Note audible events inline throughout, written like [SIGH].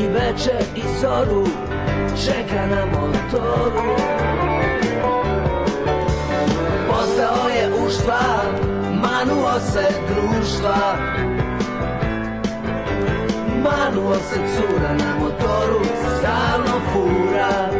i večer i zoru čeka na motoru Postao je uštva, manuo se društva Manuo se cura na motoru, stalno fura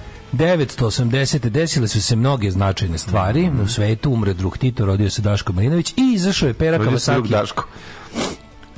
980. desile su se mnoge značajne stvari mm -hmm. u svetu. Umre drug Tito, rodio se Daško Marinović i izašao je Pera Kawasaki. Daško.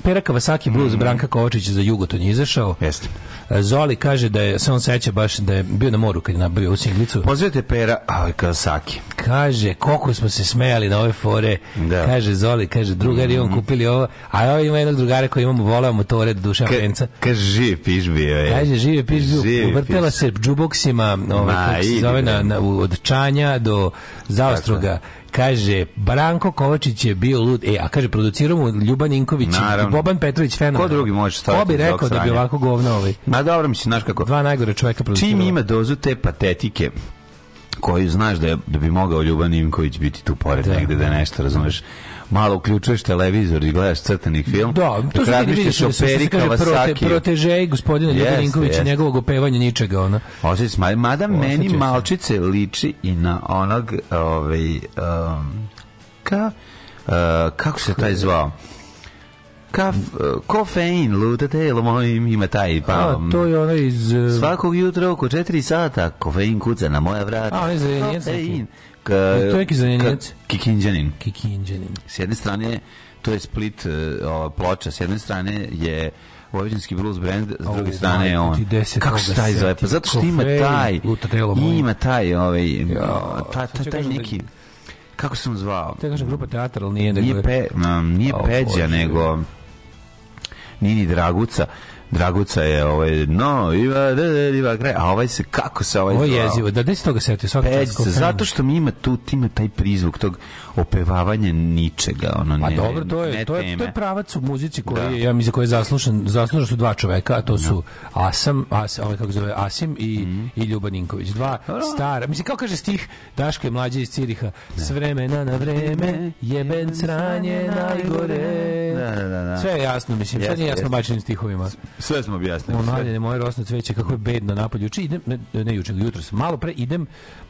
Pera Kawasaki blues mm -hmm. Branka Kovačića za Jugoton je izašao. Jeste. E, Zoli kaže da je, se on seća baš da je bio na moru kad je nabavio u singlicu. Pozivite Pera Kawasaki kaže koliko smo se smejali na ove fore. Da. Kaže Zoli, kaže drugar je on mhm. kupili ovo, a ja ima jednog drugara koji imamo voleo motore do duša Ka, Frenca. Kaže živ piš bio je. Kaže živ piš bio. Vrtela se džuboksima, ovaj kako se zove na, na, od Čanja do Zaostroga kaže Branko Kovačić je bio lud e a kaže producirao mu Ljuban Inković Naravno. i Boban Petrović fenomen ko drugi može staviti ko bi rekao da bi ovako govno ovaj ma dobro mislim znaš kako dva najgore čoveka producirao čim ima dozu te patetike koji znaš da, je, da bi mogao Ljuban Nimković biti tu pored da. negde da nešto, razumeš malo uključuješ televizor i gledaš crtani film. Da, to su vidi vidiš, se prote, proteže gospodina Ljuba Ninkovića, yes. njegovog opevanja ničega. Ona. Osjeć, mada Osjećaj meni se. malčice liči i na onog ovaj, um, ka, uh, kako se taj zvao? Kaf, kofein, luta telo mojim, ima taj pa. A, mm, to je ono iz... E, svakog jutra oko 4 sata kofein kuca na moja vrata. A, on je za jenjec. Kofein. Ka, e, to je za jenjec. Kikinđanin. Kikinđanin. S jedne strane, to je split e, ova ploča, s jedne strane je vojvođanski blues brand, s druge oh, strane je on. Kako se taj zove? Pa zato što ima taj, ima taj, ovaj, ja, taj, taj, taj da neki kako sam zvao? Te kažem grupa teatral nije nego nije, pe, um, nije peđa nego Nini Draguca. Draguca je ovaj no iva da, da, da, iva kraj a ovaj se kako se ovaj ovo jezivo da gde se toga setio svaki čas zato što mi ima tu ima taj prizvuk tog opevavanje ničega, ono pa ne. A dobro, to je to je to je pravac u muzici koji da. ja mi za koje zaslužen, zaslužen su dva čoveka, a to su no. Asam, As, ovaj kako zove Asim i mm. i Ljuba Ninković, dva stara. Mislim kako kaže stih je mlađi iz Ciriha, da. s vremena na vreme jeben sranje najgore. Da, da, da, da. Sve je jasno, mislim, sve nije jasno bačenim stihovima. Sve smo objasnili. Ono, moje rosno cveće kako je bedno napolju. Juče idem, ne, ne juče, jutros, malo pre idem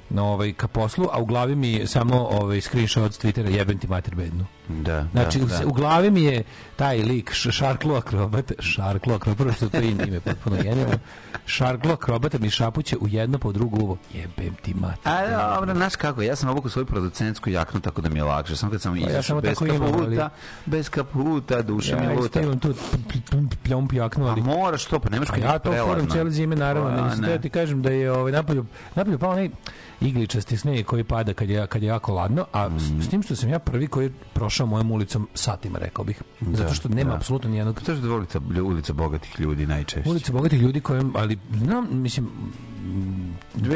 na ovaj ka poslu, a u glavi mi je samo ovaj screenshot s Twittera jebem ti mater bednu. Da. Znači da, da. u glavi mi je taj lik Šarklo akrobat, Šarklo akrobat, prvo što to je ime potpuno genijalno. Šarklo akrobata mi šapuće u jedno po drugo uvo. Jebem ti mater. A dobro, znaš kako, ja sam obukao svoju producentsku jaknu tako da mi je lakše. Samo kad sam pa izašao ja samo bez tako kaputa, imam, ali... bez kaputa, duša ja, mi luta. Ja imam tu pljomp jaknu, ali... A moraš to, pa nemaš pa kad je Ja to forum cijele zime, naravno. Ne, ti kažem da je ovaj, napolju, napolju pa onaj igličasti sneg koji pada kad je, kad je jako ladno, a mm. s, mhm. s tim što sam ja prvi koji prošao mojom ulicom satima, rekao bih. Da, Zato što nema da. apsolutno nijednog... Zato što je ulica, ulica bogatih ljudi najčešće. Ulica bogatih ljudi kojem, ali, znam, mislim,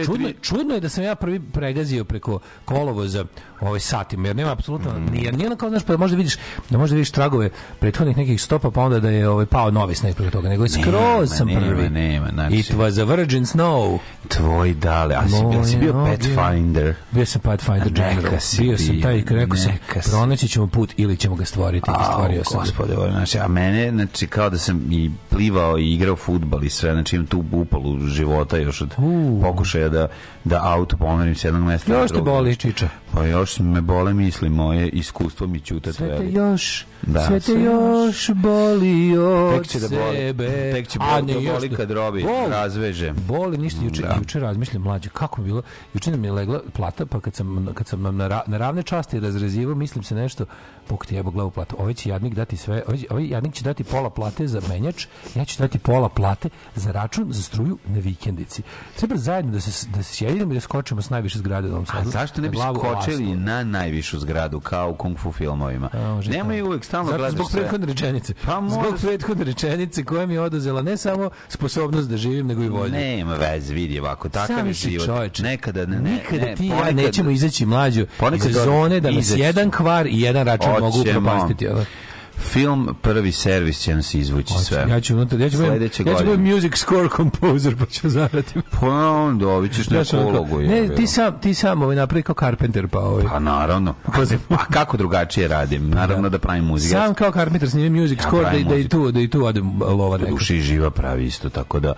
čudno, čudno je da sam ja prvi pregazio preko kolovoza ovaj satima, jer nema apsolutno mm. nije, nije kao znaš, pa da možda vidiš da možda vidiš tragove prethodnih nekih stopa, pa onda da je ovaj pao novi sneg preko toga, nego je skroz sam nema, prvi. Nema, znači, It was a virgin snow. Tvoj dale, a si, Moj, si bio no, Pathfinder. Bio sam Pathfinder General. Bio sam taj, rekao sam, pronaći ćemo put ili ćemo ga stvoriti. A, stvorio sam. Gospode, znači, a mene, znači, kao da sam i plivao i igrao futbal i sve, znači imam tu upalu života još od uh. pokušaja da, da auto pomerim s jednog mesta. Još te boli čiča. Pa još me bole misli moje, iskustvo mi ćuta. Sve te još Da. Sve te još boli od tek će da boli, sebe. Tek će boli, ne, da boli kad robi, boli, razveže. Boli, ništa, juče, da. juče razmišljam mlađe, kako mi bilo, juče nam je legla plata, pa kad sam, kad sam na, ra, na ravne časti razrezivao, mislim se nešto, bok ti jebo glavu platu, ovaj će jadnik dati sve, ovaj, ovaj jadnik će dati pola plate za menjač, ja ću dati pola plate za račun, za struju na vikendici. Treba zajedno da se da sjedimo i da skočimo s najviše zgrade u Novom Sadu. A zašto ne bi skočili na najvišu zgradu, kao u kung fu filmovima? Nemoj uvek stalno gledaš zbog prethodne rečenice. Pa Zbog prethodne rečenice koja mi je oduzela ne samo sposobnost da živim, nego i volju. Nema veze, vidi ovako, takav Sam je život. Čovječ, Nekada, ne, ne, nikada ne, ti ponekad, ja nećemo izaći mlađu iz zone da nas jedan kvar i jedan račun Oće mogu propastiti. Ono film prvi servis će nam izvući Oči, sve. Ja ću unutra, ja ću Sledeće ja ću budem music score composer pa ću zarati. Pa on dobit ćeš neku ulogu. Ne, ti sam, ti sam ovaj napravi kao Carpenter pa ovaj. Pa naravno. Pa kako drugačije radim? Naravno da, da pravim muziku. Sam kao Carpenter snimim music ja score da, da i da tu, da i tu odem e, lova neka. Duši živa pravi isto, tako da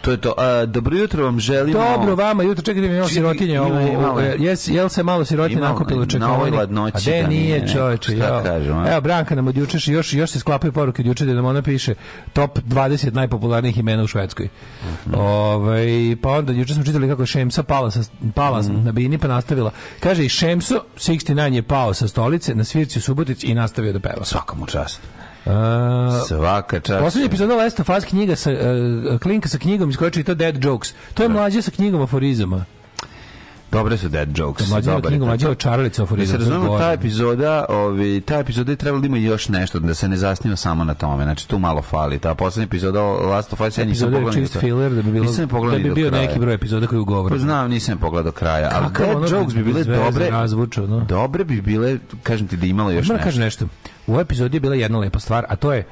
to je to. A, e, dobro jutro vam želimo. Dobro vama, jutro čekaj da mi sirotinje ovo. Jes, jel se malo sirotinje nakupilo čekaj. Na ovoj gladnoći. A de da nije čoveče, ja. Evo Branka nam odjuče još, još, još se sklapaju poruke od juče da nam ona piše top 20 najpopularnijih imena u Švedskoj. Mm -hmm. Ove, ovaj, pa onda juče smo čitali kako je Šemsa pala, sa, pala mm -hmm. na bini pa nastavila. Kaže i Šemso 69 je pao sa stolice na svirci u Subotić i nastavio da peva. Svaka mu čast. Uh, Svaka čast. Poslednji epizod Last of Us knjiga sa, uh, klinka sa knjigom iz koje čita Dead Jokes. To je da. mlađe sa knjigom aforizama. Dobre su dead jokes. Da, mađe knjigu, mađe očaralice aforizam. Da se razumemo, ta epizoda, ovi, ta epizoda je trebala da ima još nešto, da se ne zasniva samo na tome. Znači, tu malo fali. Ta poslednja epizoda Last of Us, ja nisam pogledao. Epizoda je čist filler, da bi, bilo, nisam da bi bio neki broj epizoda koji ugovore. Pa znam, nisam pogledao do kraja. Ali dead jokes bi bile dobre. Razvučeno. Dobre bi bile, kažem ti da imala još da nešto. Moram kažem nešto. U ovoj epizodi je bila jedna lepa stvar, a to je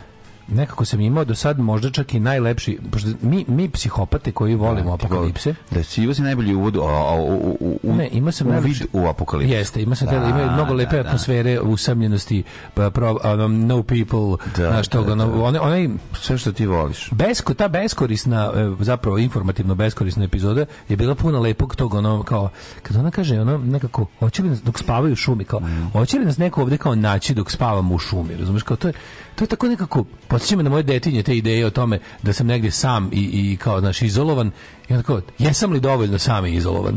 nekako sam imao do sad možda čak i najlepši pošto mi mi psihopate koji volimo da, apokalipse da si imao si najbolji uvod u, u, u, u ne imao sam najlepši, vid u apokalipse jeste ima sam da, ima mnogo da, lepe da, atmosfere usamljenosti pa pro, um, no people da, na što da, da. one sve što ti voliš besko ta beskorisna e, zapravo informativno beskorisna epizoda je bila puna lepog tog ono kao kad ona kaže ono nekako hoće li nas dok spavaju u šumi kao mm. hoće li nas neko ovde kao naći dok spavamo u šumi razumeš kao to je to je tako nekako, podsjeća me na moje detinje te ideje o tome da sam negdje sam i, i kao, znaš, izolovan. I tako, jesam li dovoljno sam i izolovan?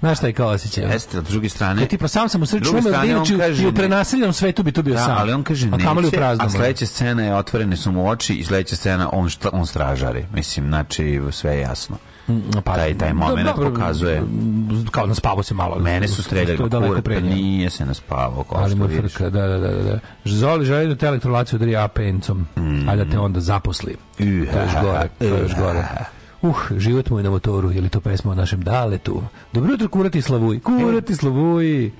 Znaš šta je kao osjećaj? Jeste, s druge strane. Ja, tipa sam sam u sred da inače i u prenaseljenom svetu bi tu bio da, sam. ali on kaže a neće, a, a sledeća scena je otvorene su mu oči i sledeća scena on, šta, on stražari. Mislim, znači, sve je jasno. Mm, pa, taj, taj moment dobro, pokazuje. Kao naspavo se malo. Mene su streljali, pa nije se naspavao. Kao Ali mu frka, da, da, da. da. Zoli da. želi da te elektrolaciju udari apencom, mm. a da te mm. onda zaposli. Uh, to je još gore. To je još gore. Uh, život moj na motoru, je li to pesma o našem daletu? Dobro jutro, kurati slavuj. Kurati slavuj.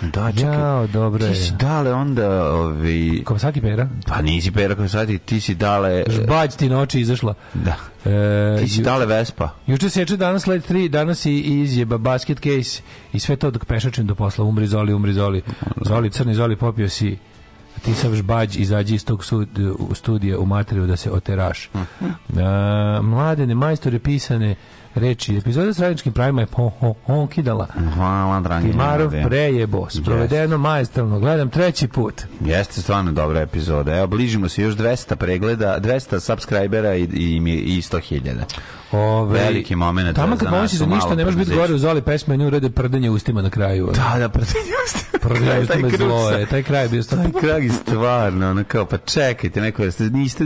Da, čekaj. Jao, dobro Ti si dale onda... Ovi... Ovaj, Kawasaki pera? Pa nisi pera Kawasaki, ti si dale... Žbađ e, ti noći izašla. Da. E, ti si dale Vespa. Juče seče danas led 3, danas i izjeba basket case i sve to dok pešačim do posla. Umri Zoli, umri Zoli. Zoli, crni Zoli, popio si ti sav žbađ izađi iz tog sud, studija u materiju da se oteraš. Hm. A, mladene majstore pisane reči. Epizoda s radničkim pravima je ho, ho, onkidala. Hvala, dragi. Timarov prejebo, sprovedeno yes. majestralno. Gledam treći put. Jeste stvarno dobra epizoda. Evo, bližimo se još 200 pregleda, 200 subscribera i, i, i 100.000. Ove, veliki moment. Tamo kad pomisliš da ništa ne može biti gore u zoli pesma i nju urede prdenje ustima na kraju. Da, da, prdenje ustima. [LAUGHS] Prdenje ustima je zlo, je. Taj kraj bio stvarno. Taj kraj je stvarno, ono kao, pa čekajte, neko, ste niste,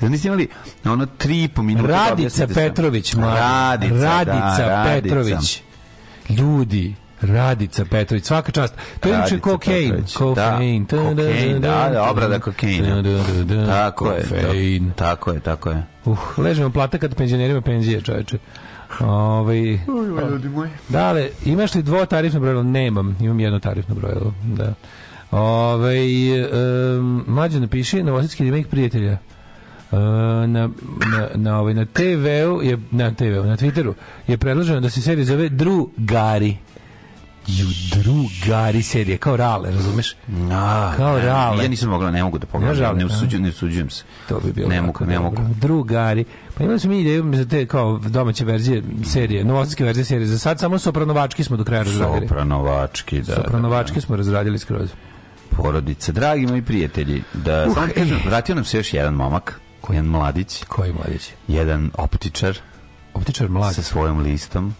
niste imali ono tri i po minuta. Radica da Petrović, mladen. Radica, Radica da, Petrović. Radica. Ljudi, Radica Petrović, svaka čast. To je inače da, kokain. Kokain, da, kokain, da, da, obrada kokaina. Tako kofein. je, to, tako je, tako je. Uh, ležemo plata kad penzionerima penzije, čoveče. Ovaj ljudi moji. Dale, imaš li dvotarifno brojilo? Nemam, imam jedno tarifno brojilo, da. Ove, ovaj, um, mlađe napiši Novosadski remake prijatelja. Uh, na, na, na, ovaj, na TV-u je, na TV-u, na Twitteru je predloženo da se serija zove Drugari ju drugari serije, kao rale, razumeš? A, da, kao ne, rale. Ja nisam mogla, ne mogu da pogledam, ne, usuđujem, ne usuđujem se. To bi bilo ne mogu, ne mogu. Drugari. Pa imali smo mi ideju za te kao domaće verzije serije, novosadske verzije serije. Za sad samo sopranovački smo do kraja razradili. Sopranovački, da. Sopranovački da, da. smo razradili skroz. Porodice, dragi moji prijatelji, da uh, samo e. kažem, vratio nam se još jedan momak, koji je mladić. Koji mladić? Jedan optičar. Optičar mladić. Sa svojom listom.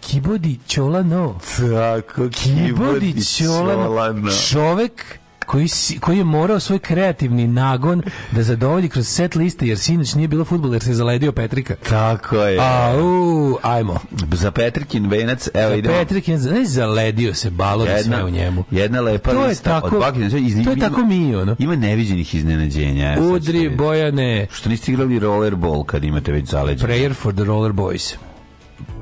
Kibodi Čolano. Tako, Kibodi Čolano. Čovek koji, si, koji je morao svoj kreativni nagon da zadovolji kroz set liste, jer sinoć nije bilo futbola, jer se zaledio Petrika. Tako je. Au, ajmo. Za Petrikin venac, evo za idemo. Petrikin, ne zaledio se balo da sve u njemu. Jedna lepa to lista je tako, od Bakina. To je tako mi, ono. Ima neviđenih iznenađenja. Udri, Bojane. Što niste igrali rollerball kad imate već zaleđenje. Prayer for the roller boys.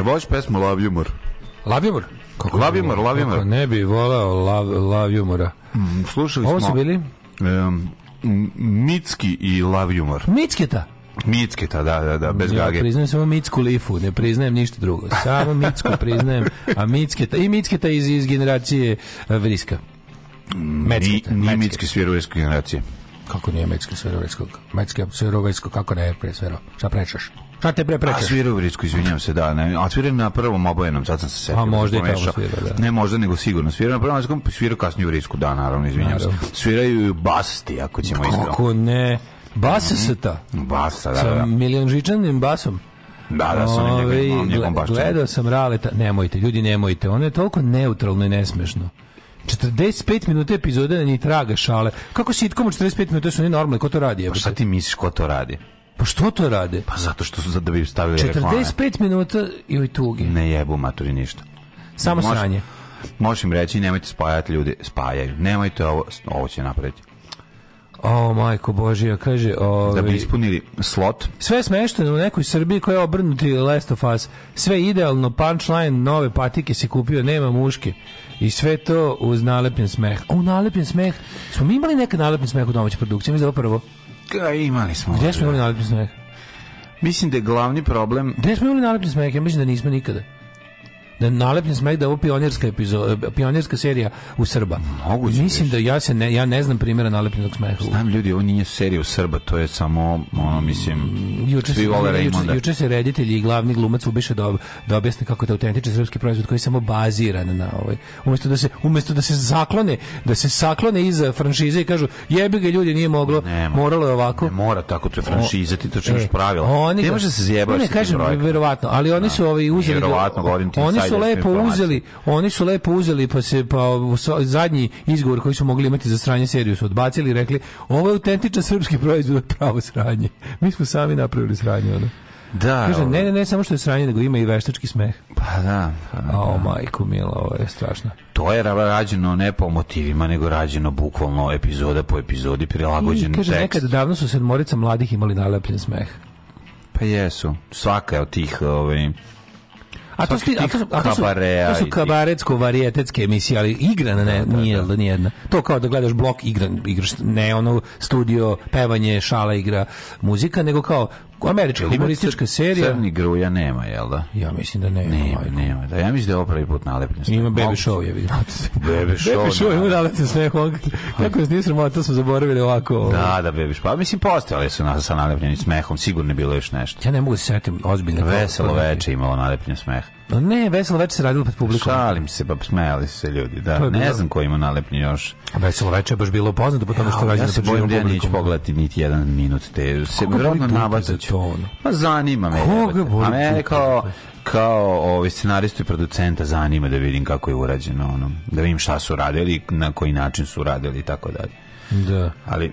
Ne voliš pesmu Love Humor? Love Humor? Kako love Humor, Love Humor. Ne bi voleo Love, love Humora. Mm, slušali Ovo smo... Ovo su bili? Um, Mitski i Love Humor. Mitsketa? Micketa, da, da, da, bez ja, gage. priznajem samo Micku Lifu, ne priznajem ništa drugo. Samo Micku priznajem, a Micketa, i Micketa iz, iz generacije e, Vriska. Mm, Mecketa. Ni, ni Micki svirovijske generacije. Kako nije Micki svirovijskog? Micki svirovijskog, kako ne, pre svero? Šta prečeš? Šta te preprečeš? A svira u Vricku, izvinjam se, da. Ne, a na prvom obojenom, sad sam se setio. A pa, da možda i tamo svira, da. Ne možda, nego sigurno. Svira na prvom obojenom, svira kasnije u Vricku, da, naravno, izvinjam naravno. se. Sviraju i basti, ako ćemo izgledati. Kako ne? Basa mhm. se ta. Basa, da, da. Sa da. milionžičanim basom. Da, da, su oni njegovom bašću. Gledao sam Raleta, nemojte, ljudi, nemojte. Ono je toliko neutralno i nesmešno. 45 minuta epizode ni traga šale. Kako sitkom 45 minuta su ne normalni, ko to radi? Pa šta ti misliš ko to radi? Pa što to rade? Pa zato što su da bi stavili 45 reklame. minuta i oj tuge. Ne jebu maturi ništa. Samo Mož, sranje. Možeš im reći nemojte spajati ljudi, spajaju. Nemojte ovo, ovo će napraviti. O, majko Božija, kaže... Ovi, da bi ispunili slot. Sve smešteno u nekoj Srbiji koja je obrnuti Last of Us. Sve idealno, punchline, nove patike si kupio, nema muške. I sve to uz nalepljen smeh. U nalepljen smeh. Smo mi imali neka nalepljen smeh u domaćoj produkciji? Mi zapravo prvo. Ka, imali smo. Gde smo imali nalepni smeh? Mislim da je glavni problem... Gde smo imali nalepni smeh? Ja mislim da nismo nikada nalepni smek da je ovo pionirska, epizoda, pionirska serija u Srba. Moguće Mislim da ja, se ne, ja ne znam primjera nalepljenog smeha. Znam ljudi, ovo nije serija u Srba, to je samo, ono, mislim, juče svi vole Raymonda. Juče, se reditelj i glavni glumac ubiše da, da objasne kako je to autentičan srpski proizvod koji je samo baziran na ovaj. Umesto da se, umesto da se zaklone, da se saklone iza franšize i kažu jebi ga ljudi, nije moglo, Nema. moralo je ovako. Ne mora tako, to je franšiza, ti to čineš e, pravila. Oni, ne može se zjebaš. Ne, ne kažem, verovatno, ali oni da. su ovi uzeli... Verovatno, govorim ti oni su da lepo uzeli, oni su lepo uzeli pa se pa zadnji izgovor koji su mogli imati za sranje seriju su odbacili i rekli ovo je autentičan srpski proizvod [LAUGHS] pravo sranje. Mi smo sami napravili sranje ono. Da. Kaže, ne, ne, ne, samo što je sranje, nego ima i veštački smeh. Pa da. Pa, da. O, majko mila, ovo je strašno. To je rađeno ne po motivima, nego rađeno bukvalno epizoda po epizodi, prilagođen I, kaže, tekst. Nekad davno su sedmorica mladih imali nalepljen smeh. Pa jesu. Svaka je od tih ovaj, A to, sti, a to, su, su kabaretsko varijetetske emisije, ali igra ne, da, da, nije, da. nijedna. To kao da gledaš blok igran, igraš, ne ono studio, pevanje, šala igra, muzika, nego kao američka humoristička serija. Crni gruja nema, jel da? Ja mislim da nema. Nema, nema. Da, ja mislim da je opravi put nalepne Ima baby show, je vidim. baby show. Baby show ima da. nalepne snehog. Kako vas nisam morali, to smo zaboravili ovako. Ovaj. Da, da, baby show. Pa mislim, postojali su nas sa nalepljenim smehom. Sigurno je bilo još nešto. Ja ne mogu da se setim ozbiljno. Veselo veče imalo nalepljen smeh. No pa ne, veselo večer se radilo pred publikom. Šalim se, pa smejali se ljudi, da. Bilo... Ne znam ko ima nalepnju još. A veselo večer je baš bilo poznato po tome što rađeno ja se bojim da ja pogledati niti jedan minut te se vjerojatno nabacaću. Pa zanima me. Koga boli? A mene kao kao ovaj scenaristu i producenta zanima da vidim kako je urađeno ono, da vidim šta su radili, na koji način su radili i tako dalje. Da. Ali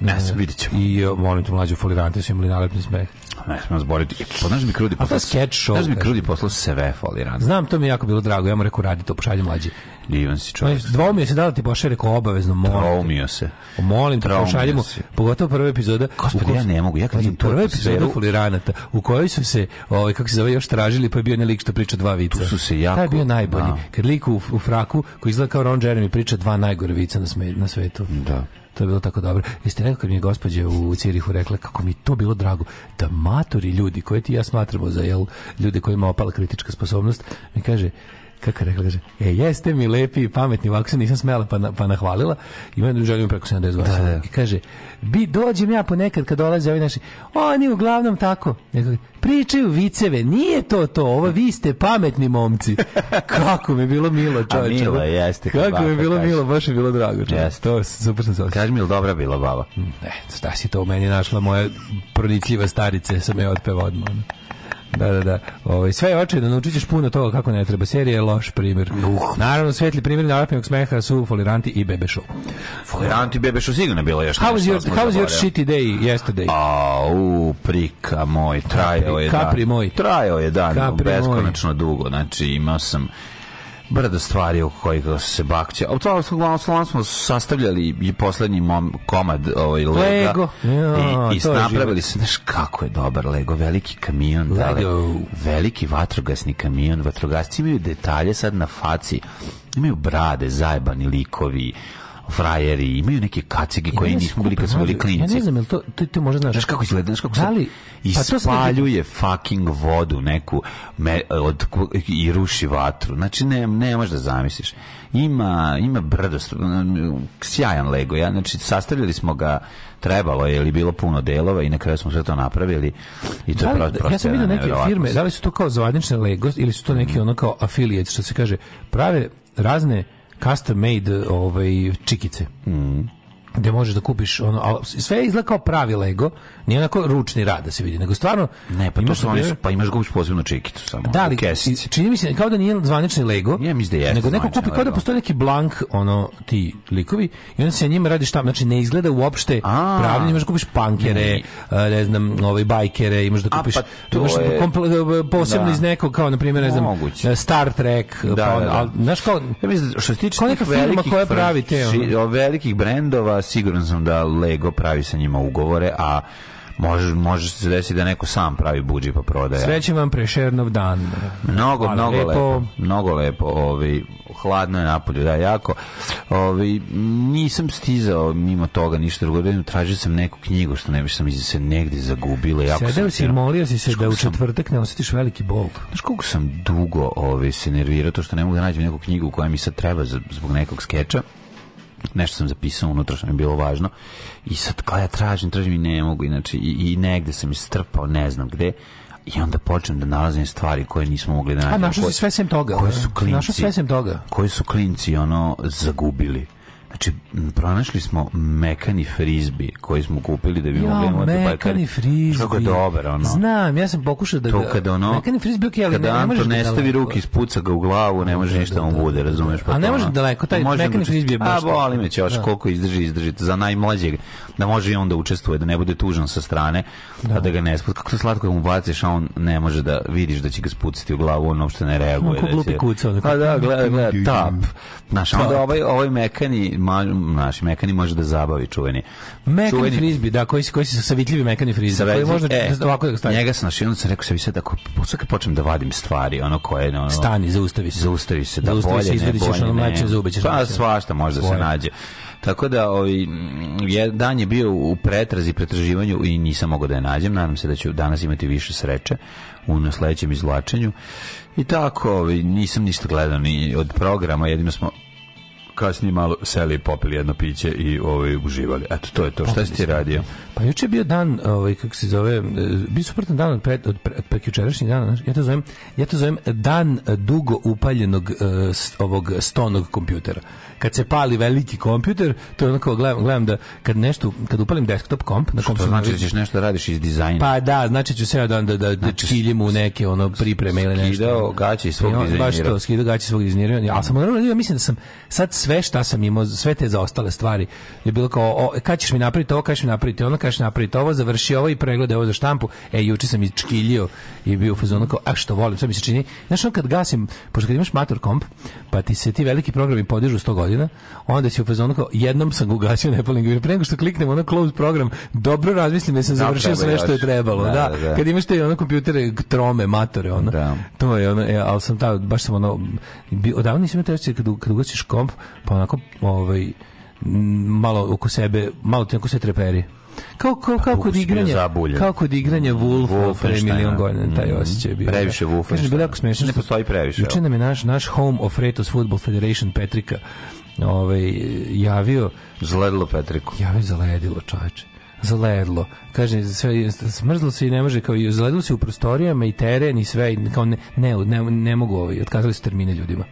Ne znam, vidit ćemo. I e, molim te mlađu folirante su imali nalepni smeh. Ne smemo zboriti. Znaš da mi Krudi poslao... Znaš da mi Krudi poslao sve folirante. Znam, to mi jako bilo drago. Ja mu rekao, radi to, pošalje mlađi. Divan si čovjek. Dvomio se, da li ti pošalje rekao obavezno, molim. Traumio se. Molim te, pošaljemo. Pogotovo prva epizoda. Gospod, ja ne mogu, ja kad to... Prva epizoda foliranata, u kojoj su se, ovaj, kako se zove, još tražili, pa je bio onaj lik što priča dva vica. Tu su se jako... Taj je bio najbolji. Da. Kad lik u, u fraku, koji izgleda kao Ron Jeremy, priča dva najgore vica na, na svetu. Da. To je bilo tako dobro. Jeste rekao kad mi je gospođa u Cirihu rekla kako mi to bilo drago da matori ljudi koje ti ja smatramo za jel, ljude kojima opala kritička sposobnost mi kaže kako rekla, kaže, e, jeste mi lepi i pametni, ovako se nisam smela pa, na, pa nahvalila, ima jednu ženu preko 70 godina. Da, da. I kaže, bi, dođem ja ponekad kad dolaze ovi naši, oni uglavnom tako, nekako, pričaju viceve, nije to to, ovo vi ste pametni momci. [LAUGHS] Kako mi je bilo milo, čovječe. A milo jeste. Kako mi je bilo kaži. milo, baš je bilo drago, čovječe. To, super sam se osjeća. Kaži mi li dobra bila baba? Ne, šta si to u meni našla, moja pronicljiva starice, sam je otpeva odmah. Da, da, da. Ovaj sve je očito, naučit ćeš puno toga kako ne treba. Serija je loš primjer. Uh. Naravno, svetli primjer narapinog smeha su Foliranti i Bebe Show. Foliranti i Bebe Show sigurno bilo još. How was your, how was your shitty day yesterday? A, u, prika moj, trajao je dan. Kapri moj. Trajao je dan, beskonačno dugo. Znači, imao sam brdo stvari oko kojih se bakće. A to uglavnom smo sastavljali i poslednji mom komad ovaj Lego. Lego. I, i napravili se, znaš kako je dobar Lego, veliki kamion, dale, veliki vatrogasni kamion, vatrogasci imaju detalje sad na faci, imaju brade, zajebani likovi, frajeri, imaju neke kacige koje nismo bili kad smo bili klinici. Ja ne znam, to, to, to možda znaš. Znaš kako izgleda, znaš kako se da li, ispaljuje pa fucking vodu neku me, od, i ruši vatru. Znači, ne, ne možeš da zamisliš. Ima, ima brdo, sjajan Lego. Ja, znači, sastavili smo ga trebalo je ili bilo puno delova i na kraju smo sve to napravili i to da li, je prosto ja sam vidio neke firme da li su to kao zvanične Lego ili su to neki mm. ono kao affiliate što se kaže prave razne custom made ovaj, čikice. Mhm gde možeš da kupiš ono a sve izgleda kao pravi Lego, nije onako ručni rad da se vidi, nego stvarno ne, pa imaš to oni su, pa imaš ga gubiš posebnu čekicu samo. Da, li, čini mi se kao da nije zvanični Lego. Ja mislim da Nego neko kupi kao da postoji neki blank ono ti likovi i onda se njima radi šta, znači ne izgleda uopšte pravilno, imaš da kupiš pankere, ne, ne znam, ovaj bajkere, imaš da kupiš a, pa to imaš je... komple, e, posebno da. iz nekog kao na primjer, ne znam, Moguće. E, Star Trek, da, pa, da, da. Al, znaš kao ja mislim što se tiče velikih koja pravi te, velikih brendova a siguran sam da Lego pravi sa njima ugovore, a Može, može se desiti da neko sam pravi budžet pa prodaje. Srećen vam prešernov dan. Mnogo, Ali mnogo lepo. lepo. Mnogo lepo. Ovi, ovaj, hladno je napolju, da, jako. Ovi, ovaj, nisam stizao mimo toga ništa drugo. Tražio sam neku knjigu što ne bih sam se negdje zagubila. Jako Sedeo si molio si se da u četvrtak ne osjetiš veliki bol. Znaš koliko sam dugo ovi, ovaj, se nervirao to što ne mogu da nađem neku knjigu koja mi sad treba zbog nekog skeča nešto sam zapisao unutra što mi je bilo važno i sad kada ja tražim, tražim i ne mogu inače i, i negde sam istrpao, ne znam gde i onda počnem da nalazim stvari koje nismo mogli da nađemo. A našao si sve sem toga. Koje su klinci. Našao sve sem toga. Koji su klinci ono zagubili. Znači, pronašli smo mekani frizbi koji smo kupili da bi jo, mogli imati mekani frizbi. Kako je dobar, ono. Znam, ja sam pokušao da ga... To kada ono... Mekani frizbi, ok, ali kada ne, ne možeš da ne stavi ruke, ispuca ga u glavu, ne da, može da, ništa mu bude, razumeš? Pa A ne može daleko, taj mekani frizbi je baš... A boli me će, koliko izdrži, izdrži. Za najmlađeg, da može i on da učestvuje, da ne bude tužan sa strane, a da ga ne spuca. Kako to slatko mu baciš, a on ne može da vidiš da će ga spucati u glavu, on uopšte ne reaguje. Kako glupi kuca. Pa da, gleda, gleda, tap. Znaš, onda ovaj, ovaj mekani naš mekani može da zabavi čuveni. Mekani čuveni... frizbi, da, koji, koji su savitljivi mekani frizbi, Savetli... koji možda e, da- ovako da stavi. Njega sam našao i onda sam rekao sebi sad, ako svaki počnem da vadim stvari, ono koje... Ono, Stani, zaustavi se. Zaustavi se, da zaustavi bolje, se, ne, bolje, ono mlače, ne. Zube, pa svašta može da se nađe. Tako da ovaj dan je bio u pretrazi, pretraživanju i nisam mogao da je nađem. Nadam se da ću danas imati više sreće u na sledećem izvlačenju. I tako, ovaj, nisam ništa gledao ni od programa, jedino smo kasnije malo seli i popili jedno piće i ovaj, uživali. Eto, to je to. Šta si ti radio? Pa juče je bio dan, ovaj, kako se zove, e, bio suprotan dan od, pred od, od dana, ja to zovem, ja to zovem dan dugo upaljenog e, ovog stonog kompjutera kad se pali veliki kompjuter, to je onako gledam, gledam da kad nešto kad upalim desktop komp na kom što znači da ćeš nešto da radiš iz dizajna. Pa da, znači ću se da da da, da u neke ono pripreme ili nešto. Skidao gaće svog dizajnera. Baš to, skidao gaće svog dizajnera. Ja sam ja mislim da sam sad sve šta sam imao, sve te zaostale stvari je bilo kao o, e, kad ćeš mi napraviti ovo, kad ćeš mi napraviti ono, kad ćeš napraviti ovo, završi ovo i pregledaj ovo za štampu. E juče sam iščkiljio i bio u fazonu kao a što volim, sve mi se čini. Znaš, on kad gasim, pošto kad imaš mator komp, pa ti se ti veliki programi podižu 100 godina godina, onda si u fazonu kao, jednom sam ugasio Nepaling View. Pre nego što kliknem ono close program, dobro razmislim da sam da, završio sve što je trebalo. Da, da, da, da, Kad imaš te ono kompjutere, trome, matore, ono. Da. To je ono, e, ali sam ta, baš sam ono, odavno nisam imao te kad, kad ugasiš komp, pa onako, ovaj, malo oko sebe, malo te oko se treperi kao kao kako kod igranja kao kod igranja mm, Wolfa pre milion godina taj mm, osjećaj bio da. previše Wolfa kaže bilo jako smešno ne postoji previše juče nam je naš naš home of Retos Football Federation Petrika ovaj, javio... Zledilo Petriku. Javio zaledilo ledilo, čoveče zaledlo. Kaže, sve, smrzlo se i ne može, kao i zaledlo se u prostorijama i teren i sve, kao ne, ne, ne, ne mogu ovaj, otkazali su termine ljudima.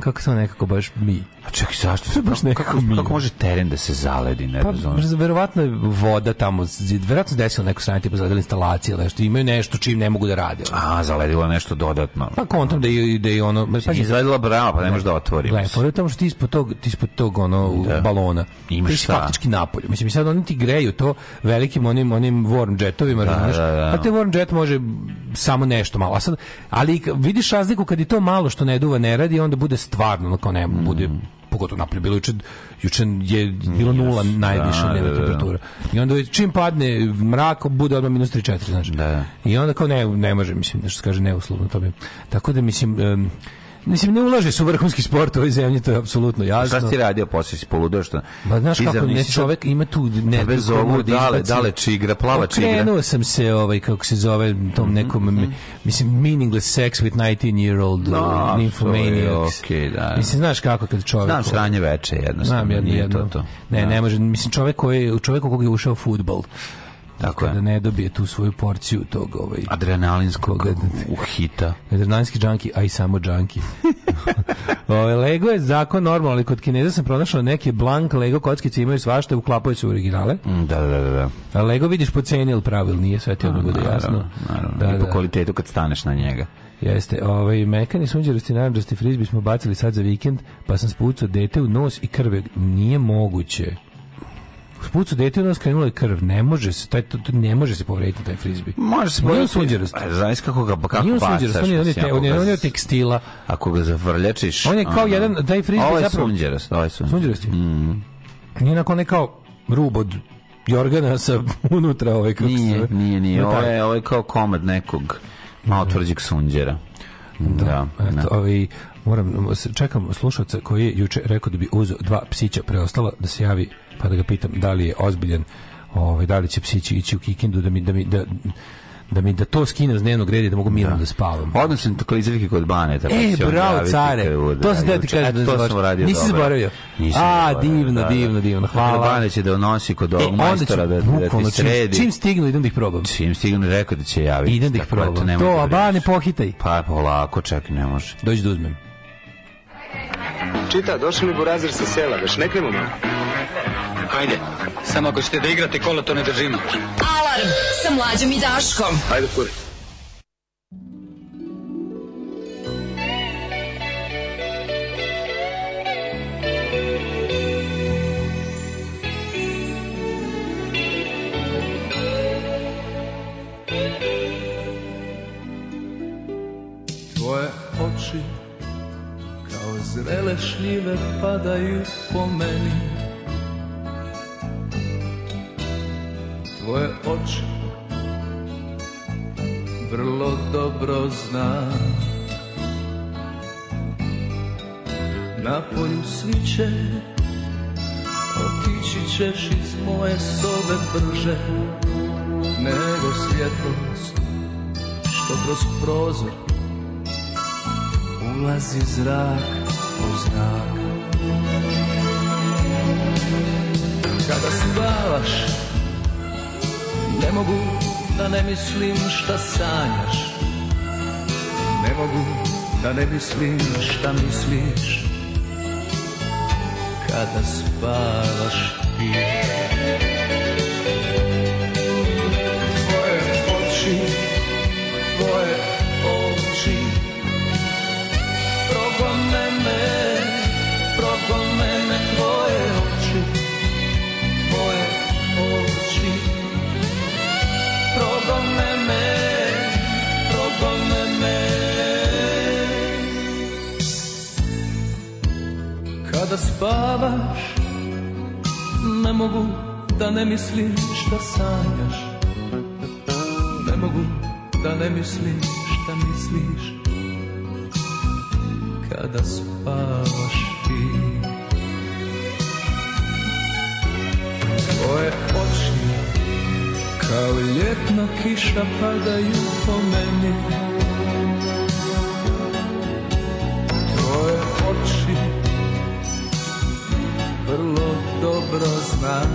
Kako to nekako baš mi A čekaj, zašto se baš nekako kako, kako može teren da se zaledi, ne pa, verovatno je voda tamo, verovatno se desilo neko sranje, tipa zaledila instalacija, nešto, imaju nešto čim ne mogu da rade. A, zaledila nešto dodatno. Pa kontam da je, da je ono... Pa, Nije zaledila brava, pa ne, ne može da otvori. Gle, pored tamo što ti ispod tog, ti ispod tog ono, da. balona. Imaš ti šta? faktički napolju. Mislim, sad oni ti greju to velikim onim, onim warm jetovima, da, razumeš? Da, da. A pa te warm jet može samo nešto malo. A sad, ali vidiš razliku kad je to malo što ne duva ne radi, onda bude stvarno, ono kao ne, bude mm pogotovo napolje bilo juče juče je bilo nula da, najviše dnevna da, da, temperatura. I onda čim padne mrak bude odmah minus 3 4 znači. Da. I onda kao ne ne može mislim nešto kaže neuslovno to bi. Tako da mislim um, Mislim, ne ulaže su vrhunski sport u ovoj zemlji, to je apsolutno pa jasno. Šta si radio posle, si poludeo što? Ma znaš kako, ne čovek ima tu... Pa ne, bez ovu, dale, znači, dale čigra, plava čigra. Okrenuo sam se, ovaj, kako se zove, tom mhm, nekom, mm -hmm. mislim, meaningless sex with 19-year-old no, da, eh, nymphomaniacs. Okay, da. Mislim, znaš kako kad čovek... Znam sranje veče, jednostavno, Znam, jedno, nije jedno. to to. Ne, da. ne može, mislim, čovek koji, čovek u kog je ušao futbol. Tako kada je. Da ne dobije tu svoju porciju tog ovaj adrenalinskog uhita. Adrenalinski džanki, a i samo džanki. [LAUGHS] ovaj Lego je zakon normalno, ali kod Kineza sam pronašao neke blank Lego kockice imaju svašta, uklapaju se u originale. Mm, da, da, da, da. A Lego vidiš po ceni ili pravil, nije sve ti odmah bude jasno. Naravno, da, I po da. kvalitetu kad staneš na njega. Jeste, ovaj mekani sunđerosti, naranđasti frizbi smo bacili sad za vikend, pa sam spucao dete u nos i krve. Nije moguće. Spucu dete nas krenula krv. Ne može se, taj, to, ne može se povrediti taj frizbi. Može se povrediti. Nije on pa, Znaš kako ga, kako nije on bacaš. Sunđerost, on je, on je, te, on je, on je tekstila. Ako ga zavrljačiš. On je kao aha. jedan, taj frizbi zapravo... Ovo je sunđerost. Ovo je sunđerost. Mm. Nije nakon ne kao rub od jorgana sa [LAUGHS] unutra ovaj kako nije, se... Nije, nije, ovo je, ovo je kao komad nekog malo tvrđeg sunđera. Da, da, eto, da. ovi, ovaj, moram, čekam slušalca koji je juče rekao da bi uzeo dva psića preostala da se javi pa da ga pitam da li je ozbiljan, ovaj, da li će psići ići u Kikindu, da mi, da mi, da, da mi da to skinem s dnevnog reda da mogu da. mirno da, da spavam. Odnosno tako izvike kod bane tako. E, bravo, care. Krvu, to se da ti kažem da to sam radio. Nisi zaboravio. A, divno, da, da, divno, divno. Hvala. Bane će da nosi kod e, ovog e, majstora da da ti sredi. Čim stignu idem da ih probam. Čim stignu rekao da će javiti. Idem da ih probam. To, a da bane pohitaj. Pa polako, čekaj, ne može. Dođi da uzmem. Čita, došli li burazir sa sela, već ne malo? Hajde, samo ako ćete da igrate kola, to ne držimo. Alarm sa mlađom i Daškom. Hajde, kuri. Bele šljive padaju po meni Tvoje oči vrlo dobro znam Na polju sviće Otići ćeš iz moje sobe brže Nego svjetlost Što kroz prozor Ulazi zrak u znak Kada spavaš Ne mogu da ne mislim šta sanjaš Ne mogu da ne mislim šta misliš Kada spavaš ti da spavaš Ne mogu da ne misliš šta sanjaš Ne mogu da ne misliš šta misliš Kada spavaš ti Tvoje oči kao ljetna kiša padaju po meni vrlo dobro znam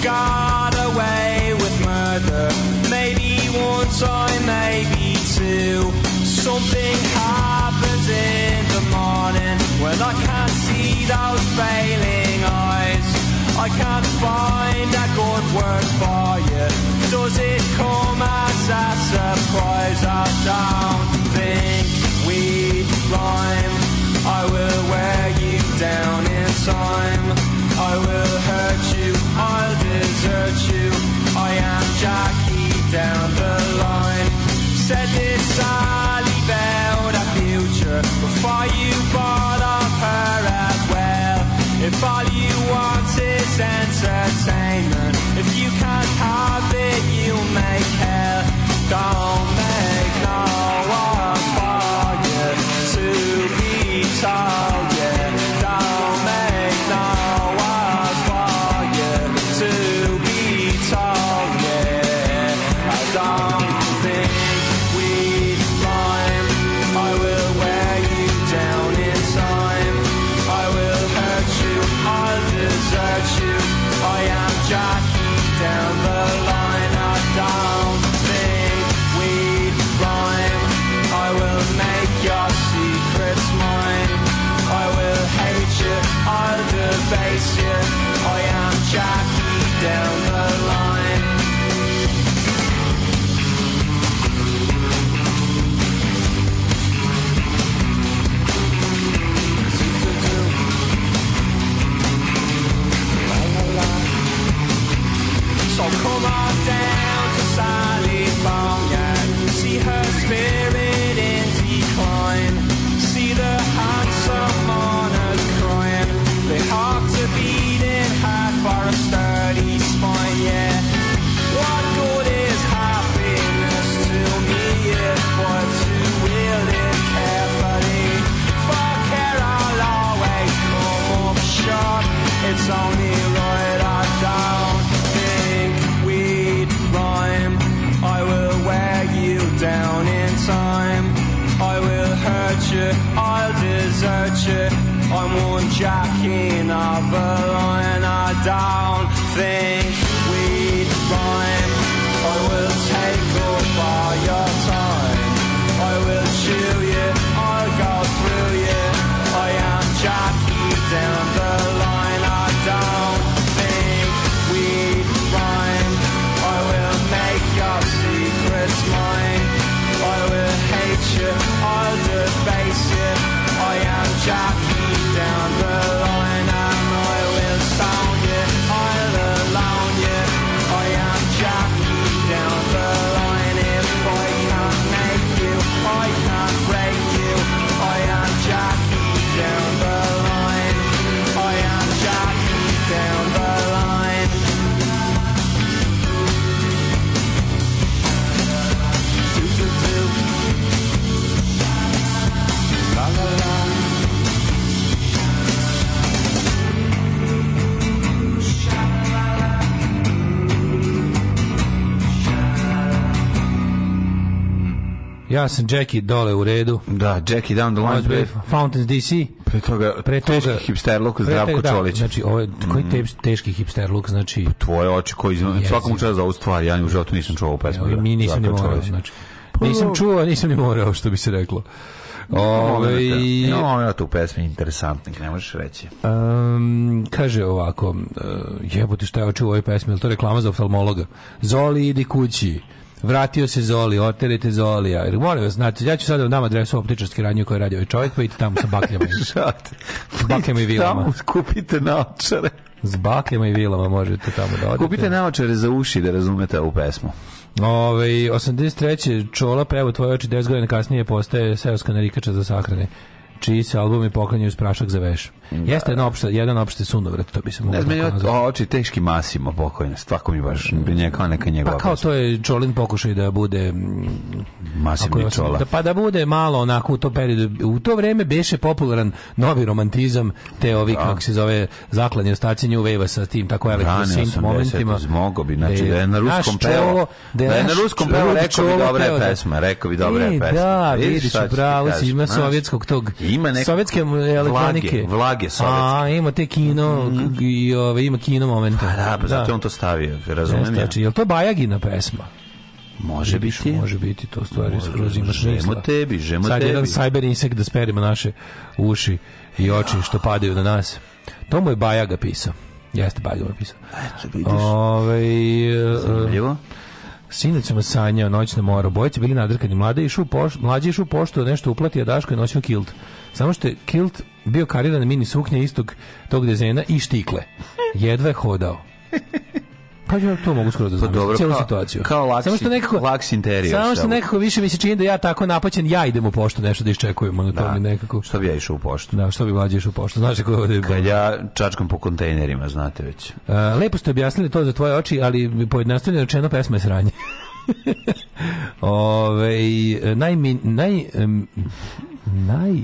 got away with murder. Maybe one time, maybe two. Something happens in the morning when I can't see those failing eyes. I can't find a good word for you. Does it come as a surprise? I don't think we rhyme. I will wear you down in time. I will hurt you, I'll desert you. I am Jackie down the line. Said this Sally Bell, the future, before you bought off her as well. If all you want is entertainment, if you can't have it, you make hell. Don't make no one for to be tired. Ja sam Jackie dole u redu. Da, Jackie down the line. Pre... Fountains DC. Pre toga, pre toga teški hipster look Zdravko da, Čolić. Znači, ovo, koji mm. teški hipster look, znači... Pa tvoje oči koji izme... svakom čas za ovu stvar, ja ni u životu nisam čuo ovu pesmu. Ja, mi nisam ni morao, znači. Nisam pa- čuo, nisam ni morao, što bi se reklo. Ove, ovaj- imamo ja tu pesmi interesantnih, ne možeš reći. Um, kaže ovako, uh, jebote šta je očuo ovoj pesmi, je to reklama za oftalmologa? Zoli, idi kući vratio se Zoli, oterete Zolija. Jer molim vas, znači, ja ću sada da nama adresu optičarske radnje koje radi ovaj čovjek, pa idite tamo sa bakljama. sa [LAUGHS] bakljama i vilama. Tamo kupite naočare. S bakljama i vilama možete tamo da odete. Kupite naočare za uši da razumete ovu pesmu. Ove, 83. Čola peva pa tvoje oči 10 godina kasnije postaje seoska narikača za sahrane, čiji se albumi je poklanjaju s za veš. Da. Jeste jedna opšta, jedan opšti sunovrat, to bi se moglo nazvati. Oči teški masimo pokojne, tako mi baš mm. neka neka njegova. Pa kao to je Čolin pokušaj da bude mm, masivni čola. Da, pa da bude malo onako u to periodu. U to vreme beše popularan novi romantizam, te ovi, da. kako se zove, zaklanje ostaci New wave sa tim tako elektrosint momentima. Mogo bi, znači da je na ruskom peo, da je na ruskom peo da rekao bi dobre pesme, rekao bi dobre pesme. Da, e, vidiš, pravo si, ima sovjetskog tog, sovjetske elektronike. Vlage, sage sovjetske. A, ima te kino, mm. i, ove, ima kino momente. A, pa da, pa da. zato da. on to stavio, razumijem Jeste, ja. Znači, je li to Bajagina pesma? Može Vidiš, biti. Može biti, to stvari može, skroz ima Žemo tebi, žemo Sad tebi. Sad jedan cyber insekt da sperimo naše uši i oči što padaju na nas. To mu je Bajaga pisao. Jeste Bajaga pisao. Eto, vidiš. Ove, e, Zanimljivo. Sinac sam sanjao noć na moru. Bojci bili nadrkani. Mlade išu poštu, mlađi išu poštu, nešto uplati, a Daško je nosio kilt. Samo što je kilt bio karirana mini suknja istog tog dezena i štikle. Jedva je hodao. Pa ja to mogu skoro da pa znam. dobro, celu kao, situaciju. Kao laks, samo što nekako, laks interior. Samo što nekako više mi se čini da ja tako napaćen, ja idem u poštu nešto da iščekujem, ono to da. mi nekako. Što bi ja išao u poštu? Da, što bi mlađe išao u poštu? Znaš kako ovde... Kad ja čačkam po kontejnerima, znate već. A, lepo ste objasnili to za tvoje oči, ali pojednostavljeno rečeno pesma je sranje. [LAUGHS] Ove, naj, naj, um, naj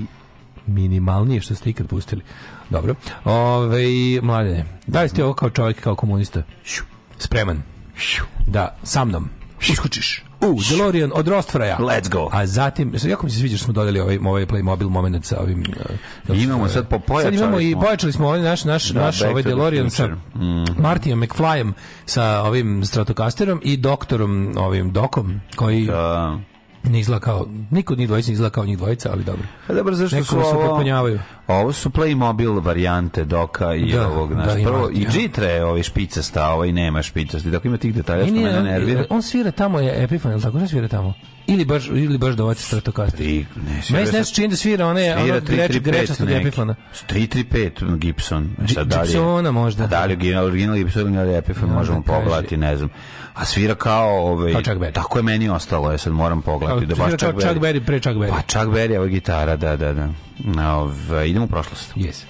minimalnije što ste ikad pustili. Dobro. Ove, mladene, da li ste ovo kao čovjek, kao komunista? Spreman. Šu. Da, sa mnom. Uskočiš. U, DeLorean od Rostfraja. Let's go. A zatim, e, jako mi se sviđa što smo dodali ovaj, ovaj Playmobil moment sa ovim... Uh, imamo sad po pojačali sad imamo i pojačali smo ovaj naš, naš, da, naš ovaj DeLorean sa mm. Martinom McFlyem sa ovim Stratocasterom i doktorom, ovim dokom, koji... Da ne izgleda kao, niko od njih dvojica ne izgleda kao njih dvojica, ali dobro. A pa dobro, zašto Neko su ovo, Ovo su Playmobil varijante Doka i da, ovog naš. Da, Prvo, i Jitra je ovaj špicasta, a ovaj nema špicasti. Znači, dakle, ima tih detalja što mene nervira. On svira tamo, je Epiphone, ili tako ne svira tamo? Ili baš, ili baš dovaci Stratocaster. Pa meni nešto čini da svira, ona je ona grečast od Epiphone. 335 Gibson. E, sad dalje, Gibsona možda. Da li original, original Gibson ili Epifan, možemo da pogledati, ne znam. A svira kao, ovaj, tako je meni ostalo, ja sad moram pogledati. Da baš Chuck Berry. pre Chuck Berry. Pa Chuck Berry, ova gitara, da, da, da. Ovaj, idemo u prošlost. Yes.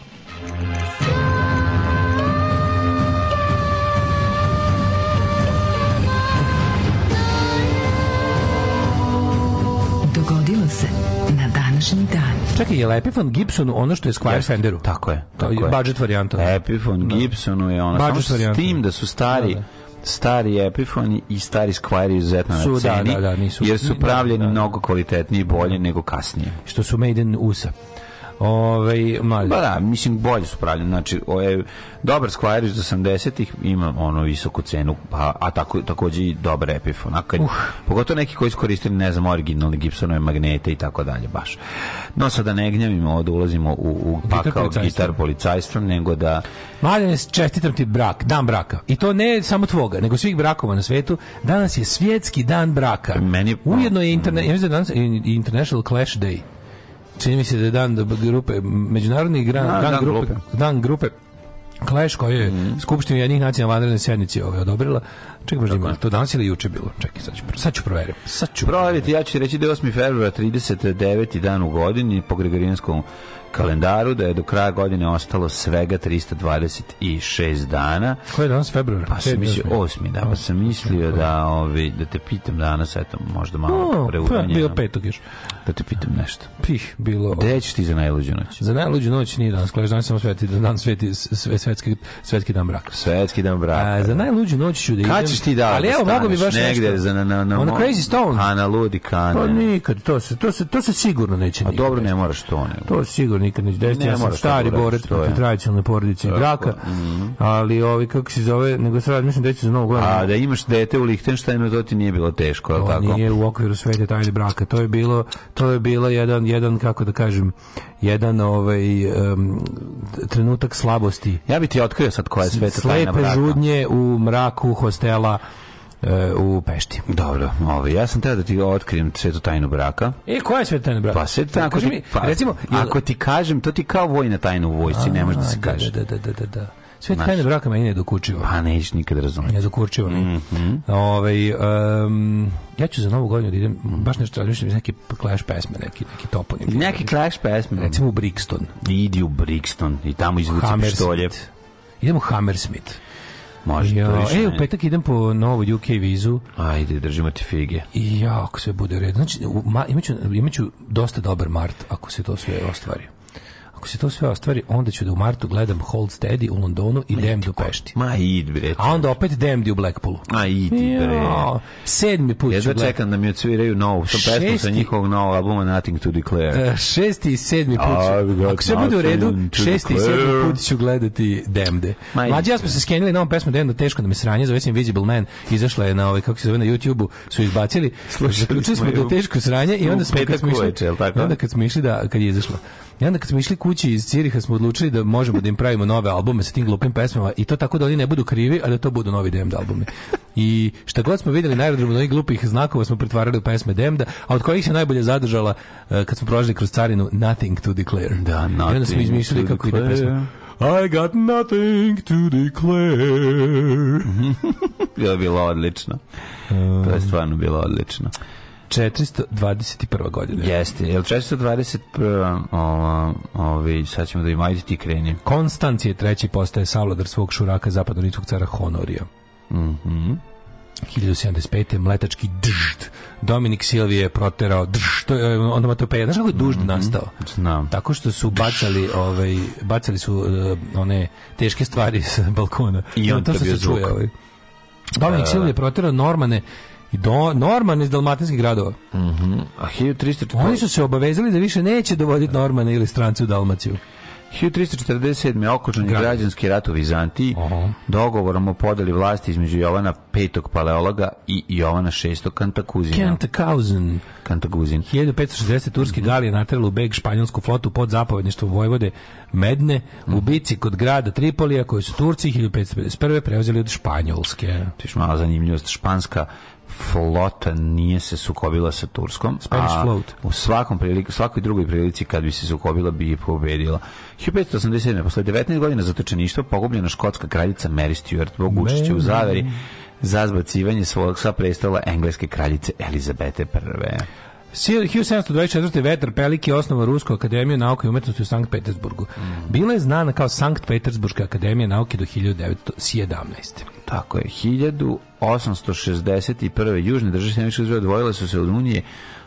Dogodilo se na današnji dan. Čekaj, je li Epiphone Gibsonu ono što je Squire Jeste. Fenderu? Tako je. Tako to je budget varijanta. Epiphone da. Gibsonu je ono, budget samo s tim da su stari... Da, da stari Epiphone i stari Squire izuzetno su, na da, ceni, da, da, nisu, jer su da, pravljeni da. mnogo kvalitetniji i bolje nego kasnije. Što su made in USA ovaj mlađi. Ba da, mislim bolje su pravljeni. Znači, ovaj dobar Squire iz 80-ih ima ono visoku cenu, pa a tako takođe i dobar Epiphone. A kad, uh. pogotovo neki koji su koristili, ne znam, originalne Gibsonove magnete i tako dalje, baš. No sad da ne gnjavimo, ovde ulazimo u, u pakao gitar, gitar policajstva, nego da Mladen, čestitam ti brak, dan braka. I to ne samo tvoga, nego svih brakova na svetu. Danas je svjetski dan braka. Meni, Ujedno je internet, mm. Da danas je International Clash Day čini mi se da je dan da grupe, međunarodni gran, dan, dan, dan grupe, grupe, dan grupe Clash koji je mm. Skupštinu jednih nacija na vanrednoj sednici ove odobrila. Čekaj, baš ima, to danas ili juče bilo? Čekaj, sad ću, sad ću proveriti. Sad ću proveriti, ja ću reći da je 8. februara 39. dan u godini po Gregorijanskom kalendaru da je do kraja godine ostalo svega 326 dana. Koji je danas februar? Pa sam mislio, osmi, da, pa sam mislio da, ovi, da te pitam danas, eto, možda malo no, pa, preudanjeno. Bilo petog još. Da te pitam nešto. Pih, bilo... Gde ćeš ti za najluđu noć? Za najluđu noć nije danas, klaviš, danas samo sveti, dan sveti, sve, svetski, svetski dan braka. Svetski dan braka. A, za najluđu noć ću da idem... Kad ćeš ti da, ali evo, mogu mi baš negde nešto. Za, na, na, na, na Crazy Stone. A na ludi kane. Pa nikad, to se, to se, to se sigurno neće. A pa dobro, ne moraš to, nego. To sigurno sigurno nikad neće desiti. ja sam stari da borac protiv tradicionalne porodice i braka, mhm. ali ovi, kako se zove, nego se razmišljam da će za novu godinu. A da imaš dete u Lichtensteinu, to ti nije bilo teško, je tako? Nije u okviru sve detalje braka. To je bilo, to je bilo jedan, jedan kako da kažem, jedan ovaj um, trenutak slabosti. Ja bih ti otkrio sad koja je sve tajna braka. Slepe žudnje u mraku hostela E, u Pešti. Dobro, ovaj, ja sam teo da ti otkrijem svetu tajnu braka. E, koja je svetu tajnu braka? Pa, svetu tajnu, ako, ti, pa, recimo, jel... ako ti kažem, to ti kao vojna tajna u vojsci, ne možeš da se da, kaže. Da, da, da, da, da. Sve te tajne braka meni je dokučivo. Pa nećeš nikad da razumjeti. Ne dokučivo, ne. Mm -hmm. Ove, ovaj, um, ja ću za novu godinu da idem, mhm. baš nešto razmišljam, neki Clash pesme, neki, neki toponim. Neki Clash pesme. Recimo u Brixton. Idi u Brixton i tamo izvuci pištolje. Idemo u Hammersmith. Može, jo, to E, u petak idem po novu UK vizu. Ajde, držimo ti fige. I ja, ako sve bude red. Znači, imaću, imaću dosta dobar mart ako se to sve ostvari. Ako se to sve ostvari, onda ću da u martu gledam Hold Steady u Londonu i Demd u Pešti. Ma id bre. A onda opet Demd u Blackpoolu. Ma id bre. Sedmi put ja ću gledati. čekam da mi odsviraju novu. Sam šesti... pesmu sa njihovog novog albuma Nothing to Declare. Uh, šesti i sedmi put ću. Ako sve bude u redu, šesti i sedmi put ću gledati Demde. Mlađi ja smo se skenili na ovom pesmu Demda teško da mi sranje, zove se Invisible Man. Izašla je na ovaj, kako se zove, na YouTube-u su izbacili. Zaključili smo da teško sranje i onda smo kad smo išli, onda kad smo išli da, kad je izašla I onda kad smo išli kući iz Ciriha smo odlučili da možemo da im pravimo nove albume sa tim glupim pesmama i to tako da oni ne budu krivi, a da to budu novi DMD albumi. I šta god smo vidjeli na aerodromu onih glupih znakova smo pretvarali u pesme Demda, a od kojih se najbolje zadržala uh, kad smo prolazili kroz carinu Nothing to Declare. Da, nothing I onda smo izmišljali kako ide pesma. I got nothing to declare. bilo [LAUGHS] je bilo odlično. to je stvarno bilo odlično. 421. godine. Jeste, jel 421. Uh, ova, ovi, sad ćemo da im ajde ti kreni. Konstancije treći postaje savladar svog šuraka zapadno cara Honorija. Mhm. Mm 1075. mletački držd. Dominik Silvije je proterao drž, eh, Onda je onomatopeja. Znaš kako je dužd mhm. nastao? Znam. Tako što su bacali, ovaj, bacali su uh, one teške stvari sa balkona. I on no, to, bio se čuje. Ovaj. Dominik da, da, Silvije da. je proterao Normane i do, Norman iz dalmatinskih gradova. Mm A 1340... Oni su se obavezali da više neće dovoditi Normana ili strance u Dalmaciju. 1347. okočan je građanski rat u Vizantiji uh -huh. dogovorom o podeli vlasti između Jovana V. Paleologa i Jovana VI. Kantakuzina. Kantakuzin. Kantakuzin. 1560. Turski mm -hmm. galije natrali u Beg španjolsku flotu pod zapovedništvo Vojvode Medne mm -hmm. u mhm. bici kod grada Tripolija koju su Turci 1551. preuzeli od Španjolske. Tiš mala zanimljivost. Španska flota nije se sukobila sa Turskom. Spanish a float. U svakom priliku, svakoj drugoj prilici kad bi se sukobila bi je pobedila. 1587. posle 19 godina zatočeništva pogubljena škotska kraljica Mary Stuart zbog učešća u zaveri za zbacivanje svog sa prestola engleske kraljice Elizabete I. 1724. Vetar Pelik je osnovao Rusku akademiju nauke i umetnosti u Sankt Petersburgu. Bila je znana kao Sankt Petersburška akademija nauke do 1917. Tako je, 1861. Južne države Sjemičke odvojile su se od Unije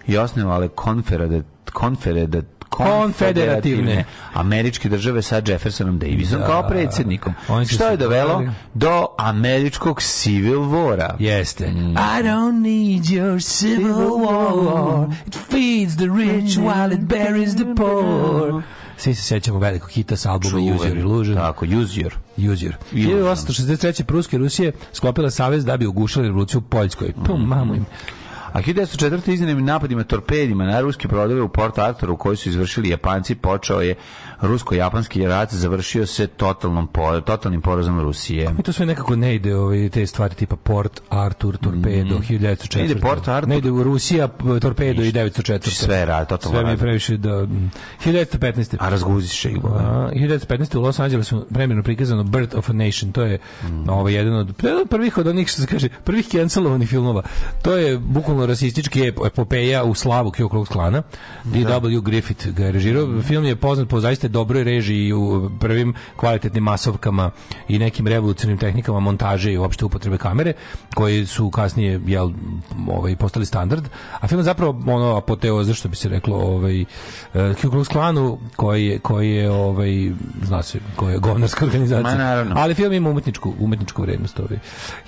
i osnovale konferede, konferede konfederativne američke države sa Jeffersonom Davisom da, kao predsjednikom. Što je dovelo pravili. do američkog civil vora. Jeste. Mm. I don't need your civil war. It feeds the rich while it buries the poor. Svi se sjećamo velikog hita sa albuma Čuven. Use Illusion. Tako, User. User. Use Your. 1863. Pruske Rusije sklopila savez da bi ugušali revoluciju u Poljskoj. Pum, mm. mamu im. A 1904. iznenim napadima torpedima na ruske brodove u Port Arthuru koji su izvršili Japanci počeo je rusko-japanski rat, završio se totalnom totalnim porazom Rusije. Kako mi to sve nekako ne ide, ove, te stvari tipa Port Arthur torpedo, mm. 1904. Ne ide Port Artur. Ne ide u Rusija, torpedo Ništa. i 904. Sve rat, totalno Sve mi je previše da... 1915. A razguziš ih. 1915. u Los Angelesu vremeno prikazano Birth of a Nation. To je mm. ovaj, jedan od prvih od onih, što se kaže, prvih cancelovanih filmova. To je bukvalno rasistički epopeja u slavu Ku Klux Klana. D.W. Da. Griffith ga je režirao. Film je poznat po zaista dobroj režiji u prvim kvalitetnim masovkama i nekim revolucionarnim tehnikama montaže i uopšte upotrebe kamere, koji su kasnije jel, ovaj, postali standard. A film je zapravo ono apoteo, zašto bi se reklo, ovaj, Ku eh, Klux Klanu, koji je, koji je ovaj, zna se, koja je govnarska organizacija. Ma, Ali film ima umetničku, umetničku vrednost. Ovaj.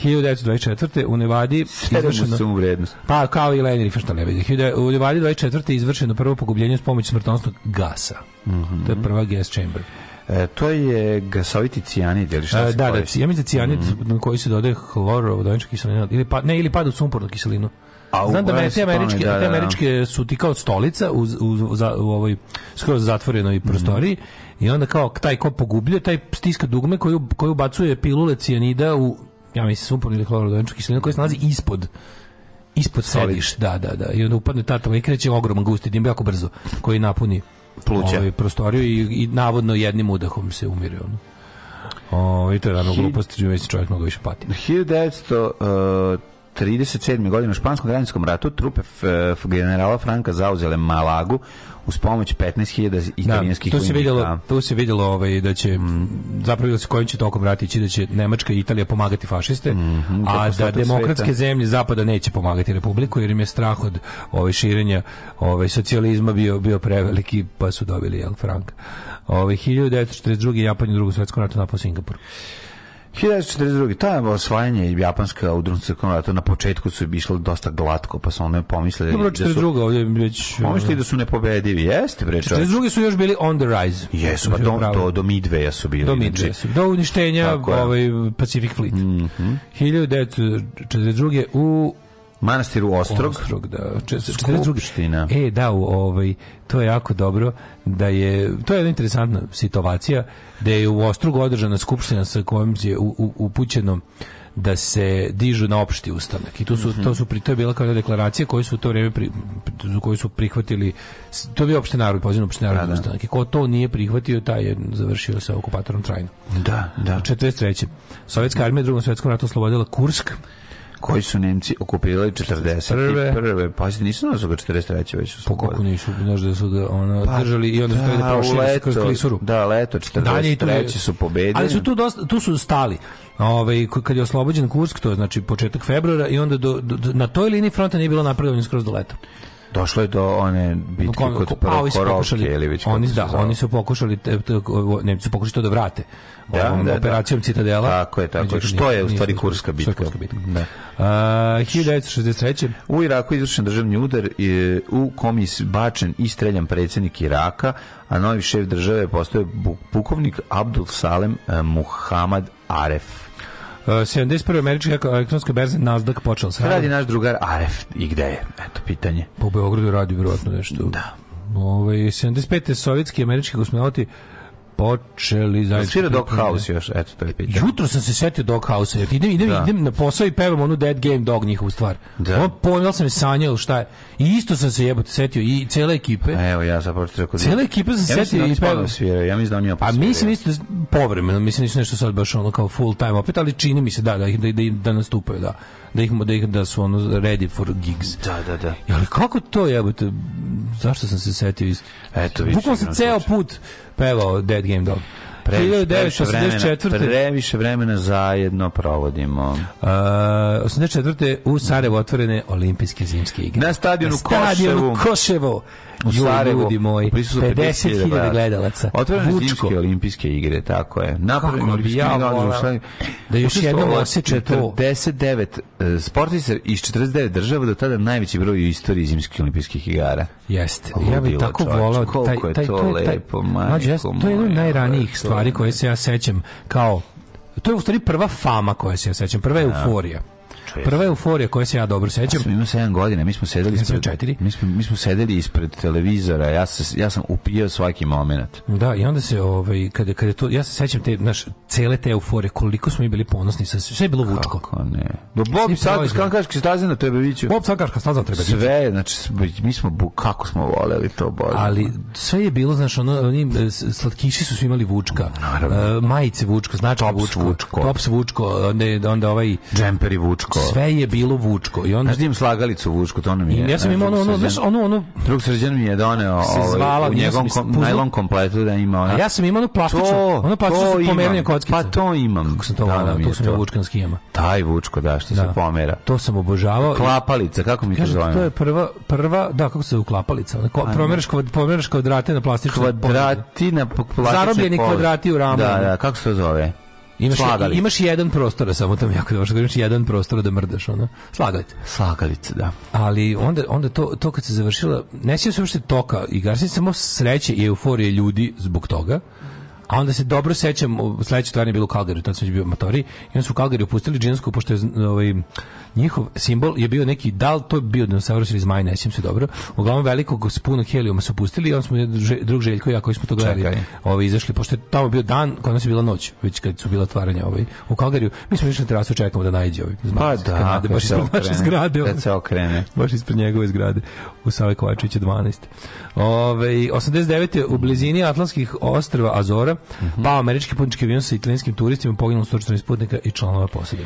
1924. u Nevadi... Sedam mu su vrednost. Pa kao i Leni Riefenstahlebe. U Ljubari 24. je izvršeno prvo pogubljenje s pomoći smrtonosnog gasa. Mm -hmm. To je prva gas chamber. E, to je gasoviti cijanid ili šta e, se Da, da, ja mislim da cijanid mm. na koji se dodaje hlorovodonička kiselina ili pa ne ili pada u sumpornu kiselinu. A Znam da me te američke, da, te da, da. američke su ti kao stolica u, u, za, u ovoj skroz zatvorenoj mhm. prostoriji mm. i onda kao taj ko pogublje, taj stiska dugme koju, koju bacuje pilule cijanida u, ja mislim, sumpornu ili hlorovodoničku kiselinu koja se nalazi ispod ispod sediš, da, da, da. I onda upadne tata i kreće ogroman gusti dim jako brzo koji napuni pluća ovaj prostoriju i, i navodno jednim udahom se umire ono. O, ovaj, i to je rano gluposti, čovjek mnogo više pati. 1900 uh, 37. godine u španskom građanskom ratu trupe e, generala Franka zauzele Malagu uz pomoć 15.000 da, italijanskih da, to se vidjelo, to se vidjelo ovaj, da će zapravo da se kojim će tokom rata ići da će Nemačka i Italija pomagati fašiste, mm -hmm, a da demokratske sveta. zemlje zapada neće pomagati republiku jer im je strah od ovaj širenja ovaj socijalizma bio bio preveliki pa su dobili jel Frank. Ovaj 1942 Japan u Drugom svjetskom ratu napao Singapur. 1942. To je osvajanje Japanska udrunca zakonodavstva. Na početku su išlo dosta glatko, pa su one pomislili Dobro, da su... Dobro, ovdje već... Pomislili e, da su nepobedivi, jeste bre čovječ. 42. su još bili on the rise. Jesu, pa da do, do, do Midveja su bili. Do Midveja su. Do uništenja ovaj, Pacific Fleet. Mm -hmm. 1942. u manastiru Ostrog. Ostrog, da. Skupština. E, da, ovaj, to je jako dobro da je, to je jedna interesantna situacija, da je u Ostrogu održana skupština sa kojom je upućeno da se dižu na opšti ustanak. I tu su, mm -hmm. to mhm. su pri to je bila kao deklaracija koju su u to vrijeme pri, koju su prihvatili to je opšti narod, pozivan opšti narod da, da. ustanak. I ko to nije prihvatio, taj je završio sa okupatorom trajno. Da, da. 43. Sovjetska armija u Drugom svjetskom ratu oslobodila Kursk koji su Nemci okupirali 41. Pazite, nisu nas ga 43. već su. Po pa kako nisu, znaš da su da ono pa, držali i onda su da, prošli leto, kroz klisuru. Da, leto 43. su pobedili. Ali su tu dosta, tu su stali. Ovaj kad je oslobođen Kursk, to je znači početak februara i onda do, do, na toj liniji fronta nije bilo napredovanja skroz do leta. Došlo je do one bitke kod Prokorovke ili već oni, da, oni su pokušali, Nemci su pokušali to da vrate da, ovom da, da. operacijom da. Citadela. Tako je, tako je. Što je u stvari Kurska bitka? Kurska bitka. Da. Uh, 1963. U Iraku izvršen državni udar i, e, u kom je bačen i streljan predsednik Iraka, a novi šef države postoje pukovnik Abdul Salem e, Muhammad Aref. 71. Uh, američka elektronska berza Nasdaq počela sa radi naš drugar Aref i gde je? Eto, pitanje. Po Beogradu radi vjerovatno nešto. Da. Ove, ovaj, 75. sovjetski američki kosmonauti počeli zajedno. Svira da Dog House još, eto to je pitanje. Jutro sam se setio Dog House, jer idem, idem, da. idem na posao i pevam onu Dead Game Dog njihovu stvar. Da. Ono ponijel sam je sanjao šta je. I isto sam se jebote setio i cele ekipe. A evo ja zapravo ću rekao. Cele da. ekipe sam ja setio da i pevam. Svira, ja mislim da on ima A mislim isto povremeno, mislim nisu nešto sad baš ono kao full time opet, ali čini mi se da, da, da, da, da nastupaju, da da ih da ih da su ono ready for gigs. Da, da, da. Ali kako to jebote? Zašto sam se setio isto? Eto, Bukvalno se ceo put pevao Dead Game Dog. Previše, previše, vremena, previše vremena zajedno provodimo. Uh, 84. u Sarajevo otvorene olimpijske zimske igre. Na stadionu, Na stadionu Koševo. Koševo u Joj, Sarajevu. Ljudi moji, 50.000 gledalaca. Otvorene zimske olimpijske igre, tako je. Napred olimpijske ja Da još jednom osjeća to. 49 e, sportista iz 49 država do tada najveći broj u istoriji zimskih olimpijskih igara. Jeste. Ja bih tako volao. Taj, taj, taj, to taj, lepo, majko To je jedna od najranijih stvari koje se ja sećam kao to je u stvari prva fama koja se ja sećam, prva je da. euforija šest. Prva euforija koja se ja dobro pa sećam. Ja imao 7 godina, mi smo sedeli ispred, četiri. Mi smo, mi smo sedeli ispred televizora, ja, se, ja sam upijao svaki momenat. Da, i onda se, ovaj, kad kada to, ja se sećam te, naš, cele te euforije, koliko smo mi bili ponosni, sa, sve je bilo vučko. Kako ne? Do Bob sad skankaški staza na tebe viče. Bob Sakarska staza na Trebeviću. Sve, znači, mi smo, kako smo voleli to, Bože. Ali sve je bilo, znaš, ono, oni, e, slatkiši su svi imali vučka. Naravno. Uh, majice vučko, znači vučko, vučko. Tops vučko, onda, onda ovaj... Džemperi vučko sve je bilo Vučko. I onda znaš da slagalicu Vučko, to mi je. ja sam imao ono, ono, znaš, ono, ono drug srđan mi je doneo ovaj, u njegovom kom, najlon kompletu da ima. Ona. ja sam imao ono plastično, to, ono plastično pomeranje kockice. Pa to imam. Kako sam to da, volao, da, to sam ja Vučkan skijama. Taj Vučko, da, što da. se pomera. To sam obožavao. Klapalica, kako mi to zovemo? To je prva, prva, da, kako se u klapalica. Pomeraš kvadrate na plastičnoj Kvadrati na plastičnoj Zarobljeni kvadrati u ramu. Da, da, kako se zove? Imaš, slagalice. imaš jedan prostor samo tamo jako dobro, imaš jedan prostor da mrdaš, ono. Slagalice. Slagalice, da. Ali onda, onda to, to kad se završila, ne sjećam se uopšte toka, i se samo sreće i euforije ljudi zbog toga. A onda se dobro sećam, sledeće stvarno je bilo u Kalgariju, tad sam bio matori, i onda su u Kalgariju pustili džinsku, pošto je ovaj, Njihov simbol je bio neki dal, to je bio dinosaurus ili zmaj, ne se dobro. Uglavnom velikog s puno helijuma su pustili i on smo drug Željko ja koji smo to gledali. Čekaj. Ovaj izašli pošto je tamo bio dan, kod nas je bila noć, već kad su bila otvaranja ovaj u Kalgariju. Mi smo išli na terasu čekamo da nađe ovaj zmaj. Pa da, kanade, baš ispred naše zgrade. Da se okrene. Baš ispred njegove zgrade u Save Kovačevića 12. Ove, 89. u blizini Atlantskih ostrva Azora, mm -hmm. pa američki putnički avion sa italijanskim turistima poginulo 114 putnika i članova posade.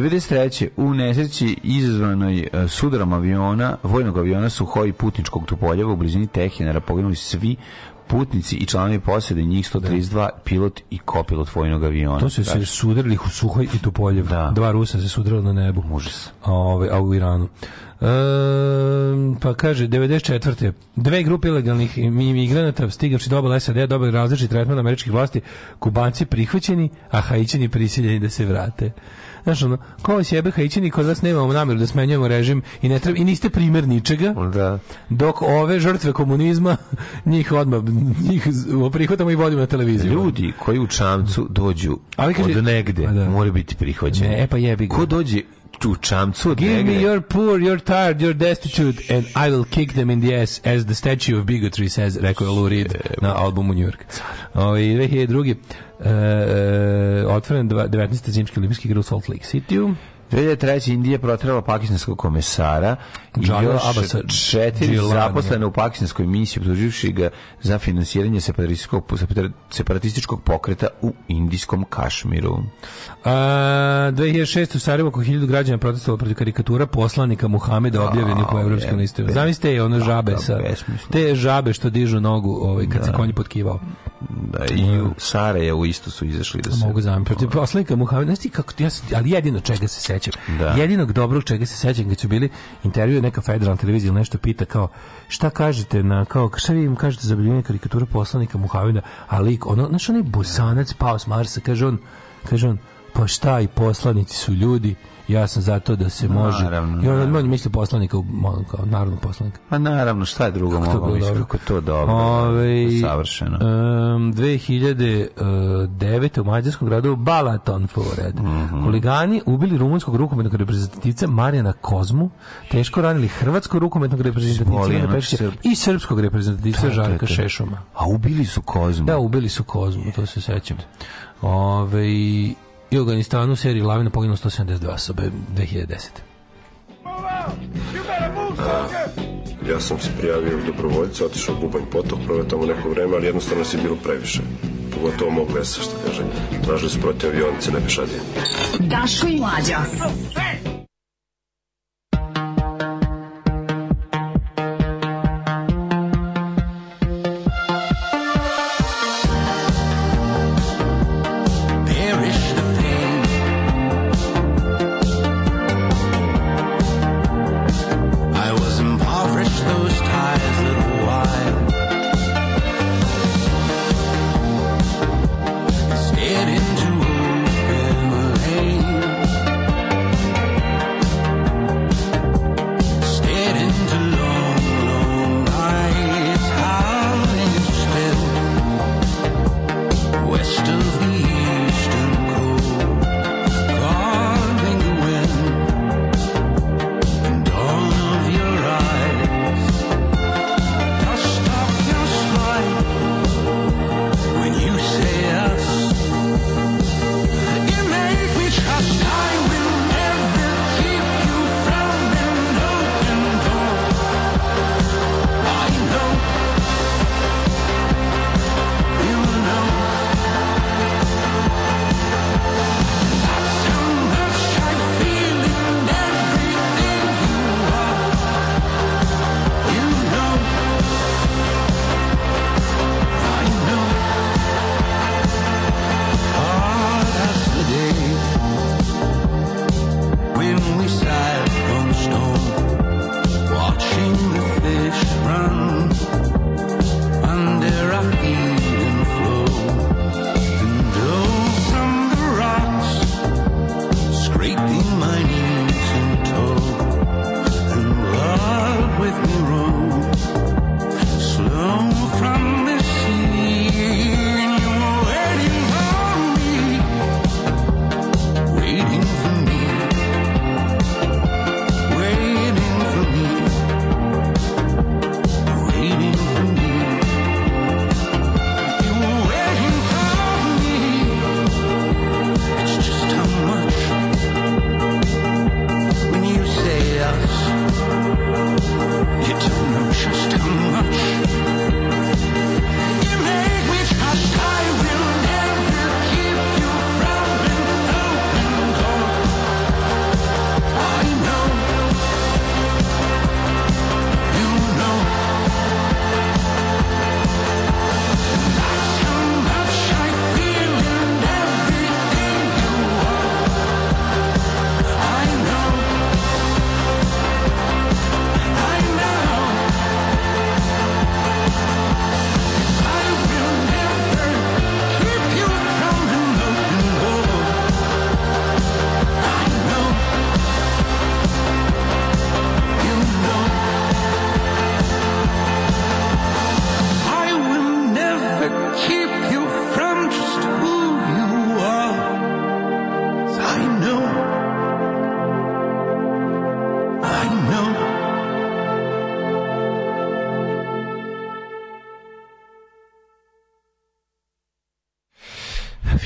93. u nesreći izazvanoj e, sudarom aviona, vojnog aviona Suhoj putničkog Tupoljeva u blizini Tehinara poginuli svi putnici i članovi posade, njih 132, da. pilot i kopilot vojnog aviona. To su se sudarili u Suhoj i Tupoljev. Da. Dva Rusa se sudarila na nebu. Užas. Ove, a u Iranu. E, pa kaže, 94. Dve grupe ilegalnih imigranata stigavši dobila SAD, dobili različit tretman američkih vlasti, kubanci prihvaćeni, a hajićeni prisiljeni da se vrate znaš, ono, ko vas jebe hajćeni, kod vas nemamo namjeru da smenjujemo režim i, ne treba, i niste primer ničega, da. dok ove žrtve komunizma, njih odmah, njih prihvatamo i vodimo na televiziju. Ljudi koji u čamcu dođu Ali, kaže, od negde, da. moraju biti prihvaćeni. Ne, e pa jebi ga. Ko dođe u čamcu od Give negde. me your poor, your tired, your destitute and I will kick them in the ass as the statue of bigotry says, rekao je Lou Reed na albumu New York. Ove, ovaj, 2002. E, e, otvoren 19. zimski olimpijski igre u Salt Lake City-u. 2003. Indija protrela pakistanskog komesara i još četiri zaposlene u pakistanskoj misiji obtuživši ga za finansiranje separatističkog pokreta u indijskom Kašmiru. A, 2006. u Sarajevo oko 1000 građana protestovalo protiv karikatura poslanika Muhameda da, objavljenih po evropskom listu. Zamislite je ono da, žabe da, sa, te žabe što dižu nogu ovaj, kad da. se konji potkivao. Da, i u Sarajevu isto su izašli da se... Mogu zamisliti. Protiv poslanika Muhameda, znaš ti kako, ja, ali jedino čega se sećam. Da. Jedinog dobrog čega se sećam kad su bili intervju neka federalna televizija ili nešto pita kao šta kažete na kao šta vi im kažete za objavljivanje karikatura poslanika Muhameda, ali ono znaš onaj bosanac pao s Marsa kaže on kaže on pa šta i poslanici su ljudi ja sam za to da se može. Naravno, I on, on poslanika, on kao narodnog poslanika. Pa naravno, šta je drugo kako mogu misli, kako to dobro, da, Ove, ovaj, da, savršeno. Um, 2009. E, u mađarskom gradu Balaton Fored. Mm -hmm. Huligani ubili rumunskog rukometnog reprezentativca Marijana Kozmu, teško ranili hrvatskog rukometnog reprezentativca Pešića i srpskog reprezentativca pa, Žarka Šešuma. A ubili su Kozmu? Da, ubili su Kozmu, to se sećam. Ove, ovaj, i u Afganistanu u seriji lavina poginulo 172 osobe 2010. ja sam se prijavio dobrovoljca, otišao u Bubanj potok, prove tamo neko vreme, ali jednostavno si bilo previše. Pogotovo mog lesa, što kažem. Tražili su protiv avionice na pešadije. Daško i mlađa. Hey!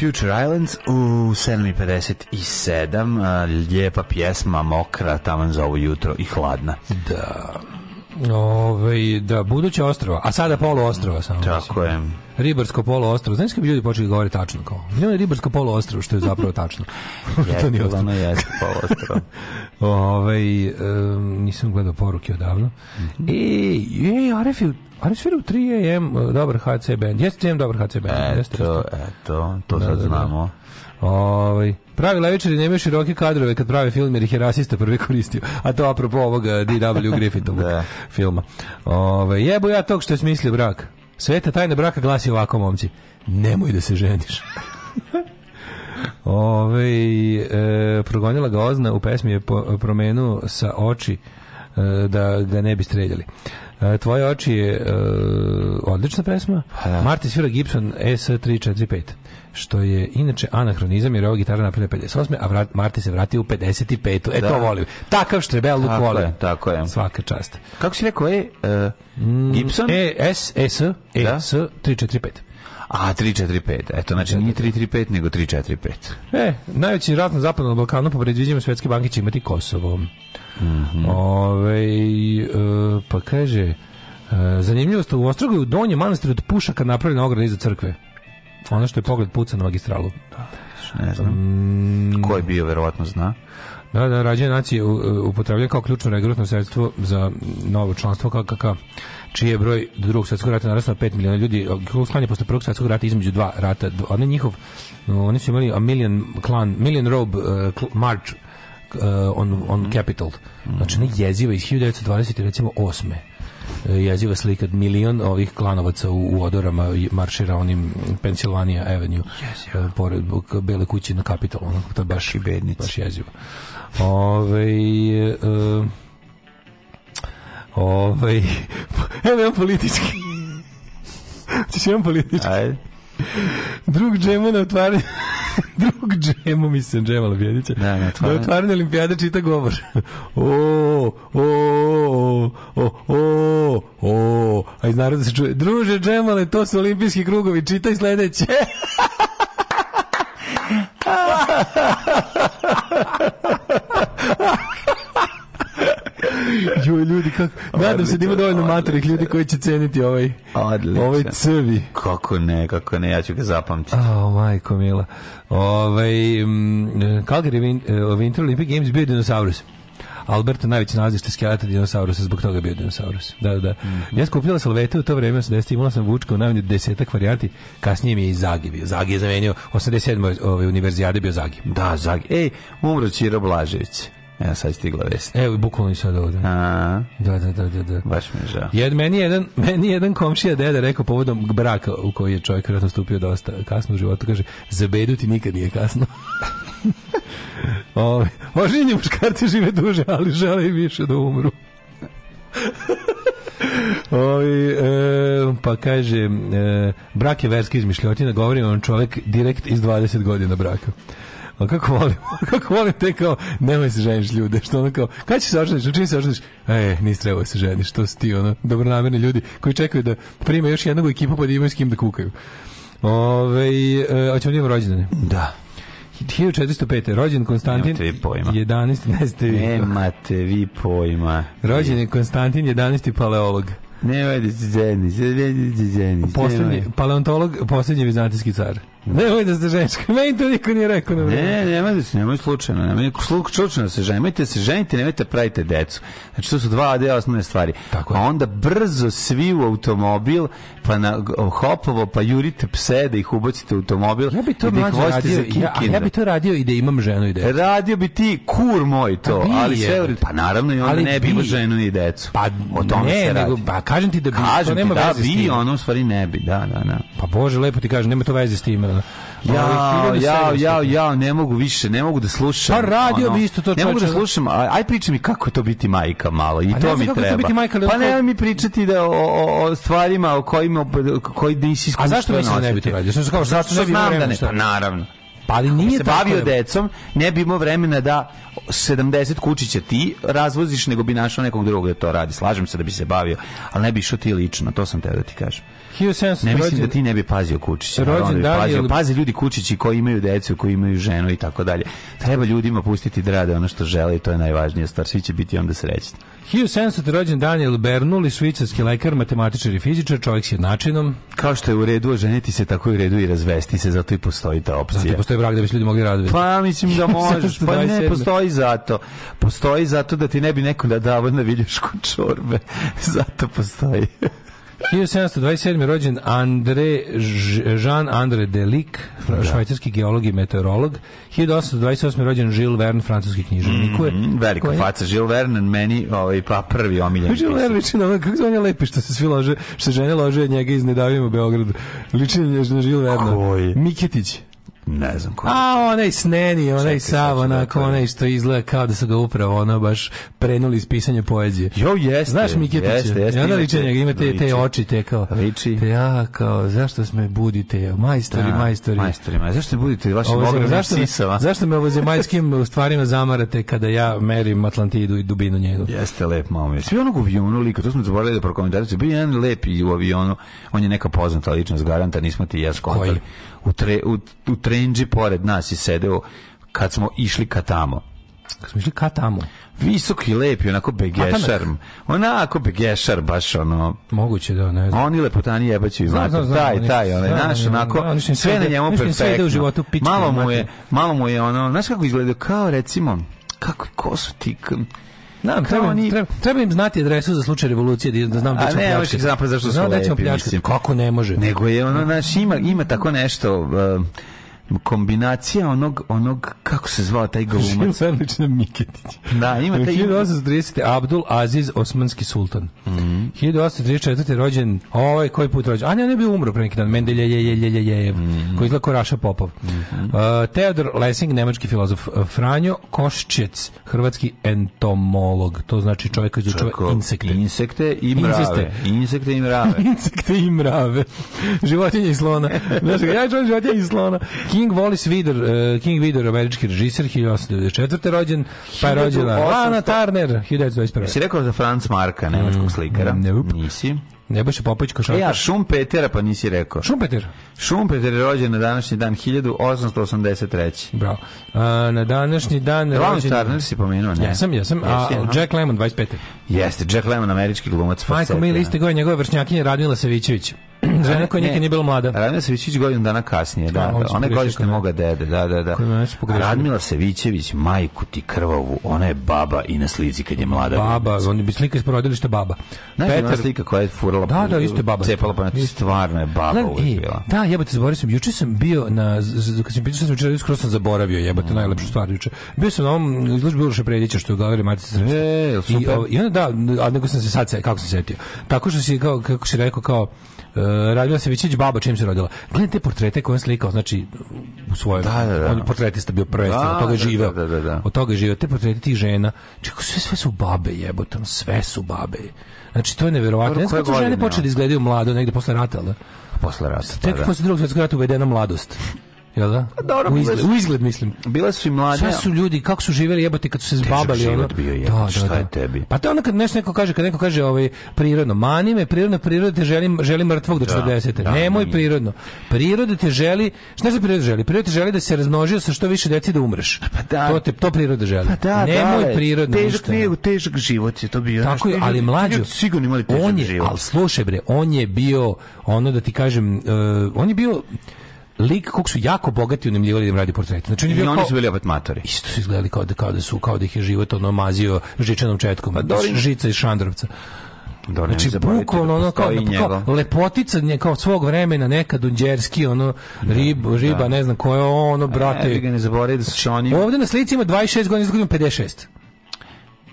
Future Islands u 7.57, lijepa pjesma, mokra, taman za ovo jutro i hladna. Da. Ove, ovaj, da, buduće ostrova, a sada polu ostrova samo. Tako je. Ribarsko polo ostrvo. Znaš kako ljudi počeli da govoriti tačno kao? Ne je ribarsko polo ostrvo, što je zapravo tačno. [LAUGHS] to nije ostrvo. Ono jeste polo ostrvo. [LAUGHS] Ove, ovaj, um, nisam gledao poruke odavno. Mm -hmm. E, ej, Arefi, Ali svira u 3AM e, dobar HC band. Jeste 3 dobar HC band. Eto, eto, to da, sad da, da. znamo. Ovaj pravi levičari nemaju široke kadrove kad prave film jer ih je rasista prvi koristio. A to apropo ovog e, D.W. Griffithovog [LAUGHS] filma. Ovaj jebo ja tog što je smislio brak. Sveta tajna braka glasi ovako momci. Nemoj da se ženiš. [LAUGHS] Ove, ovaj, e, progonila ga ozna u pesmi je po, promenuo sa oči e, da ga ne bi streljali. E, tvoje oči je e, odlična pesma. Pa da. Marti svira Gibson e S345 što je inače anahronizam jer je ova gitara napravila 58. a vrat, Marti se vratio u 55. E da. to volim. Takav štrebel luk tako volim. Je, tako je. Svaka čast. Kako si rekao, e, uh, Gibson? Mm, e, S, S, da. E, da? S, 345. A, 345, eto, znači nije 335, nego 345. E, najveći rat na zapadnom Balkanu po predviđenju Svetske banke će imati Kosovo. Mm -hmm. Ove, ovaj, e, eh, pa kaže, eh, zanimljivost u Ostrogu u Donjem manastiru od pušaka napravljena ograda iza crkve. Ono što je pogled puca na magistralu. Da, ne znam. Mm, Ko je bio, verovatno zna. Da, da, rađe nacije upotrebljen kao ključno regrutno sredstvo za novo članstvo KKK, čiji je broj do drugog svetskog rata narastao 5 miliona ljudi. Klub klan posle prvog svetskog rata između dva rata. Oni njihov, oni su imali a million clan, million robe uh, eh, march Uh, on, on mhm. Capital. Mhm. Znači, ona jeziva iz 1920. recimo 8 e, jeziva slika milion ovih klanovaca u, u odorama maršira onim Pennsylvania Avenue yes, e, pored bele kuće na Capitol ono to baš i bednici baš jezivo ovaj uh, ovaj [LAUGHS] evo politički Ti si jedan politički. Ajde. Drug džemo na otvaranju [LAUGHS] drug džemo, mislim, džema Labjedića. Da, na otvaranju. Na otvaranju olimpijade čita govor. [LAUGHS] O, o, o, o, o, a iz naroda se čuje. Druže džemale, to su olimpijski krugovi, čitaj sledeće. [LAUGHS] [LAUGHS] Jo, ljudi, kako... Nadam se da ima dovoljno matorih ljudi koji će ceniti ovaj, odlično. ovaj crvi. Kako ne, kako ne, ja ću ga zapamtiti. oh, majko mila. Ovaj, um, Calgary uh, Winter Olympic Games bio dinosaurus. Alberta najveće nalazište skeleta dinosaurusa, zbog toga je bio dinosaurus. Da, da. Mm -hmm. Ja skupljala salvete u to vreme 80 imala sam vučka u najmanje desetak varijanti, kasnije mi je i Zagi bio. Zagi je zamenio 87. Ove, ovaj, univerzijade bio Zagi. Da, Zagi. Ej, umro Čiro Blažević. Evo sad stigla vest. Evo, i bukvalno i sad ovde. A, da, da, da, da, da. Baš mi je žao. Jed, meni, jedan, [LAUGHS] meni jedan komšija deda rekao povodom braka u koji je čovjek vjerojatno stupio dosta kasno u životu, kaže, za bedu ti nikad nije kasno. [LAUGHS] Ove, oženje muškarci žive duže, ali žele i više da umru. [LAUGHS] Ovi, e, pa kaže, e, brak je verski izmišljotina, govori vam čovjek direkt iz 20 godina braka. A kako volim, [LAUGHS] kako volim te kao, nemoj se ženiš ljude, što ono kao, kada će se oženiš, čim se oženiš, e, nisi trebao se ženiš, to su ti ono, dobronamerni ljudi koji čekaju da prime još jednog ekipa pa da imaju s kim da kukaju. Ove, a ćemo njemu rođendane? Da. 1405. Rođen Konstantin. Nemate vi pojma. 11. Neste vi. Nemate vi pojma. Rođen je Konstantin 11. paleolog. Ne Nemojte Zenić, da Zenić, Zenić. Poslednji, paleontolog, poslednji vizantijski car. Nemoj da ste ženska. Meni to niko nije rekao. Na ne, nemoj da se, nemoj slučajno. Nemoj slučajno se da ženite, se ženite, nemojte da pravite decu. Znači, to su dva dela osnovne stvari. Tako pa je. A onda brzo svi u automobil, pa na hopovo, pa jurite pse da ih ubacite u automobil. Ja bi to da radio, ja, ja, bi to radio i da imam ženu i decu. Radio bi ti, kur moj to, pa ali sve, je. pa naravno i onda ali ne bi imao ženu i decu. Pa o tome ne, se radi. Nego, pa kažem ti da bi, kažem to nema ti, da, veze bi, s tim. da bi, ono u stvari ne bi, da, da, da. Pa bože, lepo ti kažem, nema to veze s tim Ja, ja, ja, ja, ne mogu više, ne mogu da slušam. Pa radio ono, bi isto to. Ne mogu da slušam. Aj priči mi kako je to biti majka malo i pa to mi kako treba. To biti majka, pa nemoj mi pričati da o, o, o stvarima o kojima koji nisi iskustveno. A zašto misliš da ne bi to radio? Sam kao zašto, zašto, zašto, zašto, zašto, zašto, zašto, zašto, zašto, zašto, zašto, ali nije se bavio je. decom, ne bi imao vremena da 70 kućića ti razvoziš, nego bi našao nekog drugog da to radi. Slažem se da bi se bavio, ali ne bi išao ti lično, to sam teo da ti kažem. Ne mislim da ti ne bi pazio kučiće. Rođen bi pazio. Ili... Pazi ljudi kučići koji imaju decu, koji imaju ženu i tako dalje. Treba ljudima pustiti da rade ono što žele i to je najvažnija stvar. Svi će biti onda srećni. 1700. rođen Daniel Bernoulli, švicarski lekar, matematičar i fizičar, čovjek s jednačinom. Kao što je u redu oženiti se, tako je u redu i razvesti se, zato i postoji ta opcija. Zato i postoji brak da bi se ljudi mogli raditi. Pa mislim da [LAUGHS] možeš, pa ne, postoji zato. Postoji zato da ti ne bi neko da davao na da viljušku čorbe. [LAUGHS] zato postoji. 1727. rođen Andre, Jean Andre Delic, da. švajcarski geolog i meteorolog. 1828. rođen Žil Vern, francuski književnik. Mm -hmm, velika koja... faca Žil Verne, meni ovaj, pa prvi omiljen. Jules Verne liči kako zvanja lepi što se svi lože, što žene lože njega iz Nedavima u Beogradu. je na Žil Verne. Koji? Miketić. Ne znam ko. A onaj sneni, onaj sav, da onako, onaj što izgleda kao da su ga upravo ono baš prenuli iz pisanja poezije. Jo, jeste. Znaš Mikitića? Jeste, jeste. I onda liče njega, ima te, te oči, te kao... Liči. Te ja kao, zašto me budite, majstori, da, majstori. Majstori, majstori. Zašto me budite vašim ogromnim zašto sisama? Me, ovo me ovozemaljskim [LAUGHS] stvarima zamarate kada ja merim Atlantidu i dubinu njegu? Jeste lep moment. Svi onog u avionu lika, to smo zaboravili da prokomentarci, bio jedan lep u avionu, on je neka poznata ličnost, garanta, nismo ti ja skontali u, tre, u, u trenđi pored nas i sedeo kad smo išli ka tamo. Kad smo išli ka tamo? Visok i lepi, onako begešar. Onako begešar, baš ono... Moguće da, ne znam. Oni lepotani jebaću i znate, taj, taj, onaj, naš, onako, sve na njemu perfektno. u životu Malo mu je, malo mu je ono, znaš kako izgleda, kao recimo, kako, ko su ti, Znam, treba, oni... treba, treba im znati adresu za slučaj revolucije, da, da, da, da znam da ćemo pljačkati. A ne, hoćeš zapravo zašto su lepi, mislim. Kako ne može? Nego je ono, znaš, ima, ima tako nešto... Uh, kombinacija onog onog kako se zvao taj [LAUGHS] glumac Sandvić na Miketić. Da, ima taj 1830 Abdul Aziz Osmanski sultan. Mhm. 1834 rođen ovaj koji put rođen. A ne, ne bi umro pre neki dan Mendelje je je je je je koji izlako Raša Popov. Mm -hmm. uh, Teodor Lessing nemački filozof Franjo Koščec hrvatski entomolog. To znači čovjek koji izučava insekte. Insekte i mrave. Insekte i mrave. insekte i mrave. životinje i slona. Znači, ja čujem životinje i slona. King Wallace Vidor, uh, King Vidor, američki režiser, 1894. rođen, pa je rođena Lana Turner, 1921. Si rekao za Franz Marka, nemačkog mm, slikara? Nope. Nisi. Ne baš Popović košarkaš. Ja, e, Šumpetera pa nisi rekao. Šumpeter. Šumpeter je rođen na današnji dan 1883. Bravo. A, na današnji dan Ron rođen... Turner si pomenuo, ne? Jesam, jesam. A Jack Lemmon, 25. Jeste, Jack Lemmon, američki glumac. Majko, mi liste da. gore njegove vršnjakinje Radmila Savićevića. [CLEARS THROAT] žena koja nikad nije bila mlada. Radmila Savićević godinu dana kasnije, da. da, da. ona je godište moga dede, da, da, da. Radmila Savićević, majku ti krvavu, ona je baba i na slici kad je mlada. Baba, on bi slika iz porodilišta baba. Znaš, Petar... slika koja je furala, da, da, isto je baba. cepala pa stvarno je baba uvijek e, bila. Da, jebate, zaboravio sam, juče sam bio na, kad sam pitao sam juče, skoro sam zaboravio, jebate, mm. najlepšu stvar juče. Bio sam na ovom izložbi Uroša Predića, što je u galeriji Matice Srpske. E, super. I, onda, da, a nego sam se sad, kako sam setio. Tako što si, kao, kako si rekao, kao, E, Radmila Savićić baba čim se rodila. Gledajte portrete koje on slikao, znači u svojoj da, da, da. on portretista bio prvenstveno, da, od toga je da, da, živeo. Da, da, da, Od toga je živeo te portrete tih žena. Čekaj, sve sve su babe jebote, sve su babe. Znači to je neverovatno. Ne znam kako žene počeli da izgledaju mlado negde posle rata, al posle rata. Tek pa da. posle drugog svetskog rata uvedena mladost. Jel da? Pa dobro, u izgled, u izgled mislim. Bila su i mlađe. Šta su ljudi, kako su živeli, jebote, kad su se zbabali. Težak život bio je, da, da, šta da. je tebi? Pa to onda kad nešto neko kaže, kad neko kaže ovaj, prirodno, mani me, prirodno, priroda te želi, želi mrtvog do 40. Da, da, Nemoj da, prirodno. Priroda te želi, šta se priroda želi? Priroda te želi da se razmnožio sa što više deci da umreš. Pa da. To, te, to priroda želi. Pa da, Nemoj da, prirodno. Težak, nije, težak život je to bio. Tako je, ali mlađo, sigurno imali težak on je, život. Ali slušaj bre, on je bio, ono da ti kažem, uh, on je bio lik kog su jako bogati unemljivali da im radi portrete. Znači, I oni su bili opet matori. Isto su izgledali kao da, kao da, su, kao da ih je život ono mazio žičanom četkom. Pa, doli... Žica iz Šandrovca. Do, znači, bukvalno da ono kao, pa kao lepotica nje, kao svog vremena, neka dunđerski, ono, da, rib, da, riba, da. ne znam ko je ono, e, brate. E, ga ne zaboravite da su oni... Ovdje na slici ima 26 godina, izgledam da 56.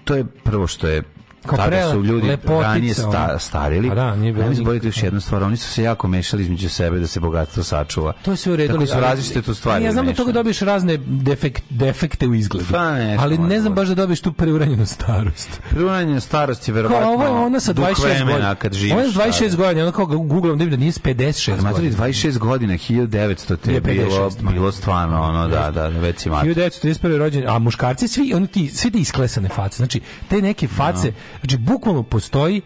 To je prvo što je Kao tada prele, su ljudi lepotica, ranije sta, starili. A pa da, nije bilo. Oni još jednu stvar, oni su se jako mešali između sebe da se bogatstvo sačuva. To je sve u redu, ali su različite tu stvari. Ja znam da toga dobiješ razne defekt, defekte u izgledu. Pa ne, ali ne znam baš da dobiješ tu preuranjenu starost. Preuranjena starost je verovatno. ovo je ona sa 26 godina kad živiš. Ona je 26 da, da. godina, ona kao googlam da vidim da nije 56 godina. 26 godina 1900 te je bilo bilo stvarno ono da da već ima. 1931 rođen, a muškarci svi oni ti svi ti isklesane face. Znači te neke da. face Znači, bukvalno postoji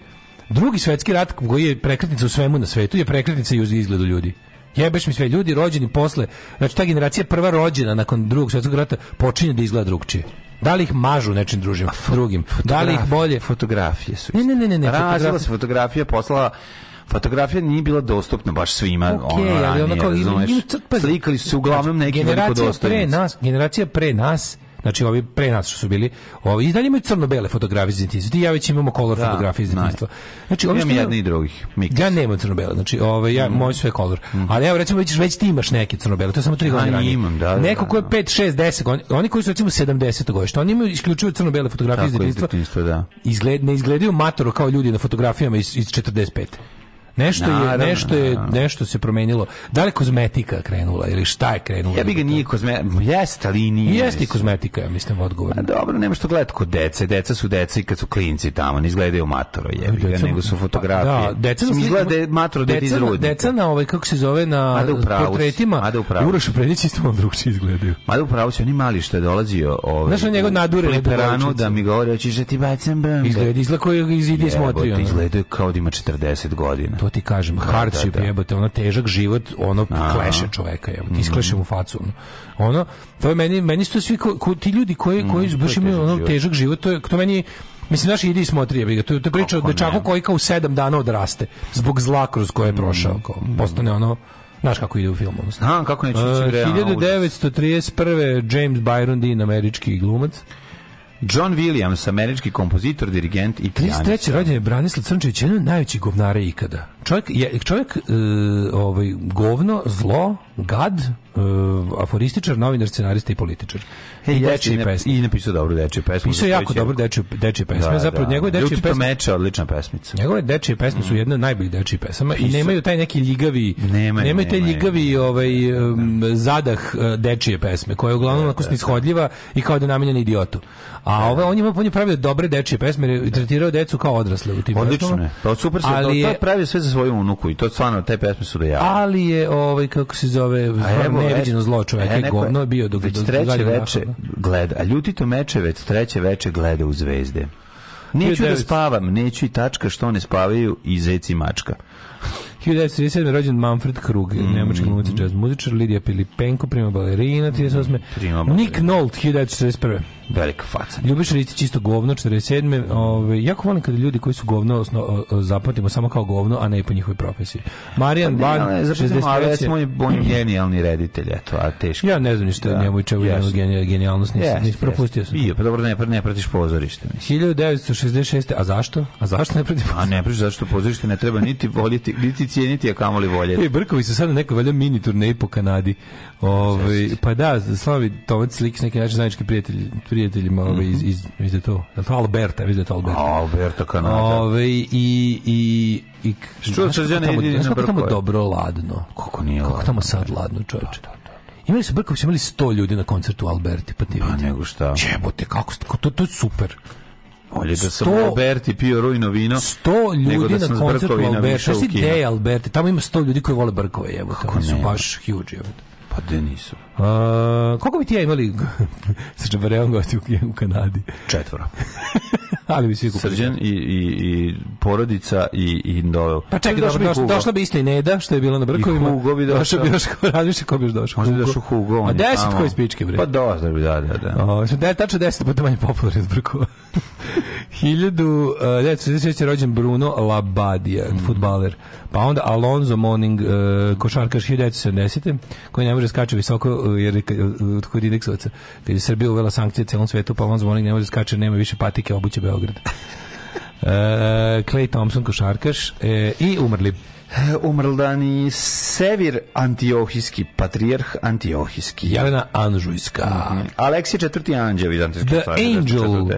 drugi svetski rat koji je prekretnica u svemu na svetu, je prekretnica i u izgledu ljudi. Jebeš mi sve ljudi rođeni posle, znači ta generacija prva rođena nakon drugog svetskog rata počinje da izgleda drugčije. Da li ih mažu nečim družim, drugim? Da li ih bolje? Fotografije su. Ne, ne, ne, ne. ne Razila se fotografija, poslala fotografija nije bila dostupna baš svima okay, ono ranije, ali onako, razumeš, slikali su uglavnom neki generacija veliko pre nas, generacija pre nas Znači ovi pre nas što su bili, ovi i dalje imaju crno-bele fotografije iz detinjstva. Ja već imamo color da, fotografije iz detinjstva. Znači ovi imam jedni i drugih. Miks. Ja nemam crno-bele, znači ove, ja mm. moj sve color. Mm. Ali evo recimo već već ti imaš neke crno-bele, to je samo tri godine ranije. Imam, da, da, da Neko ko je 5, 6, 10, oni, oni koji su recimo 70 godišta, oni imaju isključivo crno-bele fotografije iz detinjstva. Da. Izgled, ne izgledaju matoro kao ljudi na fotografijama iz, iz 45. Nešto Naravno, nešto je nešto se promenilo. Da li kozmetika krenula ili šta je krenulo? Ja bih ga nije kozmetika, jeste ali nije. Jeste kozmetika, ja mislim odgovor. dobro, nema što gledati kod dece, deca su deca i kad su klinci tamo, ne izgledaju matoro, je, nego su pa, fotografije. Da, deca su izgleda da matoro da dete iz rudnika. Deca na ovaj kako se zove na portretima, a upravo. Uroš Predić isto on drugačije izgledaju. Ma da upravo su oni mali što je dolazio, ovaj. Znaš, na njegov nadure da mi govori hoćeš da ti bacam bombe. Izgleda izlako iz ide smotrio. Izgleda kao da ima 40 godina to ti kažem, hardship da, da, da. jebote, ono težak život, ono kleše čoveka, jebote, mhm. iskleše mu facu. Ono, ono to je meni, meni su svi, ko, ko, ti ljudi koji, mhm, koji mm, baš imaju ono težak život, to, je, to meni, Mislim, naši idi smotri, jebi ga. To je priča o dečaku koji kao u sedam dana odraste. Zbog zla kroz koje je mhm, prošao. Kao, postane ono... Znaš kako ide u filmu? Znam, kako neću uh, 1931. James Byron Dean, američki glumac. John Williams, američki kompozitor, dirigent i pijanist. 33. rođen je Branislav Crnčević, jedan od najvećih ikada čovjek je čovjek e, ovaj govno, zlo, gad, e, aforističar, novinar, scenarista i političar. Hey, I dečiji ne, pesme. I napisao dobru dečiju pesmu. Pisao jako dobro dečiju, dečiju pesme. Da, Zapravo, da. da. njegove dečije pesme... Meča, odlična pesmica. Njegove dečije pesme mm. su jedna od najboljih dečijih pesama Pisao. i nemaju taj neki ljigavi... Nemaju, nemaju taj ljigavi ovaj, um, zadah e, dečije pesme, koja je uglavnom onako da, snishodljiva i kao da namenjena idiotu. A ove, ovaj, on je, on je pravio dobre dečije pesme i tretirao decu kao odrasle u tim Odlično, je. Pa super se, ali, to, to pravi sve za svoju unuku i to stvarno te pesme su do ja. Ali je ovaj kako se zove evo, neviđeno zlo čoveka, je govno je bio dok već do, treće veče gleda, a ljutito mečevec treće veče gleda u zvezde. Neću da spavam, neću i tačka što ne spavaju i zec i mačka. 1937. rođen Manfred Krug, mm. nemački glumac jazz muzičar, Lidija Pilipenko, prima balerina, 38. Prima balerina. Nick Nolte, 1941. Velika faca. Ljubiš Ristić isto govno 47. Ove, ovaj, jako volim kada ljudi koji su govno osno, zapamtimo samo kao govno, a ne po njihovoj profesiji. Marijan pa, Ban, ne, 63. Ali recimo on je genijalni reditelj, eto, a teško. Ja ne znam ništa da. njemu i čemu yes. njemu genijalnost nisam, yes, nis, propustio sam. Bio, pa dobro, ne, ne pratiš pozorište. Mislim. 1966. A zašto? A zašto ne pratiš A pa ne pratiš zašto pozorište ne treba niti voljeti, niti cijeniti, a kamoli voljeti. E, Brkovi su sad na nekoj valjom mini turneji po Kanadi. Ove, ovaj, pa da, Slavi Tomac Slik, neki način zajednički prijatelj, prijatelj prijateljima ovaj, iz, iz, iz, to, to Alberta, iz, da to Alberta. Alberta, Kanada. Ove, i, i, i, Što na tamo, tamo dobro ladno. Kako nije Kako tamo sad ladno, čovječe. Da, da, imali su Brković, imali 100 ljudi na koncertu u Alberti, pa ti vidi. Pa nego šta? Jebote, kako, to, to je super. Bolje da sam u Alberti pio rujno vino. 100 ljudi da na koncertu u Alberti. Šta si Alberti? Tamo ima 100 ljudi koji vole Brkove, jebote. Kako Oni su baš huge, jebote. Pa de nisu. Uh, koliko bi ti ja imali [LAUGHS] sa Čabareom gosti u, Kanadi? Četvora. [LAUGHS] ali bi svi kupili. Srđan i, i, i porodica i, i Dovel. Pa čekaj, došla, bi, došla, došla bi isto i Neda, što je bilo na Brkovima. I Hugo bi došao. Došao bi još, razmišlja ko bi još došao. Možda bi došao Hugo. A deset koji spičke, bre. Pa dosta bi, da, da, da. O, da tačno deset puta manje popularno od Brkova. 1966. [LAUGHS] E, je rođen Bruno Labadija, mm. futbaler. Pa onda Alonzo Moning, uh, košarkaš 1970. koji ne može da skače visoko jer od kod indeksovaca, kad je Srbija uvela sankcije celom svetu, pa on zvonik ne može da skače, nema više patike, obuće Beograd. [LAUGHS] e, Clay Thompson, košarkaš, e, i umrli. Umrldani Sevir Antiohijski, patrijarh Antiohijski. Jelena Anžujska. Mm -hmm. Aleksij IV. anđel Antiohijski. The Angel. Četvrte.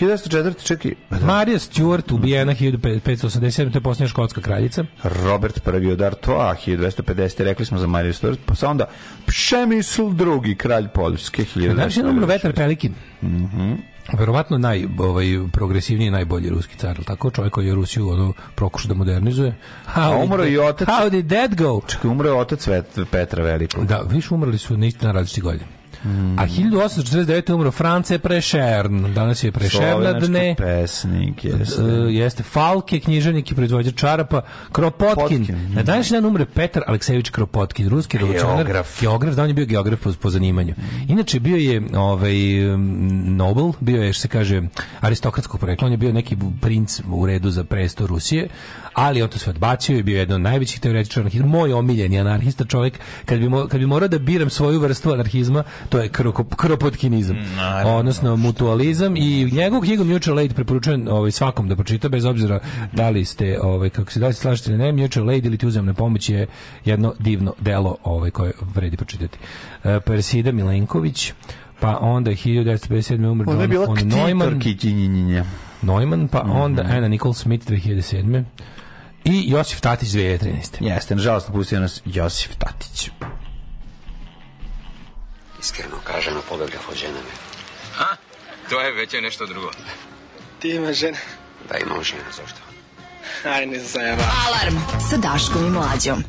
1904. čeki. Pa da. Marija Stuart ubijena 1587. To je posljednja škotska kraljica. Robert I od Artoa 1250. Rekli smo za Mariju Stuart. Pa sa onda Pšemisl drugi kralj Poljske. Znači je umro Vetar Pelikin. Mhm. Mm verovatno naj ovaj progresivniji najbolji ruski car, al tako čovjek koji je Rusiju ono prokušao da modernizuje. How a umro i otac. How did that go? Čekaj, umro je otac Petra Velikog. Da, više umrli su na različitih godina. Mm. A 1849. umro France Prešern. Danas je Prešerna dne. pesnik, e, jeste. Uh, jeste Falke, književnik i proizvođač čarapa. Kropotkin. Potkin, na da. današnji dan umre Petar Aleksejević Kropotkin, ruski revolucionar. Geograf. Geograf, da on je bio geograf po, po zanimanju. Inače, bio je ovaj, Nobel, bio je, što se kaže, aristokratskog porekla. On je bio neki princ u redu za presto Rusije ali on to sve odbacio i bio jedan od najvećih teoretičara Moj omiljeni anarhista čovjek, kad bi, mo, kad bi morao da biram svoju vrstu anarhizma, to je kropotkinizam, mm, Naravno. odnosno da. mutualizam i njegovu knjigu Mutual Aid preporučujem ovaj, svakom da pročita, bez obzira da li ste, ovaj, kako se da li slažete ili ne, Mutual Aid ili ti uzemne pomoć je jedno divno delo ovaj, koje vredi pročitati. E, Persida Milenković, pa onda 1957. umre John von Neumann. Neumann, pa onda mm -hmm. Anna Nicole Smith 2007. I Josif Tatić 2013. Jeste, nažalost napustio nas Josif Tatić. Iskreno kažem, pobegla od žena me. A? To je već nešto drugo. Ti imaš žena? Da, imam žena, zašto? Aj, ne zajeba. Alarm sa Daškom i Mlađom.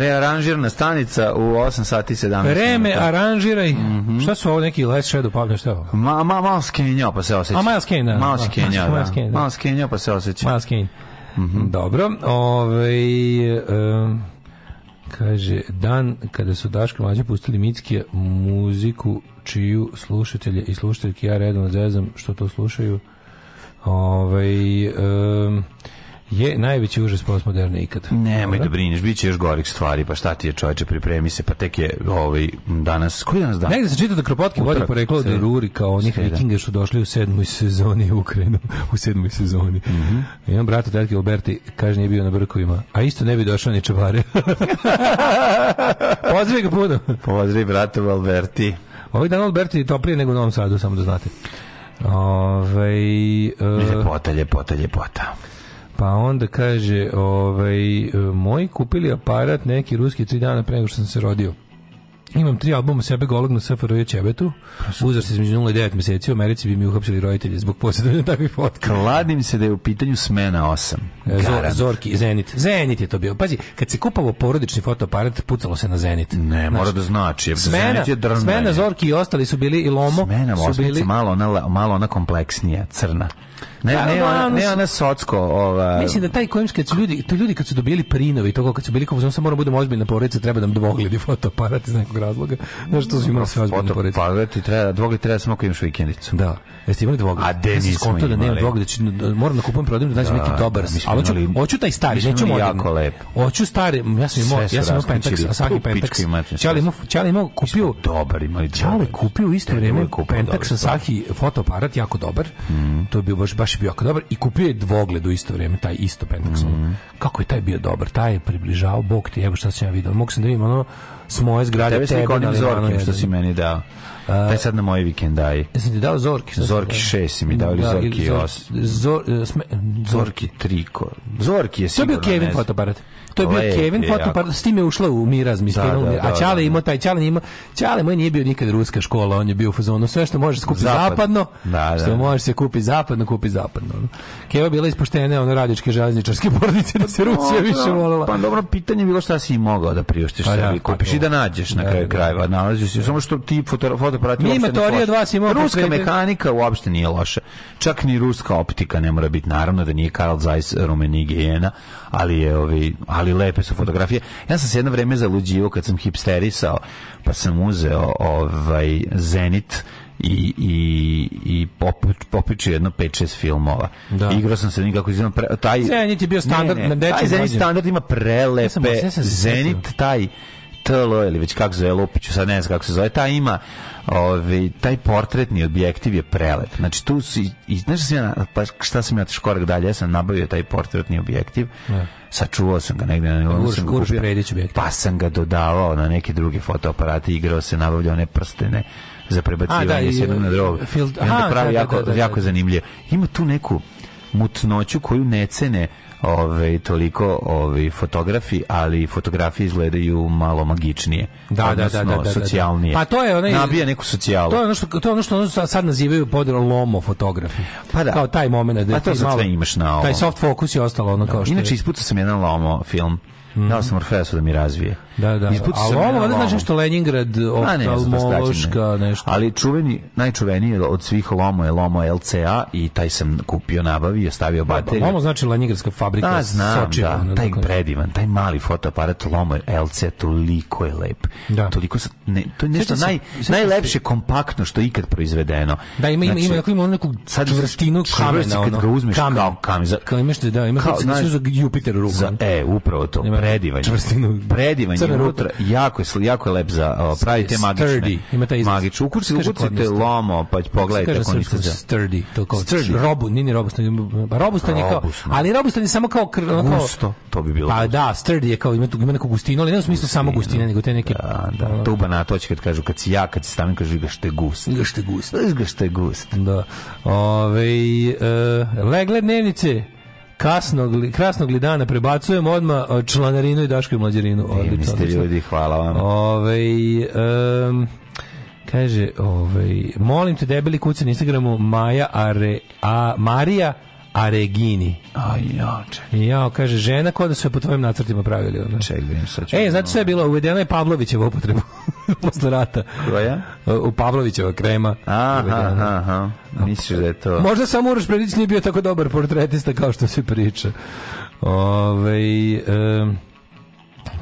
Rearanžirana stanica u 8 sati 17. Reme, aranžiraj. Mm -hmm. Šta su ovo neki Last Shadow Pavlja, šta ovo? Ma, ma, malo skenja pa se osjeća. A malo skenja, da. Malo skenja, da. Malo da. skenja da. pa se osjeća. Malo skenja. Mm -hmm. Dobro, ovaj... Um, kaže, dan kada su Daško Mlađe pustili Mitske muziku čiju slušatelje i slušateljke ja redom zezam što to slušaju, ovaj... Um, je najveći užas postmoderne ikad. Nemoj da brineš, bit će još gorih stvari, pa šta ti je čovječe, pripremi se, pa tek je ovaj, danas, koji je danas dan? Negde se čita da Kropotkin vodi poreklo da Ruri kao onih da. vikinga što došli u sedmoj sezoni u Ukrajinu, u sedmoj sezoni. Mm -hmm. Imam brata tetke Alberti, kaže nije bio na brkovima, a isto ne bi došao ni čabare. [LAUGHS] Pozdravi ga puno. Pozdravi, bratu Alberti. Ovaj dan Alberti je toplije nego u Novom Sadu, samo da znate. Ove, ovaj, uh... E, ljepota, ljepota, ljepota. Pa onda kaže, ovaj, moji kupili aparat neki ruski tri dana pre nego što sam se rodio. Imam tri albuma sebe golog na SFRJ Čebetu. Uzar se između 0 i 9 meseci. U Americi bi mi uhapšili roditelji zbog posjedovanja takvih fotka. Kladim se da je u pitanju smena 8. E, Zor, Zorki, Zenit. Zenit je to bio. Pazi, kad se kupavo porodični fotoaparat, pucalo se na Zenit. Ne, znači, mora da znači. Smena, Zenit je drnanje. Smena, Zorki i ostali su bili i Lomo. Smena 8 bili... malo, ona, malo ona kompleksnija, crna. Ne, da, ne, ona, ne ona socko, ova. Mislim da taj kojimski ljudi, to ljudi kad su dobili prinovi, to kad su bili kao samo moramo da budemo na porodica, treba da nam dvogledi fotoaparat iz nekog razloga. Znaš što su imali sve na porodice. Fotoaparat i treba dvogled treba samo kad imaš vikendicu. Da. Jeste imali dvogled? A de nismo konto da nema dvogled, znači, moram da kupujem prodajem da nađem neki dobar. Ali hoću hoću taj stari, neću moj. Jako lep. Hoću stari, ja sam imao, ja sam imao Pentax, Asagi Pentax. Čali mu, čali mu kupio dobar, imali čali kupio isto vreme Pentax Asagi fotoaparat jako dobar. Mhm. To je bio baš baš, baš bio jako dobar i kupio je dvogled u isto vrijeme, taj isto Pentax. Mm -hmm. Kako je taj bio dobar? Taj je približavao bog ti, evo šta sam ja vidio. Mogu sam da vidim ono, s moje zgrade tebe. Tebe onim Zorkim što si meni dao. Uh, taj sad na moje vikendaj. Ja e, sam ti dao Zorki. Sam Zorki 6 si mi dao ili da, Zorki 8. Zor, zor, zor, e, Zorki 3. Ko. Zorki je sigurno. To je bio Kevin fotoaparat. To je bio Lep, Kevin Hotman, s tim je ušla u miraz, mi da, da, a Čale da, ima taj Ćale ima Čale moj nije bio nikad ruska škola, on je bio u fazonu sve što može skupiti Zapad. zapadno, da, da. što može se kupiti zapadno, kupi zapadno. Keva bila ispoštene, ono radičke željezničarske [LAUGHS] porodice da se Rusija pa više volela. Pa dobro, pitanje bilo šta si mogao da priuštiš pa, sebi, pa kupiš i da nađeš na kraju krajeva, nalaziš se, samo što ti foto foto fotoaparati ima ne od vas ima Ruska mehanika uopšte nije loša. Čak ni ruska optika ne mora biti, naravno da nije Karl Zeiss rumenigijena, ali je ovi, ovaj, ali lepe su fotografije. Ja sam se jedno vreme zaluđivo kad sam hipsterisao, pa sam uzeo ovaj Zenit i i i popičio jedno 5 6 filmova. Da. Igrao sam se nikako izvinjavam taj Zenit je bio standard ne, ne, na dečiji. Zenit standard ima prelepe. Ja sam, ja sam Zenit taj TL, ili već kako zove Lupiću, sad ne znam kako se zove, taj ima ovi, ovaj, taj portretni objektiv je prelep. Znači tu si, i, znaš sam ja, pa šta sam ja korak dalje, ja sam nabavio taj portretni objektiv. Ne da sačuvao sam ga negde na nivou. Urš, Urš Redić Pa sam ga dodavao na neke druge fotoaparate, igrao se, nabavljao one prstene za prebacivanje da, s jednog na drugog. I onda pravi da, da, jako, jako zanimljivo. Ima tu neku mutnoću koju ne cene ove, toliko ove, fotografi, ali fotografije izgledaju malo magičnije. Da, da odnosno, da, da, da, da, socijalnije. Pa to je onaj, Nabija neku socijalu. To je ono što, to je ono što sad nazivaju podelo lomo fotografi. Pa da. Kao taj moment. Da pa to sad sve imaš na ovo. Taj soft focus i ostalo ono kao što Inače, ispucao sam jedan lomo film. Mm -hmm. Dao sam Orfeasu da mi razvije. Da, da. Ali ovo valjda znači što Leningrad, oftalmološka, ne, nešto. Ali čuveni, najčuveniji od svih Lomo je Lomo LCA i taj sam kupio, nabavio, stavio bateriju. Lomo znači Leningradska fabrika da, znam, Sočina, da, taj predivan, taj mali fotoaparat Lomo LCA, toliko je lep. Da. Toliko sa, ne, to je nešto naj, najlepše kompaktno što je ikad proizvedeno. Da, ima ima znači, ima dakle, ima neku sad čvrstinu kamena, kad ga uzmeš kao kamen. Kao imaš da, ima kao, da Jupiter rukom. E, upravo to, predivan. Čvrstinu. Predivan je unutra. unutra. Jako je, jako je lep za o, pravi te magične. Sturdy. Ima taj izraz. Magič. Ukucite, ukucite lomo, pa pogledajte kako ništa za. Sturdy. To kao sturdy. Robu, nije ni robustan. Pa robustan je kao, ali robustan je samo kao... kao gusto, to bi bilo. Pa da, sturdy je kao, ima, ima neku gustinu, ali ne u smislu samo gustine, nego te neke... Da, da, to u Banatoći kad kažu, kad si ja, kad si stavim, kažu, gašte gust. Gašte gust. Gašte gust. Da. Ove, e, legle dnevnice, kasnog, krasnog li dana prebacujem odma e, članarinu i dašku i mlađerinu. E, odlično. Ste ljudi, hvala vam. ovaj um, kaže, ovaj, molim te debeli kuca na Instagramu Maja Are, a Marija Aregini. Aj, ja, kaže, žena koja da su je po tvojim nacrtima pravili. Ono. Čekaj, vidim, sad ću... E, da znate što je bilo? Uvedena je Pavlovićeva upotreba [LAUGHS] posle rata. Koja? U Pavlovićeva krema. Aha, uvedena. aha. Misliš da je to... Možda samo Uroš Predić nije bio tako dobar portretista kao što se priča. Ove, um,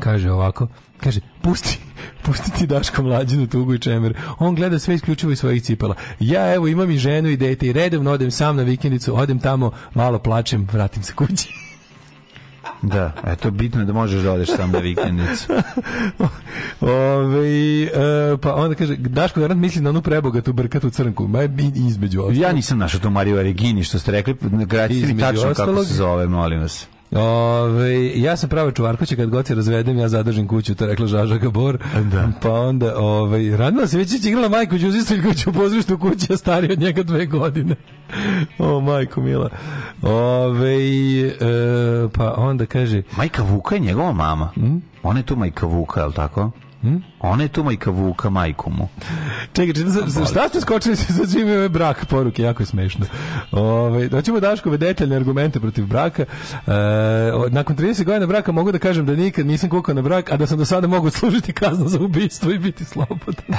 kaže ovako, kaže, pusti Pustiti Daško mlađinu tugu i čemer. On gleda sve isključivo iz svojih cipela. Ja evo imam i ženu i dete i redovno odem sam na vikendicu, odem tamo, malo plačem, vratim se kući. [LAUGHS] Da, eto bitno da možeš da odeš sam na vikendicu. [LAUGHS] Ove, e, pa onda kaže, Daško Garant misli na onu prebogatu brkatu crnku, ma između ostalog. Ja nisam našao tu Mariju Regini, što ste rekli, gradite mi tačno kako se zove, molim vas. Ove, ja sam prava čuvarkoća kad god se razvedem, ja zadržim kuću, to je rekla Žaža Gabor. Da. Pa onda, ovaj, radila se već igrala majku Đuzistoljkoću u pozorištu kuća, stari od njega dve godine. o, majko mila. Ove, e, pa onda kaže... Majka Vuka je njegova mama. Mm? Ona je tu majka Vuka, je li tako? Hm? Ona je tu majka Vuka, majku mu. Čekaj, čekaj, šta ste skočili sa [LAUGHS] svime ove brak poruke, jako je smešno. Ove, doćemo Daškove detaljne argumente protiv braka. E, nakon 30 godina braka mogu da kažem da nikad nisam kukao na brak, a da sam do sada mogu [LAUGHS] služiti kaznu za ubistvo i biti slobodan.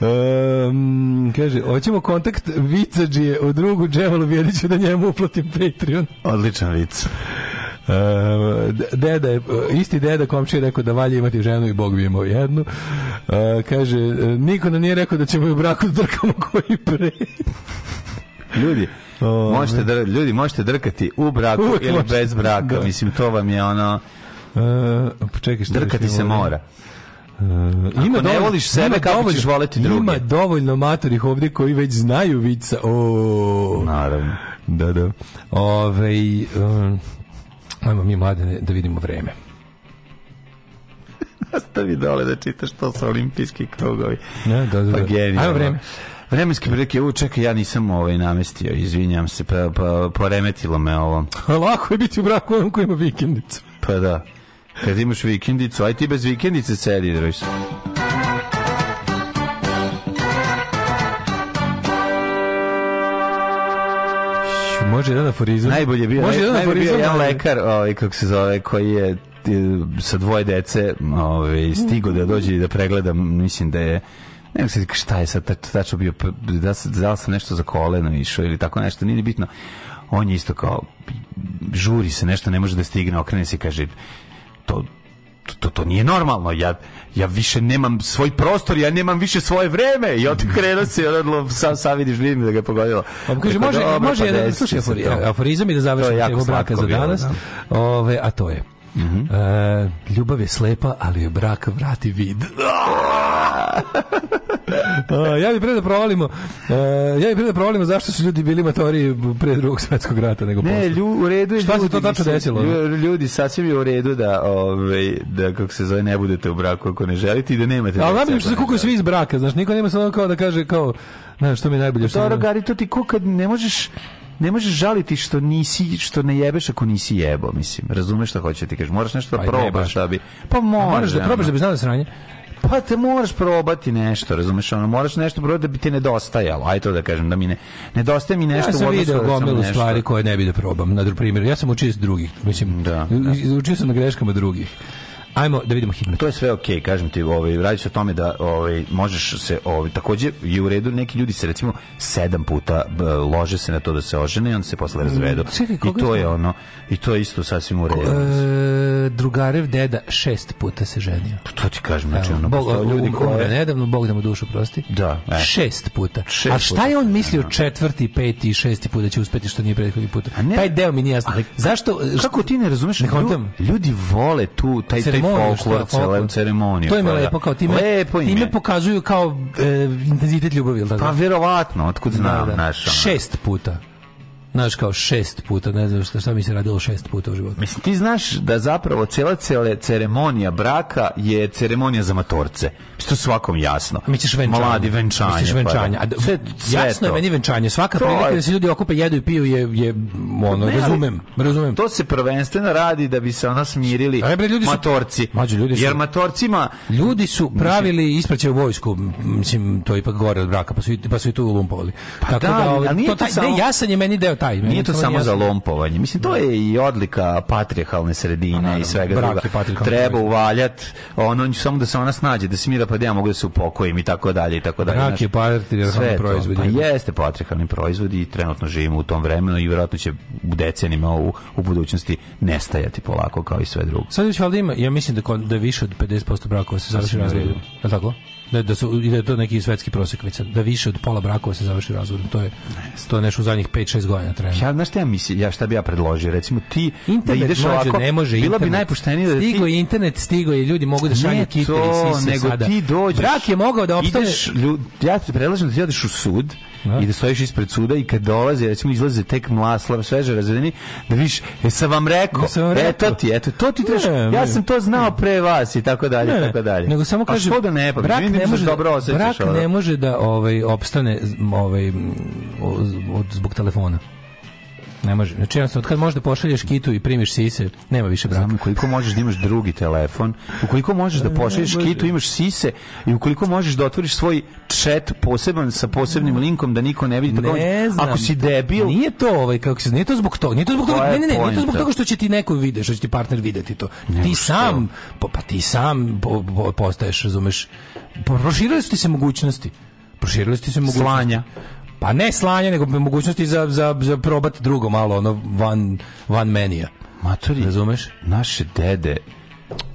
um, kaže, hoćemo kontakt Vicađije u drugu Džemalu Vjeriću da njemu uplatim Patreon. Odličan vic. Eh, deda je, eh, isti deda komči je rekao da valje imati ženu i Bog bi imao jednu. Eh, kaže, niko nam nije rekao da ćemo u braku drkamo koji pre. Ljudi, možete dr ljudi možete drkati u braku Uvijek ili možete. bez braka. Da. Mislim, to vam je ono... Uh, čekaj, šta drkati se mora. Uh, ima ne voliš sebe, kako dovoljno, ćeš voliti druge? Ima dovoljno matorih ovde koji već znaju vica. O, Naravno. Da, da. Ove, um, Ajmo mi mlade da vidimo vreme. [LAUGHS] Nastavi dole da čitaš to sa olimpijski krugovi. Ne, da, da, da, pa genijalno. Ajmo vreme. Vremenske prilike, u čekaj, ja nisam ovaj namestio, izvinjam se, pa, pa, poremetilo me ovo. [LAUGHS] Lako je biti u braku onom koji ima vikendicu. Pa da, kad imaš vikendicu, aj ti bez vikendice sedi, druži. Može jedan aforizam. Najbolje bio. Može jedan aforizam. Bio da- lekar, ovaj kako se zove, koji je e, sa dvoje dece, ovaj stigo da dođe i da pregleda, mislim da je ne znam šta je sad tačno bio, da, da sam nešto za koleno išao ili tako nešto, nije bitno. On je isto kao, žuri se nešto, ne može da stigne, okrene se i kaže, to to, to nije normalno. Ja, ja više nemam svoj prostor, ja nemam više svoje vreme. I otkrenuo se i odlo sa sa vidiš vidim da ga je pogodilo. Pa kaže e, pa može dobro, može pa jedan slušaj aforizam i da završimo temu braka za danas. Da. Ove, a to je Mm -hmm. e, ljubav je slepa, ali je brak vrati vid. uh, [LAUGHS] ja bih pre da provalimo uh, ja bih pre da provalimo zašto su ljudi bili matori pre drugog svetskog rata nego ne, posle. Ne, u redu je. Šta ljudi, se to tačno desilo? Ljudi, sasvim je u redu da, ovaj, da kako se zove, ne budete u braku ako ne želite i da nemate. Al najbolje što se kuka da. svi iz braka, znaš, niko nema samo kao da kaže kao, znaš, što mi je najbolje što. Dobro, Gari, to ti kuka ne možeš ne možeš žaliti što nisi što ne jebeš ako nisi jebao mislim. Razumeš šta hoćete da ti kažeš? Moraš nešto da pa probaš da bi. Pa može, moraš da probaš da bi znao da sranje. Pa te moraš probati nešto, razumeš, ono, moraš nešto probati da bi ti nedostajalo. ajde to da kažem, da mi ne nedostaje mi nešto ja sam u odnosu video da gomilu stvari koje ne bi da probam. Na primjer, ja sam učio iz drugih, mislim, da, da. učio sam na greškama drugih. Ajmo da vidimo hitmet. To je sve okej, okay, kažem ti, ovaj radi se o tome da ovaj možeš se ovaj takođe i u redu neki ljudi se recimo sedam puta lože se na to da se ožene i onda se posle razvedu. Mm, čekaj, I to je ono i to je isto sasvim u redu. E, drugarev deda šest puta se ženio. Pa to ti kažem, znači ono Bog, ljudi koji je nedavno Bog da mu dušu prosti. Da, e. šest puta. Šest A šta je on mislio četvrti, peti i šesti put da će uspeti što nije prethodni put? Taj deo mi nije jasno. Zašto kako ti ne razumeš? Ljudi vole tu taj taj ceremoniju, folklor, folklor, ceremoniju. To je lepo, da. kao time, lepo time pokazuju kao e, intenzitet ljubavi, ili tako? Pa vjerovatno, otkud da, znam, da, da. Naš, Šest puta znaš kao šest puta, ne znam šta, šta mi se radilo šest puta u životu. Mislim, ti znaš da zapravo cela cela ceremonija braka je ceremonija za matorce. Mislim, svakom jasno. Mi ćeš venčanje. Mladi venčanje. Misliš venčanje. Pa, da. A, sve, sve jasno to. je meni venčanje. Svaka to prilika je... da se ljudi okupe, jedu i piju je, je ono, ne, razumem, razumem. To se prvenstveno radi da bi se ona smirili A, bre, ljudi su, matorci. Mađu, ljudi su, jer matorcima... Ljudi su pravili ispraćaju vojsku, mislim, to je ipak gore od braka, pa su, pa su i tu lumpovali. Pa Tako da, da, ali, ovaj, to, taj, samo... ne, jasan je meni deo taj taj. Meni Nije to samo za lompovanje. Mislim, to da. je i odlika patrijarhalne sredine no, pa i svega druga. Treba uvaljat, ono, samo da se ona snađe, da se mira, pa da ja mogu da se upokojim i tako dalje i tako dalje. Brak znači, je patrijarhalni proizvod. Pa jeste patrijarhalni proizvod i trenutno živimo u tom vremenu i verovatno će u decenijama u, u budućnosti nestajati polako kao i sve drugo. Sad još valjda ja mislim da, da više od 50% brakova se završi da razvodom. Je li tako? da, da su da je to neki svetski prosek već da više od pola brakova se završi razvodom to je to je nešto u zadnjih 5 6 godina trenutno ja znaš šta ja mislim ja šta bih ja predložio recimo ti da internet da ideš može, ovako ne može bila internet. bi najpoštenije da stigo ti... internet stigo je ljudi mogu da šalju kiteri nego sada. ti dođeš brak je mogao da opstane ideš ljud, ja ti predlažem da ti odeš u sud da. i da stojiš ispred suda i kad dolaze, recimo izlaze tek mlaslav, sveže razvedeni, da viš, e, sam vam rekao, ja da sam vam e, rekao. eto ti, eto, to ti treš, ja sam to znao pre vas i tako dalje, ne, tako dalje. Nego samo kaže, A da ne, pa brak da ne može, da- dobro osjećaš, brak ne može da ovaj, opstane ovaj, od, zbog telefona. Ne može. Znači, jednostavno, od kad možeš da pošalješ kitu i primiš sise, nema više braka. Znam, ukoliko možeš da imaš drugi telefon, ukoliko možeš da pošalješ kitu, imaš sise i ukoliko možeš da otvoriš svoj chat poseban sa posebnim linkom da niko ne vidi. Tako pa ne znam. Ako si debil... Nije to, ovaj, kako se, nije to zbog toga. Nije to zbog toga, ne, ne, ne, nije to zbog toga što će ti neko vide, što će ti partner videti to. ti sam, pa ti sam postaješ, razumeš, Proširile su ti se mogućnosti. Proširile su ti se mogućnosti. Slanja. Pa ne slanje, nego mogućnosti za, za, za probat drugo malo, ono, van, van menija. Maturi, razumeš? Naše dede,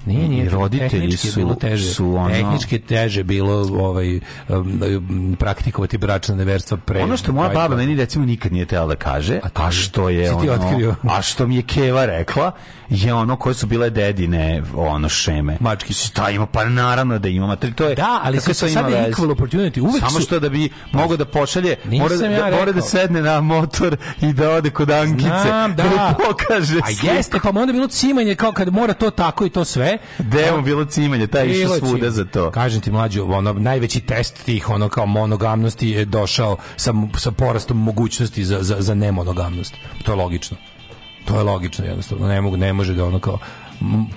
nije, nije, i roditelji su, bilo teže, su ono... Tehnički teže bilo ovaj, um, praktikovati bračna neverstva pre... Ono što moja baba meni recimo nikad nije tela da kaže, a, a što je ono, a što mi je Keva rekla, je ono koje su bile dedine ono šeme. Mački. Šta da, ima? Pa naravno da ima. To je, da, ali se, sad ima je equal opportunity. Uvek Samo što da bi mogao da pošalje, mora, da- ja da, mora da sedne na motor i da ode kod Ankice. Znam, [LAUGHS] da. da pokaže A jeste, pa onda bilo cimanje kao kad mora to tako i to sve, sve. Gde je bilo cimanje, taj išao svuda za to. Kažem ti mlađo, ono najveći test tih ono kao monogamnosti je došao sa, sa porastom mogućnosti za, za, za nemonogamnost. To je logično. To je logično jednostavno. Ne mogu, ne može da ono kao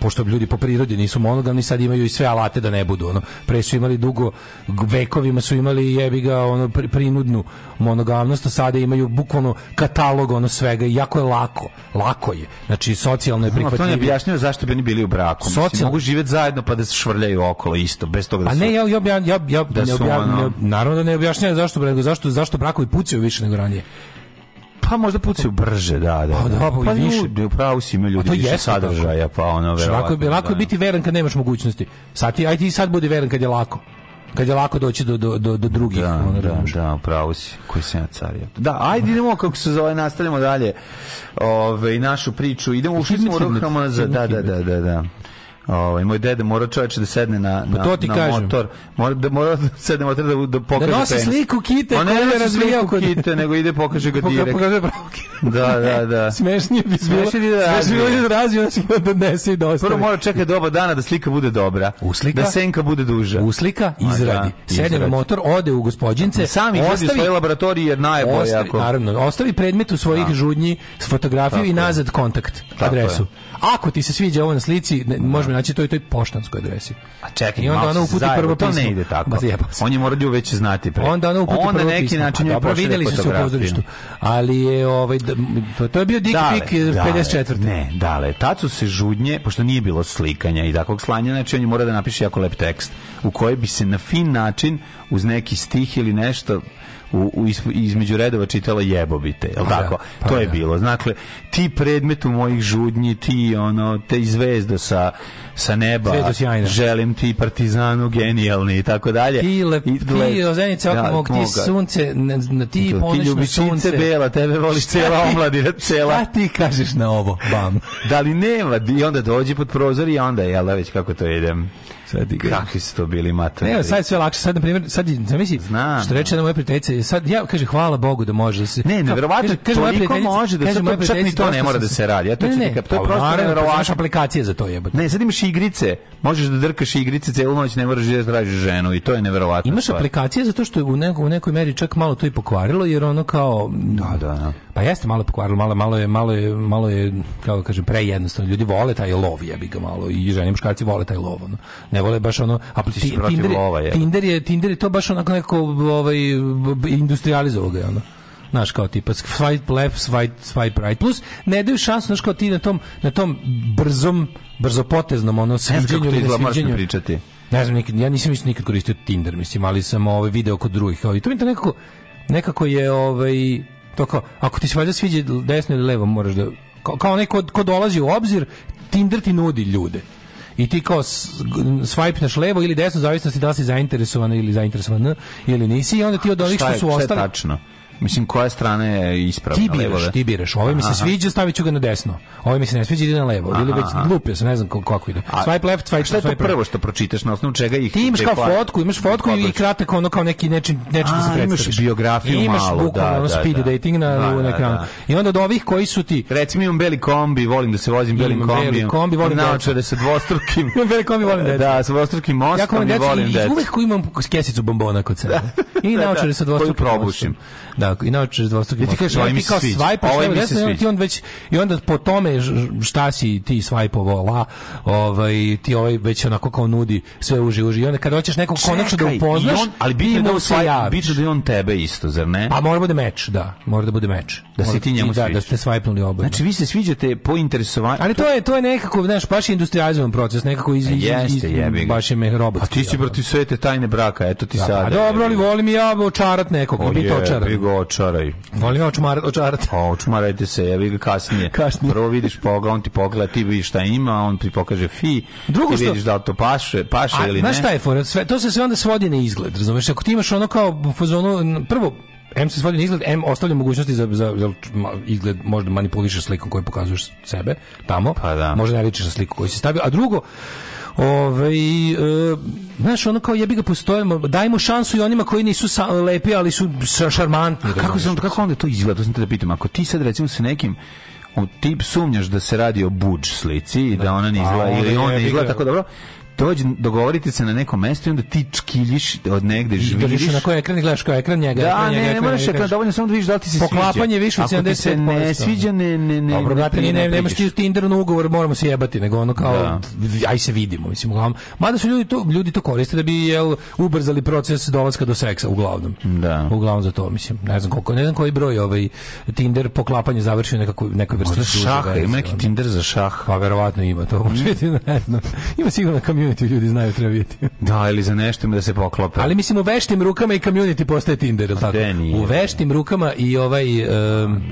pošto ljudi po prirodi nisu monogamni, sad imaju i sve alate da ne budu. Ono, pre su imali dugo, vekovima su imali jebi ga ono, prinudnu monogamnost, a sada imaju bukvalno katalog ono svega i jako je lako. Lako je. Znači, socijalno je prihvatljivo. No, to ne objašnjava zašto bi oni bili u braku. Socijalno... Mislim, mogu živjeti zajedno pa da se švrljaju okolo isto, bez toga da pa su... A ne, ja, ja, ja, ja, da ne objav... ono... naravno da ne objašnjava zašto, zašto, zašto brakovi pucaju više nego ranije. Pa možda pucaju brže, da, da. Pa da, pa, pa više. ljudi, upravo si ima ljudi više sadržaja, pa ono verovatno. Lako je, lako je biti veran kad nemaš mogućnosti. Sad ti, aj ti sad budi veran kad je lako kad je lako doći do, do, do, do drugih. Da, ono, da, da, pravo si, koji se ja car je. Da, ajde idemo kako se zove, nastavljamo dalje ove, našu priču. Idemo, ušli smo u rukama Da, da, da, da, da. Ovaj moj deda mora čoveče da sedne na na, pa na motor. Mora da mora da sedne motor da da pokaže. Da nosi penis. sliku kite, on ne da razvija kod kite, nego ide pokaže ga [LAUGHS] direkt. Pokaže pravo Da, da, da. [LAUGHS] Smešnije bi bilo. Smešnije da razvija. Smešnije da razvija, znači da donese i dosta. Da Prvo mora čekati doba dana da slika bude dobra. Uslika? Da senka bude duža. Uslika, da, izradi. Da, Sedne na motor, ode u gospodince, sam ih ostavi svoj laboratorij jer najbolje ostavi, Naravno, ostavi predmet u svojih da. žudnji, s fotografiju i nazad kontakt adresu. Ako ti se sviđa ovo na slici, da. možemo naći to i toj poštanskoj adresi. A čekaj, I onda ona uputi zajedno, prvo pismo. To ne ide tako. Ba, On je morao već znati pre. Onda ona uputi onda prvo neki pismo. Način pa, dobro, videli su se u pozorištu. Ali je ovaj to, to je bio Dick Pick 54. Ne, dale, tad su se žudnje, pošto nije bilo slikanja i takvog slanja, znači on je mora da napiše jako lep tekst u koji bi se na fin način uz neki stih ili nešto u, u između redova čitala jebobite, je pa da, tako? Pa to je da. bilo. Dakle, ti predmet u mojih žudnji, ti ono, te zvezda sa sa neba. Želim ti partizanu genijalni i tako dalje. Ti lepi, I, gled, ti oko da, mog, ti sunce, na, na ti to, ponečno ti sunce. bela, tebe voliš cela omladina, cela. A ti kažeš na ovo, bam. da li nema, i onda dođe pod prozor i onda, jel da već kako to idem. Sad i kakvi su to bili matori. Ne, sad je sve lakše. Sad na primjer, sad zamisli što reče da. na moje prijateljice, sad ja kaže hvala Bogu da može da se. Ne, ne, neverovatno kaže, kaže toliko može da se to čak ni to ne mora da se radi. Ja to ne, ne, to je pa prosto pa neverovatna aplikacija za to jebote. Ne, sad imaš igrice, možeš da drkaš igrice celu noć, ne moraš da tražiš ženu i to je neverovatno. Imaš aplikacije zato što je u nekoj u nekoj meri čak malo to i pokvarilo jer ono kao da, da, da. Pa jeste malo pokvarilo, malo malo je malo je malo je kako da kažem prejednostavno. Ljudi vole taj lov, jebi ga malo i žene muškarci vole taj lov. Ono ne vole baš ono a ti, Tinder, lova, je. Tinder je Tinder je to baš onako neko ovaj industrializovao ga ono znaš kao tipa swipe left, swipe, swipe right plus ne daju šansu znaš kao ti na tom na tom brzom brzopoteznom ono sviđenju ne znam kako pričati ne znam nikad, ja nisam isto nikad koristio Tinder mislim ali sam ovaj video kod drugih kao i to mi to nekako nekako je ovaj to kao ako ti se valjda sviđa desno ili levo moraš da kao, kao neko ko dolazi u obzir Tinder ti nudi ljude i ti kao swipneš levo ili desno zavisnosti da li si zainteresovan ili zainteresovan ili nisi i onda ti od ovih što su ostali... tačno? Mislim, koja strana je ispravna? Ti biraš, ti biraš. Ovo mi se aha. sviđa, stavit ću ga na desno. Ovo mi se ne sviđa, ide na levo. Aha, Ili već glupio sam, ne znam kako ide. A, swipe left, swipe, šta je to swipe prvo što pročitaš, na osnovu čega ih... Ti imaš kao fotku, imaš fotku i kratak ono kao neki nečin, nečin a, da se predstaviš. imaš biografiju imaš malo. Imaš bukvalno da, ono da, speed da. dating na, da, na ekranu. Da, da. I onda od ovih koji su ti... Recimo imam beli kombi, volim da se vozim belim imam kombijem. [LAUGHS] Beli kombi, volim da se dvostrukim. imam beli kombi, volim deca. Da, sa dvostrukim mostom i volim deca. Uvijek imam kesicu bombona kod sebe. [LAUGHS] I naočare sa dvostrukim mostom. Da, Da, inače dvostruki ja ti kažeš, ja, ovaj ti kao svajpaš, ovaj ja sam, ti on već, i onda po tome šta si ti svajpovo, la, ovaj, ti ovaj već onako kao nudi sve uži, uži. I onda kad hoćeš nekog Čekaj, konačno da upoznaš, on, ali bitno da, on, da on tebe isto, zar ne? Pa mora da bude meč, da, mora da bude meč da se ti njemu da, da ste svajpnuli oboje. Znači vi se sviđate po interesovanju. Ali to je to je nekako znaš baš industrializovan proces, nekako iz, iz, Jeste, iz baš je me robot. A ti si protiv da. sve te tajne braka, eto ti da, sada. A dobro, ali volim ja očarat nekog, pa o, biti očaran. Vi go očaraj. Volim ja očmarat, očarat. O, pa, očmarajte se, ja ga kasnije. kasnije. Prvo vidiš poga, on ti pogleda, ti vidiš šta ima, on ti pokaže fi. Drugo ti što vidiš da li to paše, paše a, ili ne. Znaš šta je for, Sve to se sve onda svodi na izgled, razumeš? Ako ti imaš ono kao fazonu prvo M se svodi na izgled, M ostavlja mogućnosti za, za, za izgled, možda manipulišeš slikom koju pokazuješ sebe tamo, pa da. možda ne ličiš na sliku koju si stavio, a drugo, Ove, ovaj, e, znaš, ono kao jebi ga postojimo, dajmo šansu i onima koji nisu sa, lepi, ali su šarmantni. A kako, sam, kako onda to izgleda? To sam te da pitam. Ako ti sad recimo sa nekim ti sumnjaš da se radi o buđ slici i da, da ona ne izgleda ili on ne izgleda tako dobro dođi, dogovoriti se na nekom mestu i onda ti čkiljiš od negde živiš. na koji ekran i gledaš koji ekran njega. Da, ekran, ne, njega, ne moraš ekran, dovoljno samo da vidiš da li ti se Poklapanje sviđa. Poklapanje više od 70%. Ako ti se ne sviđa, ne, ne, ne. Dobro, brate, ne, ne, nemaš ti Tinder na ugovor, moramo se jebati, nego ono kao, da. aj se vidimo, mislim, uglavnom. Mada su ljudi to, ljudi to koriste da bi jel, ubrzali proces dolaska do seksa, uglavnom. Da. Uglavnom za to, mislim, ne znam koliko, ne znam koji broj ovaj Tinder poklapanje završio nekako, nekoj vrsti. Šaha, ima neki Tinder za šah. Pa verovatno ima to, [LAUGHS] možete, ne znam. Ima sigurno kamion community ljudi znaju, da treba vidjeti. [LAUGHS] Da, ili za nešto ima da se poklope. Ali mislim, u veštim rukama i community postaje Tinder, ili tako? Nije, u veštim rukama i ovaj... Um,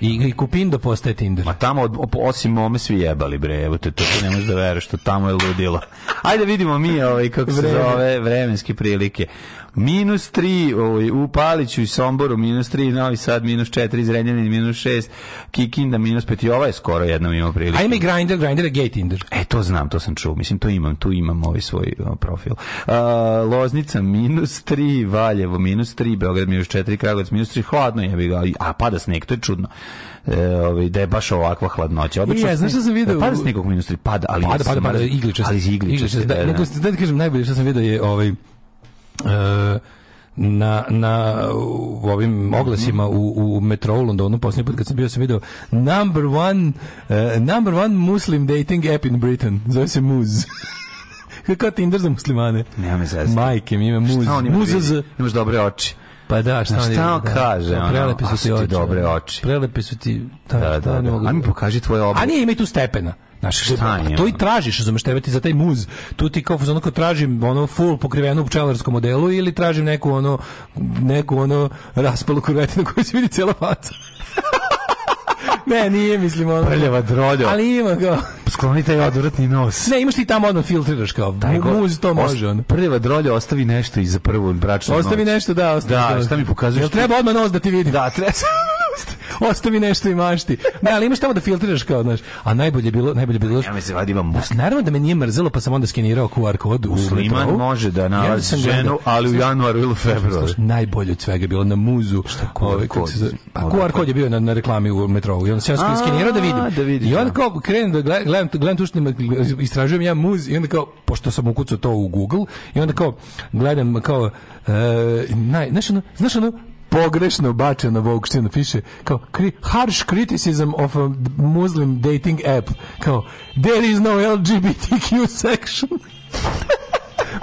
i, I Kupindo postaje Tinder. Ma tamo, osim ome, svi jebali, bre, evo te, to ne možeš da veruješ, što tamo je ludilo. Ajde vidimo mi ovaj, kako se Vreme. zove vremenske prilike. Minus 3 ovaj, u Paliću i Somboru, minus 3, Novi Sad, minus 4, Zrenjanin, minus 6, Kikinda, minus 5 i ova je skoro jednom imao prilike. Ajme Grindr, Grindr je gay Tinder. E, to znam, to sam čuo, mislim, to imam, tu imam imam ovaj svoj uh, profil. A, uh, Loznica minus 3, Valjevo minus 3, Beograd minus 4, Kragovac minus 3, hladno je, ga, a pada sneg, to je čudno. E, ovaj, da je baš ovakva hladnoća. Obično ja, znaš šta sam video? Da pada sneg oko minus 3, pada, ali pada, pada, pada, igličast. Ali igličast. Da, da, da, da, da, kažem, najbolje što sam video je ovaj, uh, na, na u ovim oglasima u, u metro Londonu, posljednji put kad sam bio sam video number one, uh, number one Muslim dating app in Britain, zove se Muz. [LAUGHS] Kako Tinder za muslimane? Nema zezati. Majke mi ima muz. Šta on ima? Muzaz. Imaš dobre oči. Pa da, šta, šta on, on da, kaže? Da, pa prelepe su ti oči. dobre da. oči. Prelepe su ti... Da, da, da. da. Mogu... A mi da- pokaži tvoje oblike. A nije, ima i tu stepena. Znaš, šta je? To i tražiš, razumeš, tebe ti za taj muz. Tu ti kao onako tražim ono full pokrivenu pčelarskom modelu ili tražim neku ono neku ono raspalu kurvetinu koju se vidi cela faca ne, nije, mislim, ono... Prljava droljo. Ali ima ga. Skloni taj odvratni nos. Ne, imaš ti tamo odmah filtriraš kao, taj muz to može. On. Prljava drolja ostavi nešto za prvu bračnu Ostavi noć. nešto, da, ostavi. Da, šta mi pokazuješ? Jel treba odmah nos da ti vidim? Da, treba. [LAUGHS] ostavi nešto i mašti. Ne, ali imaš tamo da filtriraš kao, znaš. A najbolje bilo, najbolje bilo. Ja mi se vadim musk. Naravno da me nije mrzelo, pa sam onda skenirao QR kod u Sliman može da nalazi ja ženu, ali u januaru ili februaru. Najbolje od svega bilo na muzu. Šta QR ovaj, kod? Pa QR kod je bio na, na reklami u metrovu. I onda sam ja skenirao da vidim. Da vidim. I onda da. kao krenem da gledam, gledam tu što istražujem ja muz i onda kao pošto sam ukucao to u Google i onda kao gledam kao e, naj, znaš ono, znaš ono pogrešno bačena Vokština, piše kao harsh criticism of a Muslim dating app, kao there is no LGBTQ section. [LAUGHS]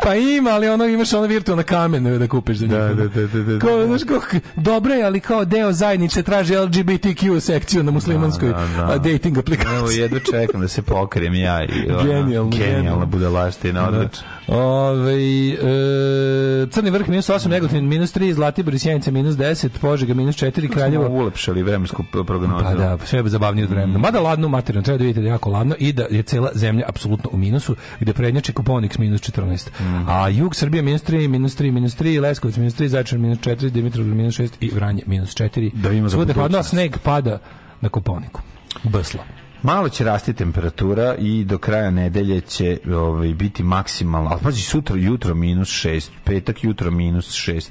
pa ima, ali ono imaš ono virtualna kamena da kupiš za njega. Da, da, da, da, da. Kao, znaš, kao, dobro je, ali kao deo zajednice traži LGBTQ sekciju na muslimanskoj da, da, da. dating aplikaciji. Evo, jedu čekam da se pokrijem ja. I, ona, genijalno. Genijalna budalaština, odlično. Da. Ove, e, Crni vrh minus 8, Negotin minus 3, Zlatibor i Sjenica minus 10, Požega minus 4, Kraljevo. Smo ulepšali vremensku prognozu. Pa da, sve je zabavnije od vremena. Mada ladno materijalno, treba da vidite da je jako ladno i da je cela zemlja apsolutno u minusu, gde prednjači kuponik minus 14. Mm Mm. A jug Srbije minus 3, minus 3, minus 3, Leskovac minus 3, Zajčar minus 4, Dimitrovgrad minus 6 i Vranje minus 4. Da ima za budućnost. sneg pada na kuponiku. Brsla. Malo će rasti temperatura i do kraja nedelje će ovaj, biti maksimalno. Ali pazi, sutra jutro minus 6, petak jutro minus 6.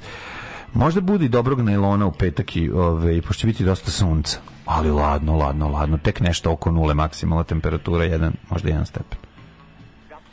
Možda bude i dobrog nailona u petak i ovaj, pošto će biti dosta sunca. Ali ladno, ladno, ladno. Tek nešto oko nule maksimalna temperatura, jedan, možda jedan stepen.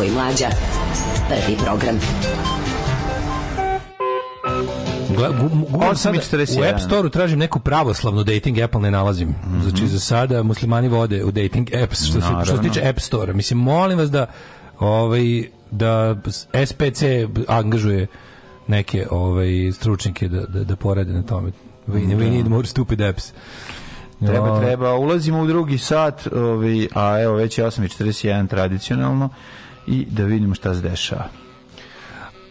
Daško i Mlađa. Prvi program. Sada, u App Store-u tražim neku pravoslavnu dating app, ali ne nalazim. Mm -hmm. Znači, za sada muslimani vode u dating apps, što, se, što se tiče App Store-a. Mislim, molim vas da, ovaj, da SPC angažuje neke ovaj, stručnike da, da, da porade na tome. We, mm, we da. need more stupid apps. Treba, treba. Ulazimo u drugi sat, ovaj, a evo već je 8.41 tradicionalno. Mm i da vidimo šta se dešava.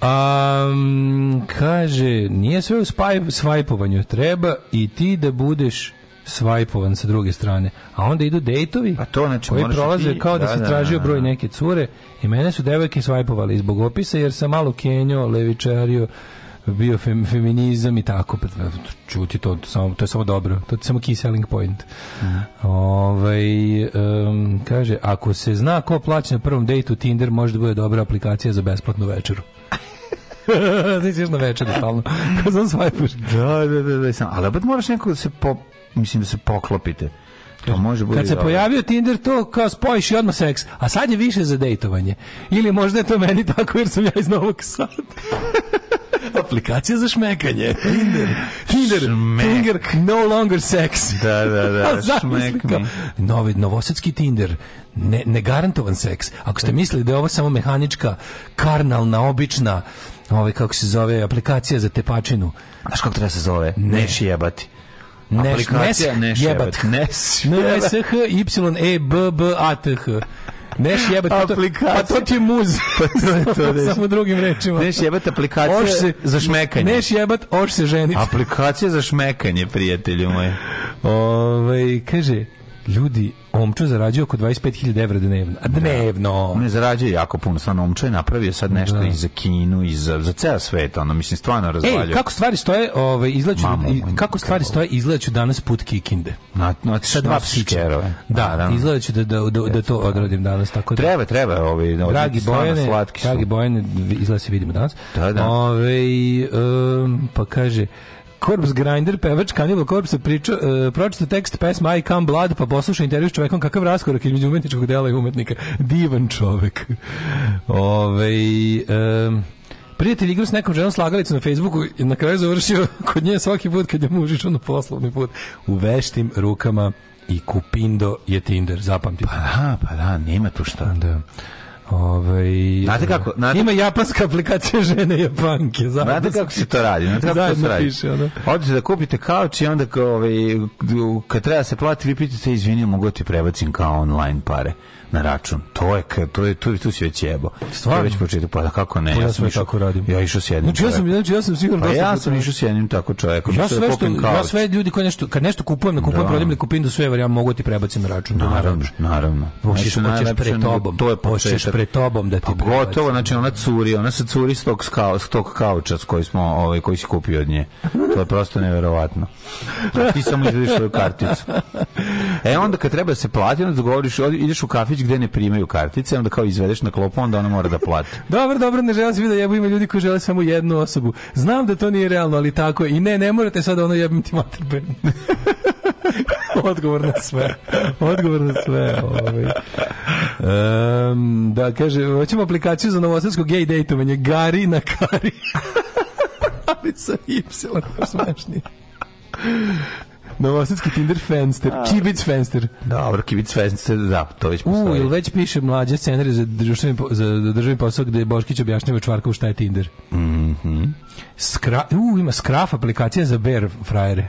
Um, kaže, nije sve u svajpovanju, treba i ti da budeš svajpovan sa druge strane. A onda idu dejtovi pa to, znači, koji prolaze ti, kao da, da se da, tražio da, da, broj neke cure i mene su devojke svajpovali zbog opisa jer sam malo kenjo, levičario, bio fem, feminizam i tako pa, pa, čuti to, to, samo, to je samo dobro to je samo key selling point mm. Ovaj, um, kaže ako se zna ko plaća na prvom dejtu Tinder može da bude dobra aplikacija za besplatnu večeru Znači [LAUGHS] još na večeru stalno. [LAUGHS] Znam svajpuš. Da, da, da, da, sam. Ali opet moraš nekako da se po, mislim da se poklopite. To može Kad se da- pojavio Tinder, to kao spojiš i odmah seks. A sad je više za dejtovanje. Ili možda je to meni tako jer sam ja iz Novog Sada. [LAUGHS] [LAUGHS] Aplikacija za šmekanje. Tinder. Tinder. Šmek. Tinder no longer sex. Da, da, da. [LAUGHS] Šmek. Novi, novosadski Tinder. Ne, negarantovan seks. Ako ste mislili da je ovo samo mehanička, karnalna, obična, ovaj, kako se zove, aplikacija za tepačinu. Znaš kako treba se zove? Ne. Neš jebati. Neš, aplikacija neš, neš jebat. Nes, nes, nes, nes, nes, nes, nes, nes, Neš jebati. Pa aplikacija. Pa to ti muz. [LAUGHS] Pa to je to, [LAUGHS] Samo drugim rečima. Neš jebati aplikacija oš se, za šmekanje. Neš jebati, oš se ženiti. Aplikacija za šmekanje, prijatelju moj. Ove, ovaj, kaže, ljudi, Omčo zarađuje oko 25.000 evra dnevno. A da. dnevno. Da. Ne zarađuje jako puno, stvarno Omčo je napravio sad nešto da. i za Kinu i za za ceo svet, ono mislim stvarno razvaljuje. E, kako stvari stoje, ovaj izlaču kako stvari stoje, izlaču danas put Kikinde. Na, na, sa dva psića. Da, da, pa, izlaču da, da, da, da to pa, odradim danas tako da. Treba, treba, ovaj da dragi Bojane, slatki Dragi Bojane, izlazi vidimo danas. Da, da. Ove, ovaj, um, pa kaže Corpse Grinder, pevač Cannibal Corpse, priča, uh, pročita tekst pesma I Come Blood, pa posluša intervju s čovekom, kakav raskorak između umetničkog dela i umetnika. Divan čovek. Ove, um, e, prijatelj igra s nekom ženom slagalicu na Facebooku i na kraju završio kod nje svaki put kad je mužiš ono poslovni put. U veštim rukama i Kupindo je Tinder, zapamtite. Pa da, pa da, nema tu šta. Da. Ovaj Znate kako, znate... ima japanska aplikacija žene Japanke, zajedno. Znate kako se to radi, znate kako zajedno se radi. Piše, ono. da kupite kauč i onda kao ovaj kad treba da se plati vi pitate izvinite, mogu da ti prebacim kao online pare na račun. To je to je tu tu se već jebo. Stvarno već početi pa da kako ne. Pa ja sam išao tako radim. Ja išao s jednim. Znači ja sam znači ja sam sigurno pa ja sam išao s jednim tako čovekom. Ja sve što, ja sve ljudi koji nešto kad nešto kupujem na kupujem da. prodajem ili kupim do sve ja mogu ti prebaciti na račun. Naravno, naravno. Hoćeš hoćeš pred tobom. To je hoćeš pred tobom da ti. Pa gotovo, znači ona curi, ona se curi s tog kao tog kauča koji smo ovaj koji se kupio od nje. To je prosto neverovatno. ti samo izvadiš svoju karticu. E onda kad treba da se plati, onda dogovoriš, ideš u kafić kafić gde ne primaju kartice, onda kao izvedeš na klopu, onda ona mora da plati. dobro, [LAUGHS] dobro, ne želim da se vidjeti, da jebo ima ljudi koji žele samo jednu osobu. Znam da to nije realno, ali tako je. I ne, ne morate sad ono jebim ti mater [LAUGHS] Odgovor na sve. Odgovor na sve. Ovaj. Um, da, kaže, hoćemo aplikaciju za novosadsko gay dejtovanje. Gari na kari. [LAUGHS] ali sa Y, smešni. Novosadski Tinder fenster. A, kibic fenster. Dobro, kibic fenster, da, to već postoji. U, ili već piše mlađa scenarije za državni, za državni posao gde Boškić objašnjava Čvarkovu šta je Tinder. Mhm. Mm Skra, u, ima skraf aplikacija za bear frajere.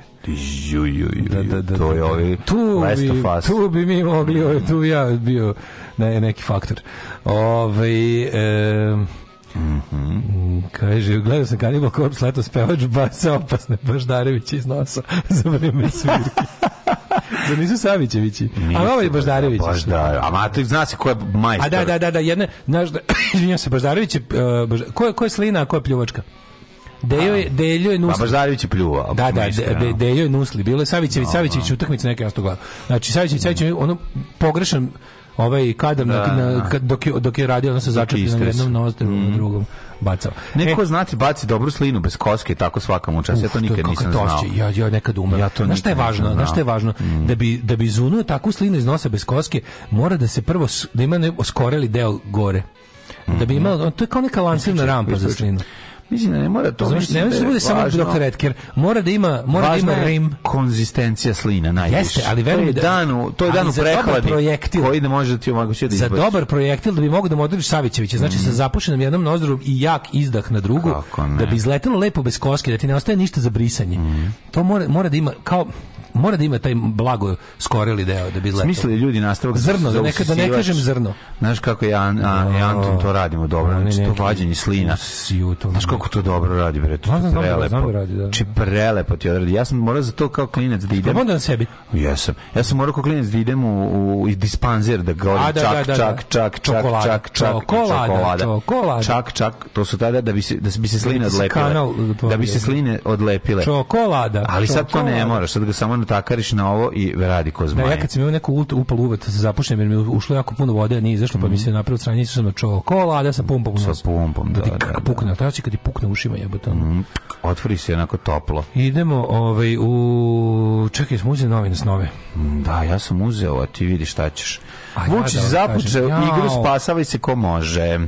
Ju, ju, ju, da, da, da, to je da, da. ovi tu bi, Tu bi mi mogli, ovaj, tu ja bio ne, neki faktor. Ove, ovaj, e, Mm -hmm. Kaže, gledao sam Kanibal Corpse, letos pevač basa opasne Baždarevića iz nosa [LAUGHS] za vreme svirke. [LAUGHS] da nisu Savićevići. Nisu, da, da, da, a ovaj Baždarević. Baždar, a mater, zna se ko je majstor. A da, da, da, da jedna, znaš, da, [CLEARS THROAT] izvinjam se, Baždarević je, uh, e, Baž, ko, je, ko je slina, a ko je pljuvačka? Dejo je, Deljo je pa Nusli. Pa Baždarević je pljuvao. Da, da, de, de, Dejo je Nusli. Bilo je Savićević, no, Savićević utakmica neka jasno glava. Znači, Savićević, Savićević, ono pogrešan, ovaj kadar da, na, na, da. kad, dok, je, dok je radio ono se začepi na jednom nozdru, mm. na drugom bacao. Neko e, znati baci dobru slinu bez koske, tako svaka mu čast. Ja to nikad to, nisam tošće. znao. Ja, ja nekad umem. Ja to znaš šta je važno? Znaš šta je važno? Mm. Da bi, da bi zunuo takvu slinu iz nosa bez koske, mora da se prvo, da ima ne, oskoreli deo gore. Da bi mhm. imao, to je kao neka e, lansirna rampa za slinu. Mislim da ne mora to. Znaš, ne može da, da bude samo doktor Etker. Mora da ima, mora da ima rim. konzistencija slina najviše. Jeste, ali verujem je da danu, to je danu prehladi. Projektil, koji ne može da ti omogući da Za dobar projektil da bi mogao da modriš Savićevića, znači mm. sa mhm. zapušenom jednom nozdrom i jak izdah na drugu, da bi izletelo lepo bez koske, da ti ne ostaje ništa za brisanje. Mm. To mora, mora da ima kao mora da ima taj blago skoreli deo da bi izletao. Smisli ljudi nastavak da zrno, da, neka, da ne kažem zrno. Znaš kako ja, An, a, i da. Anton to radimo dobro, znači to neki, vađenje slina. Sijutom, Znaš kako to dobro radi, bre, to, to da, prelepo. Radi, da. Či znači, prelepo ti odradi. Ja sam morao za to kao klinac da idem. Onda na sebi. Jesam. Ja sam morao kao klinac da idem u, u dispanzer da govorim čak, da, da, da, čak, čak, čak, čak, čak, čokolada, čokolada. Čak, čak, to su tada da bi se, da bi se slina odlepile. Da bi se sline odlepile. Čokolada. Ali sad to ne moraš, sad ga samo stvarno takariš na ovo i radi ko zmaj. Da, ja kad sam imao neku ultra, upal uvat da sa zapušenjem, jer mi je ušlo jako puno vode, a nije izašlo, pa mi se mhm. napravio sranje, nisam na čovo kola, a da sa pumpom Sa pumpom, da, da, da, da. da. Pukne, treba kad ti pukne ušima jebote. Mm, otvori se onako toplo. Idemo ovaj, u... Čekaj, smo uzeli novine s nove. Mm, da, ja sam uzeo, a ti vidi šta ćeš. A Vučić ja da započeo igru Spasavaj se ko može.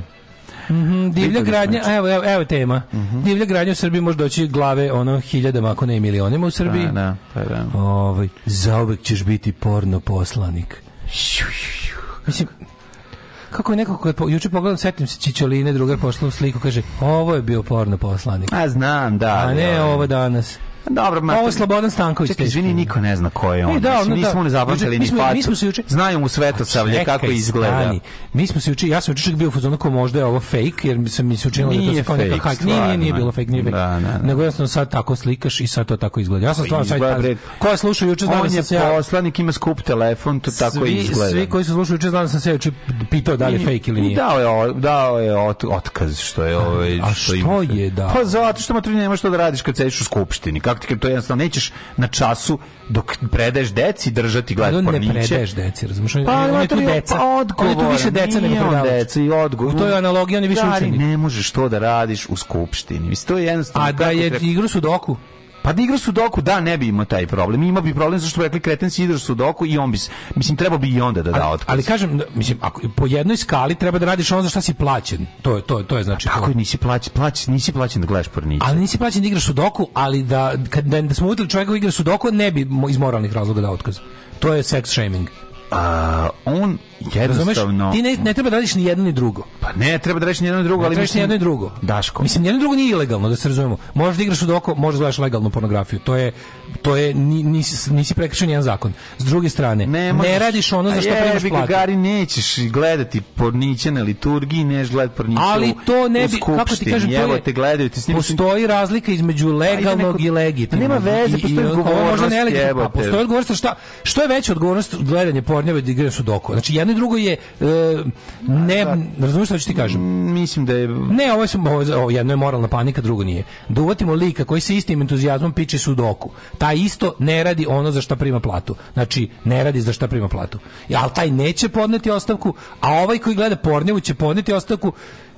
Mm -hmm, divlja da gradnja, znači. evo, evo, evo tema. Mm -hmm. Divlja gradnja u Srbiji može doći glave ono hiljadama, ako ne i milionima u da, Srbiji. Da, da, pa da. Ovaj, zaobek ćeš biti porno poslanik. Mislim, kako je neko kad po, juče pogledam setim se Čičoline drugar poslao sliku kaže ovo je bio porno poslanik. A znam, da. A ne ovaj ovo danas. Dobro, ma. Ovo Slobodan Stanković. Čekaj, izvini, niko ne zna ko je e, on. E, da, Mislim, nismo da. ni zapamtili ni facu. Mi smo se juče znaju mu Svetosavlje kako izgleda. Stani. Mi smo se juče, ja sam juče bio u fazonu možda je ovo fake, jer sam mi se učinilo da to je kao neka hajka. Nije, nije, nije bilo fake, nije da, fake. Da, da, da. Nego jednostavno sad tako slikaš i sad to tako izgleda. Ja sam pa stvarno sad ko je slušao juče znao da sam se ja. On je Poslanik ima skup telefon, to tako izgleda. Svi koji su slušali juče znao da sam se juče pitao da li je fake ili nije. Dao je, dao je otkaz što je ovaj A što je. Pa zato što ma tu što da radiš kad sediš u skupštini kako ti to jednostavno nećeš na času dok predaješ deci držati gledati porniće. Ne predaješ deci, razumiješ? Pa, on, on je tu deca. Pa odgovor, on je tu više deca nego predavač. deca i odgovor. To je analogija, on je više da, učenik. Ne možeš to da radiš u skupštini. Mislim, to je jednostavno. A da je igru su doku? Pa da igra Sudoku, da, ne bi imao taj problem. Ima bi problem zašto bi rekli kreten si igraš Sudoku i on bi, mislim, trebao bi i onda da da otkaz. Ali, ali kažem, da, mislim, ako po jednoj skali treba da radiš ono za šta si plaćen. To je, to, to je znači... A pa tako to. nisi plaćen, plać, nisi plaćen da gledaš porniče. Ali nisi plaćen da igraš Sudoku, ali da, kad, da, da smo utili čovjeka u igra Sudoku, ne bi iz moralnih razloga da otkaz. To je sex shaming. A, on jednostavno... ti ne, ne, treba da radiš ni jedno ni drugo. Pa ne, treba da radiš ni jedno ni drugo, ne ali da mislim... ni jedno ni drugo. Daško. Mislim, jedno ni drugo nije ilegalno, da se razumemo. Možeš da igraš u doko, možeš da gledaš legalnu pornografiju. To je, to je nisi, nisi prekršen jedan zakon. S druge strane, ne, možeš, ne radiš ono za što primaš platu. Gari, nećeš gledati porniće na liturgiji, nećeš gledati porniće ali to ne bi, kako ti kažem, to je, te gledaju, ti snim, postoji razlika između pa legalnog neko, i legitimnog. Pa nema veze, postoji odgovornost, a pa Postoji odgovornost, šta, što je veća odgovornost gledanje pornjeva da igraš u doko? Znači, jedno jedno i drugo je e, ne da. razumiješ šta ću ti kažem mm, mislim da je ne ovo je ovo, jedno je moralna panika drugo nije da uvatimo lika koji se istim entuzijazmom piče sudoku taj isto ne radi ono za šta prima platu znači ne radi za šta prima platu ali taj neće podneti ostavku a ovaj koji gleda pornjevu će podneti ostavku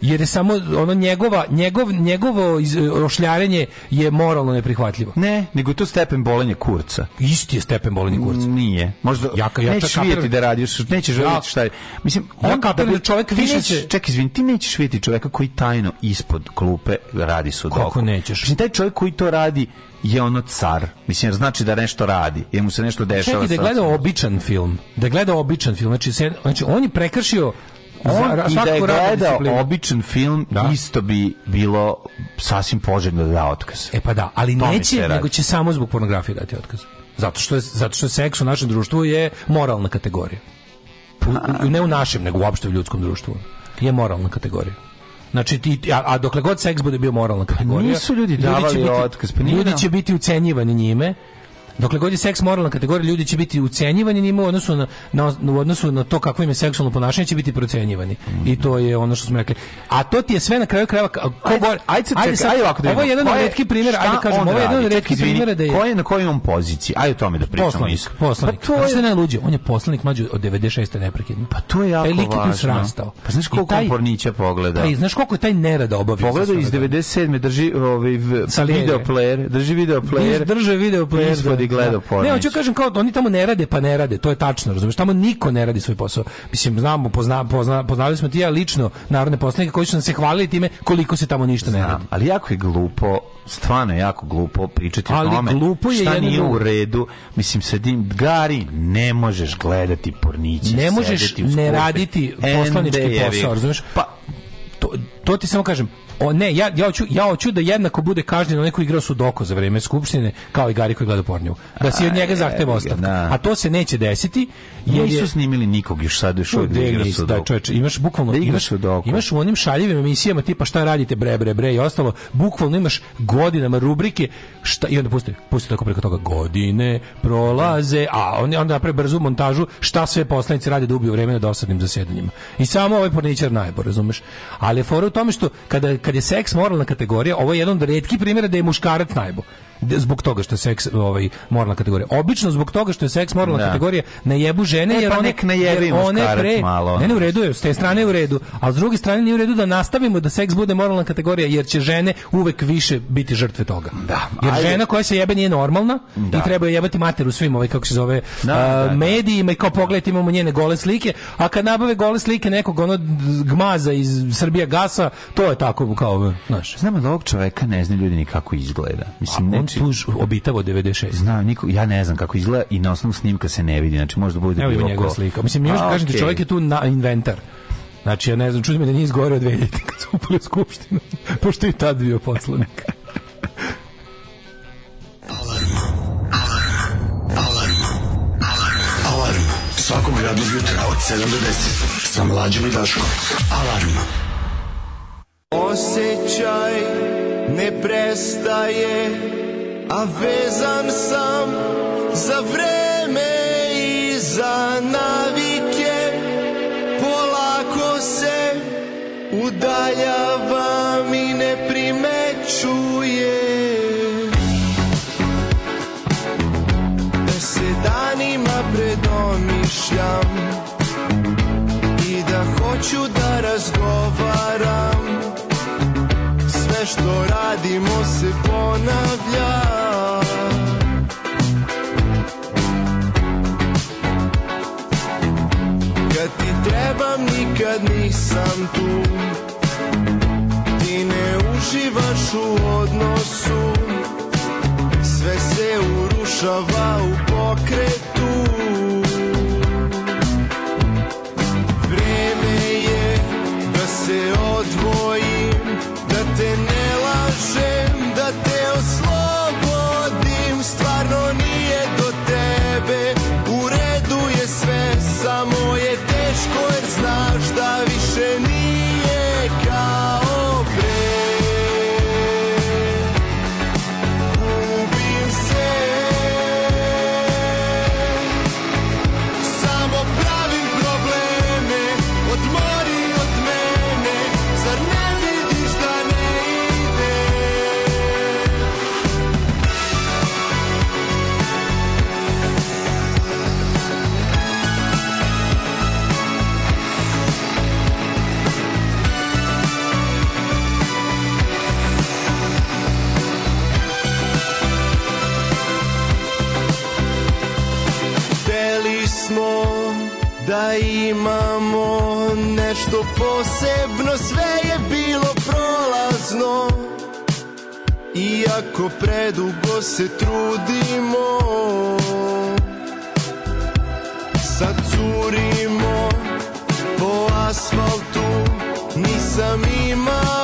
jer je samo ono njegova njegov njegovo e, ošljarenje je moralno neprihvatljivo. Ne, nego je to stepen bolenje kurca. Isti je stepen bolenje kurca. Nije. Možda ja ja čekam vidjeti da radiš, nećeš želiti ja, šta je. Mislim, on da bi, čovjek više će... Čekaj, izvini, ti nećeš vidjeti čovjeka koji tajno ispod klupe radi sudoku. Kako nećeš? Mislim, taj čovjek koji to radi je ono car. Mislim, znači da nešto radi, jer mu se nešto dešava. Čekaj, da gleda običan film. Da gleda običan film. Znači, se, znači on je prekršio on i da je gledao običan film, da? isto bi bilo sasvim poželjno da da otkaz. E pa da, ali to neće, nego će samo zbog pornografije dati otkaz. Zato što, je, zato što seks u našem društvu je moralna kategorija. U, ne u našem, nego uopšte u ljudskom društvu. Je moralna kategorija. Znači ti, a, a dokle god seks bude bio moralna pa kategorija, nisu ljudi, ljudi će biti, otkaz, pa ljudi će biti ucenjivani njime Dokle god je seks moralna kategorija, ljudi će biti ucenjivani njima u odnosu na, na, u odnosu na to kako im je seksualno ponašanje će biti procenjivani. Mm. I to je ono što smo rekli. A to ti je sve na kraju krajeva ko ajde, ajde, ajde, čekaj, ajde, sad, ajde ovako da Ovo je jedan od retkih primjera, ajde kažem, ovo je jedan od retkih primjera da je Ko je na kojoj on poziciji? Ajde o tome da pričamo poslanik, isto. Poslanik. Pa to je, da je najluđe, on je poslanik mlađi od 96. neprekidno. Pa to je jako taj važno. Rastao. Pa znaš koliko taj, pornića pogleda? Pa znaš koliko je taj nerada obavio? Pogleda iz 97. drži ovaj video player, drži video player. Drži video player i gledao da. pornić. Ne, hoću da kažem kao da oni tamo ne rade, pa ne rade, to je tačno, razumiješ, tamo niko ne radi svoj posao. Mislim, znamo, pozna, pozna, poznali smo ti ja lično narodne poslanike koji su nam se hvalili time koliko se tamo ništa Znam, ne radi. ali jako je glupo, stvarno jako glupo pričati ali o tome. Ali glupo je šta nije u redu, mislim, sedim, gari, ne možeš gledati porniće, Ne možeš ne raditi poslanički posao, razumiješ? Pa, to, to ti samo kažem, O ne, ja ja hoću ja hoću da jednako bude kažnjen onaj koji igrao sudoku za vreme skupštine kao i Gari koji gleda pornju. Da se od njega zahteva da. ostavka. A to se neće desiti jer nisu je... snimili nikog još sad još od da igra da, sudoku. Da, čovječ, imaš bukvalno da imaš sudoku. Imaš u onim šaljivim emisijama tipa šta radite bre bre bre i ostalo, bukvalno imaš godinama rubrike šta i onda pusti pusti tako preko toga godine prolaze, a oni onda pre brzu montažu šta sve poslanici rade da ubiju vreme na dosadnim zasedanjima. I samo ovaj porničar najbolje, razumeš? Ali fora u tome što kada kad je seks moralna kategorija, ovo je jedan od retkih primjera da je muškarac najbo zbog toga što je seks ovaj moralna kategorija. Obično zbog toga što je seks moralna da. kategorija ne jebu žene e, jer pa one ne one pre malo. Ne, ne u redu je, s te strane je u redu, a s druge strane nije u redu da nastavimo da seks bude moralna kategorija jer će žene uvek više biti žrtve toga. Da. Jer ajde. žena koja se jebe nije normalna da. i treba je jebati mater svim ovaj kako se zove da, uh, medijima i kao pogled imamo njene gole slike, a kad nabave gole slike nekog onog gmaza iz Srbija gasa, to je tako kao, znaš. Znamo da ovog čoveka ne zna ljudi ni kako izgleda. Mislim, znači, tuž obitavo 96. Znam, niko, ja ne znam kako izgleda i na osnovu snimka se ne vidi, znači možda bude Evo bilo njegova ko... slika. Mislim, još kažem ti, čovjek je tu na inventar. Znači, ja ne znam, čudim da nije izgorio 2000 kad su upali u skupštinu, [LAUGHS] pošto je i tad bio poslanik. Alarm. Alarm. Alarm. Alarm. Alarm. Svakog radnog jutra od 7 do 10. Sa mlađom i Daškom. Alarm. Osećaj ne prestaje a vezan sam za vreme i za navike polako se udaljavam i ne primećujem da se danima predomišljam i da hoću da razgovaram sve što radimo se ponavlja Kad ti trebam nikad nisam tu Ti ne uživaš u odnosu Sve se urušava u pokretu posebno sve je bilo prolazno Iako predugo se trudimo Sad curimo po asfaltu Nisam imao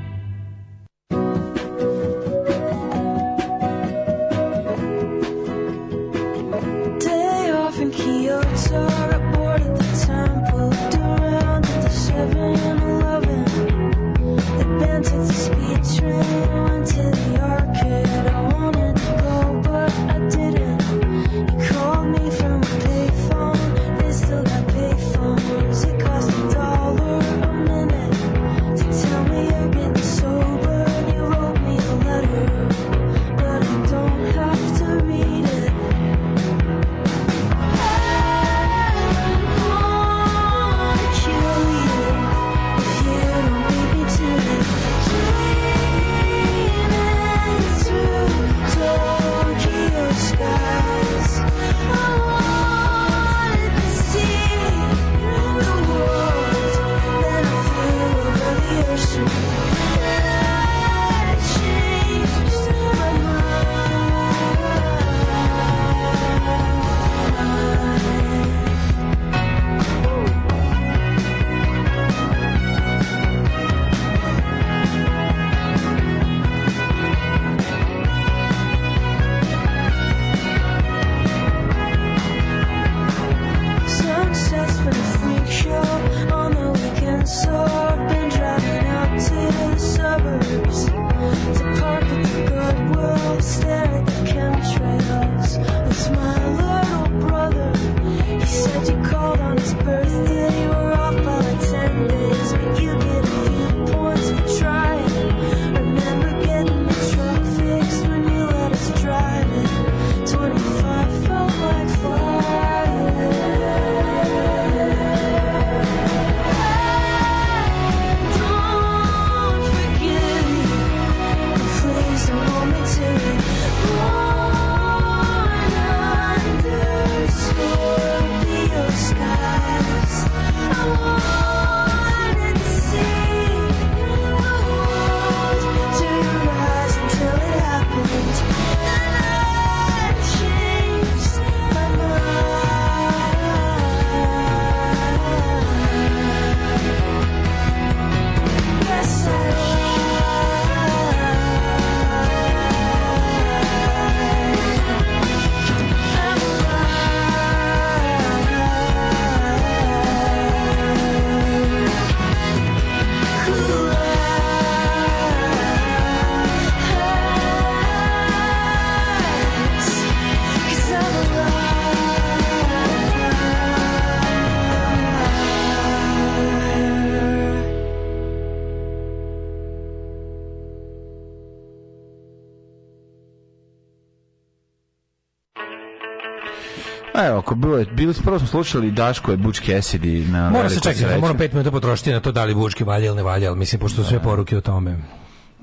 tako, bilo je, bili prvo smo slušali Daško je Bučki Esidi na Mora se čekati, moram 5 minuta potrošiti na to da li Bučki valja ili ne valja, ali mislim pošto su sve da. poruke o tome.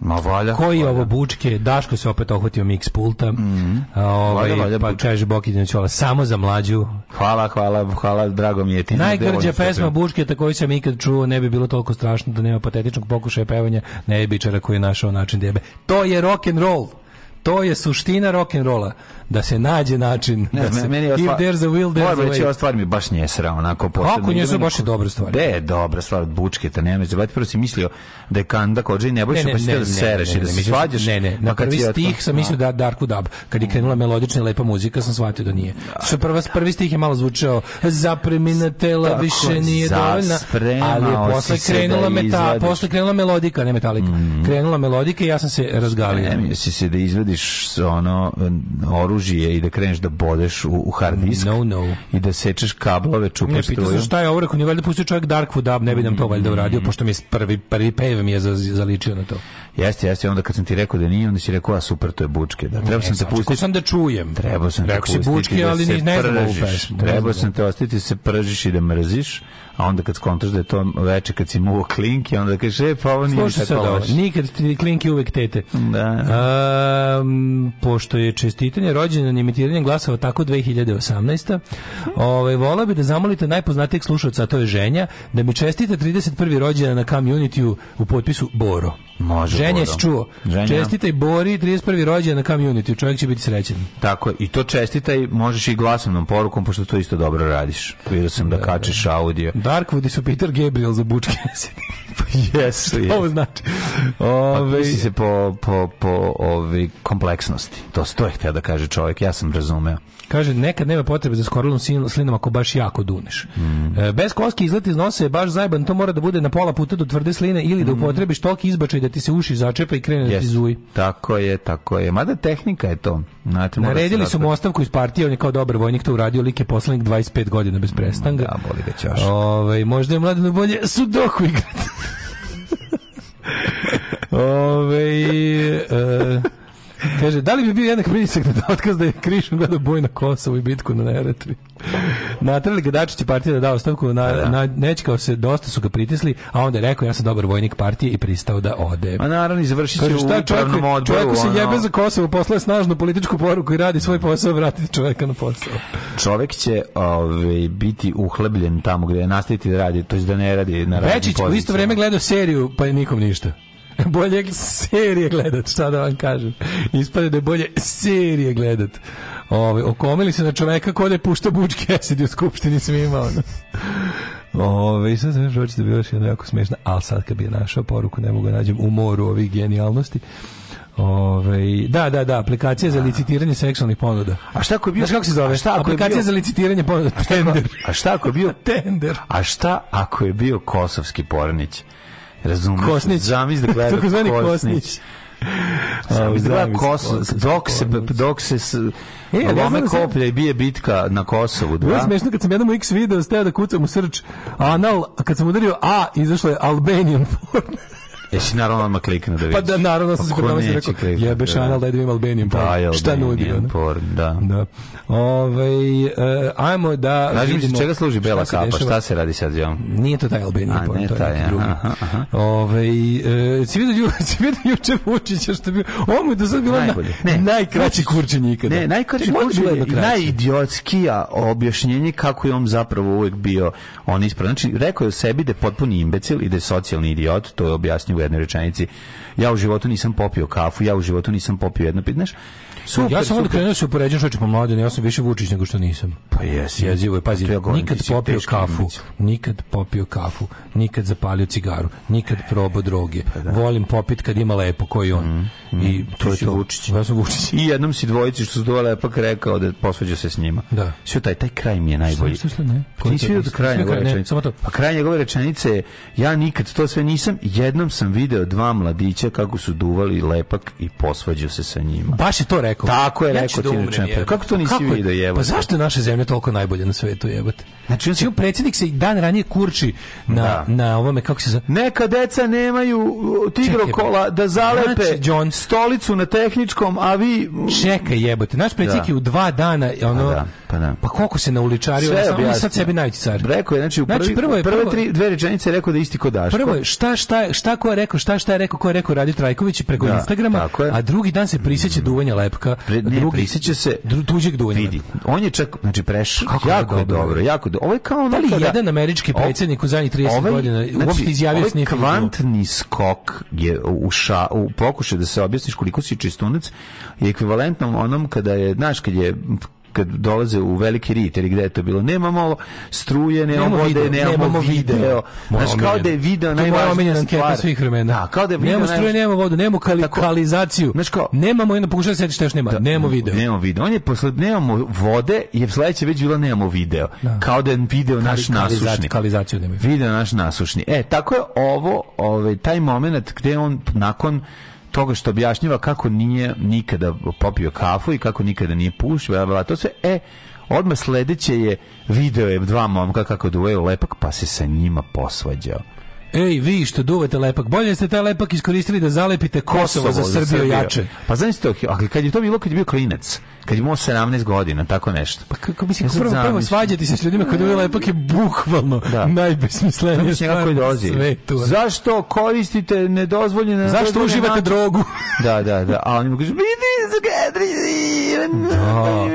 Ma valja. Koji valja. ovo bučke? Daško se opet ohvatio mix pulta. Mm -hmm. ovaj, valja, valja, pa bučke. kaže Bokidin Ćola, samo za mlađu. Hvala, hvala, hvala, drago mi je ti. Najgrđa pesma bučke, tako sam ikad čuo, ne bi bilo toliko strašno da nema patetičnog pokušaja pevanja, nebičara koji je našao način djebe. Da to je rock and roll. To je suština rock and rolla da se nađe način. Ne, da se, meni if there's a will, there's a way. Ova stvar mi baš nje sra, onako posebno. Kako nje sra, baš da, je dobra stvar. De, je dobra stvar, bučke, ta nema. Zabati, prvo si mislio da je Kanda Kođe i Nebojša, ne, pa si da sereš i da se svađaš. Ne, ne, na prvi stih sam mislio da Darku Dab. Kad je mm. krenula melodična i lepa muzika, sam shvatio da nije. Što da. prva, prvi stih je malo zvučao zapremina tela više nije dovoljna, ali posle da krenula, meta, posle krenula melodika, ne metalika. Mm. Krenula melodika i ja sam se razgalio. Ne, si se da izvediš ono mm, oružje oružje i da kreneš da bodeš u, u hard disk no, no. i da sečeš kablove, čupaš struju. Ne, pita šta je ovo, rekao, nije valjda pustio čovjek Darkwood Dab, ne bi nam to mm. valjda uradio, pošto mi je prvi, prvi pave mi je zaličio na to. Jeste, jeste, onda kad sam ti rekao da nije, onda si rekao, a super, to je bučke. Da, trebao sam te pustiti. sam da čujem. Trebao sam te pustiti bučke, da ali ne, ne znam pržiš. Treba sam te ostaviti da se pržiš i da mrziš a onda kad skontaš da je to veče kad si muvo klinki, onda kaže, e, pa ovo nije Slušaj sad ovo, nikad klinki uvek tete. Da. A, pošto je čestitanje rođenja na imitiranjem glasova tako 2018. Ovaj vola bi da zamolite najpoznatijeg slušaoca, a to je ženja, da mi čestite 31. rođendan na community u potpisu Boro. Može. Ženje se čuo. Ženja. Čestitaj Bori 31. rođendan na community, čovjek će biti srećan. Tako i to čestitaj možeš i glasovnom porukom pošto to isto dobro radiš. Vidio sam da, da kačeš da. audio. Da Darkwoodi su Peter Gabriel za bučke [LAUGHS] pa Jesu, je. Ovo znači. Pa ove... Pa, se po, po, po ove kompleksnosti. To, to je htio da kaže čovjek, ja sam razumeo. Kaže, nekad nema potrebe za skorlom slinom ako baš jako duneš. Mm. bez koski izlet iz nosa je baš zajban, to mora da bude na pola puta do tvrde sline ili da mm. upotrebiš toki izbačaj da ti se uši začepa i krene yes. da ti zuji. Tako je, tako je. Mada tehnika je to. Znate, Naredili su mu ostavku iz partije, on je kao dobar vojnik to uradio, lik je poslanik 25 godina bez prestanga. Da, boli ga ćoš. Ove, ovaj, možda je mladino bolje sudoku igrati. [LAUGHS] Ove, ovaj, e, Kaže, da li bi bio jednak pritisak na otkaz da je Krišom gledao boj na Kosovu i bitku na Neretvi? Natrali ga Dačić i partija da da ostavku, na, da, da. na, nečkao se, dosta su ga pritisli, a onda je rekao, ja sam dobar vojnik partije i pristao da ode. A naravno, izvršit će šta, u upravnom odboru. Čovjeku se jebe ono... za Kosovo, poslaje snažnu političku poruku i radi svoj posao, vratiti čovjeka na posao. Čovjek će ove, biti uhlebljen tamo gdje je nastaviti da radi, to je da ne radi na Večić u isto vrijeme gledao seriju, pa je nikom ništa. [LAUGHS] bolje serije gledat, šta da vam kažem. Ispade da je bolje serije gledat. Ove, okomili se na čoveka ko da je pušta bučke esidi [LAUGHS] u skupštini svima. Ono. Ove, i sad sam još očito da bio još jedna jako smešna, ali sad kad bi je našao poruku, ne mogu da nađem u moru ovih genijalnosti. Ove, da, da, da, aplikacija za da. licitiranje seksualnih ponuda. A šta ako je bio? Znaš kako se zove? šta aplikacija bio... za licitiranje ponuda, tender. A šta ako je bio? [LAUGHS] tender. A šta ako je bio kosovski pornić? Razumeš? Kosnić. Zamis da gleda [LAUGHS] Kosnić. Kosnić. [LAUGHS] Zamis da gleda Kosnić. Dok se, dok se E, ja lome da koplja i bije bitka na Kosovu, da? Bilo je smešno kad sam jednom X video steo da kucam u srč anal, kad sam udario A, izašlo je Albanian porn. Jesi naravno odmah kliknuo da vidiš. Pa da, naravno sam pa se kod se rekao, jebeš da. anal, daj da imam Albanian porn. Da, Šta nudi? Porn, da. da. Ove, ovaj, uh, ajmo da Znaš vidimo... Znaš čega služi bela šta kapa, šta se radi sad njom? Nije to taj Albanian porn, to je taj, neki drugi. Aha, aha. Ove, ovaj, uh, si vidio, [LAUGHS] si vidio juče Vučića što bi... Ovo mu je do sad bilo Najbolje. ne, najkraći kurčenje ikada. Ne, najkraći kurčenje i najidiotskija objašnjenje kako je on zapravo uvek bio on ispravo. Znači, rekao je o sebi da je potpuni imbecil i da je socijalni idiot, to je objasnio u jednoj rečenici ja u životu nisam popio kafu, ja u životu nisam popio jedno, znaš, Super, ja sam onda krenuo da se upoređen čoveče po mladenu, ja sam više Vučić nego što nisam. Pa jes. Jezivo je, pazi, je nikad popio kafu, nikad popio kafu, nikad zapalio cigaru, nikad e, probao droge. Pa da. Volim popit kad ima lepo, koji on. Mm, mm, I to je to. Vučić. Ja sam Vučić. I jednom si dvojici što su dva lepak rekao da posvađa se s njima. Da. Sve taj, taj kraj mi je najbolji. Šta, šta, ne? Pa ko Nisi vidio kraj njegove rečenice. Samo to. Pa kraj njegove rečenice ja nikad to sve nisam, jednom sam video dva mladića kako su duvali lepak i posvađao se sa njima. Baš je to rekao rekao. Tako je ja rekao da umrem, Čemper. Kako to nisi kako? vidio pa jebote? Pa zašto je naša zemlja toliko najbolja na svetu jebote? Znači, on se znači, predsjednik se dan ranije kurči na, da. na ovome, kako se zove? Neka deca nemaju uh, tigrokola da zalepe znači, John, stolicu na tehničkom, a vi... Čekaj jebote, naš predsjednik da. je u dva dana, ono, pa, da, pa, da. pa koliko se nauličario, Sve on je sad sebi najveći car. Rekao je, znači, u znači, prvi, znači, prvo je, prve tri, dve rečenice je rekao da isti kod Daško. Prvo je, šta, šta, šta ko je rekao, šta, šta je rekao, ko je rekao Radi Trajković preko da, Instagrama, a drugi dan se prisjeća mm. duvanja lepka zvuka Pre, ne, drugi, prisjeća se dru, tuđeg dunja. Vidi, on je čak, znači preš, Kako jako je dobro, dobro, jako dobro. Ovo je kao nekada, da li jedan američki predsednik u zadnjih 30 ovaj, godina znači, uopšte ovaj izjavio ovaj kvantni skok je u, ša, u pokušaju da se objasniš koliko si čistunac je ekvivalentno onom kada je, znaš, kad je kad dolaze u veliki riter i gde je to bilo nemamo ovo struje nemamo vode nemamo video znači kao da je video najvažnija stvar svih vremena da, kao da je nemamo struje nemamo vodu nemamo lokalizaciju znači kao nemamo jedno pokušaj da se što još nema da, nemamo video nemamo video on je posle nemamo vode je sledeće već bilo nemamo video da. kao da je video naš nasušni lokalizaciju nemamo video naš nasušni e tako je ovo ovaj taj momenat gde on nakon toga što objašnjava kako nije nikada popio kafu i kako nikada nije pušio, bla, bla, to sve, e, odmah sledeće je video je dva momka kako duveju lepak, pa se sa njima posvađao. Ej, vi što duvate lepak, bolje ste taj lepak iskoristili da zalepite Kosovo, za Srbiju jače. Pa to, ali kad je to bilo kad je bio klinac, kad je imao 17 godina, tako nešto. Pa kako bi se ja prvo, prvo svađati se s ljudima kad je ovaj lepak je bukvalno da. najbesmislenije stvar na svetu. Zašto koristite nedozvoljene... Zašto uživate način? drogu? [LAUGHS] da, da, da. A oni mu kažu, vidi, zagadri, da.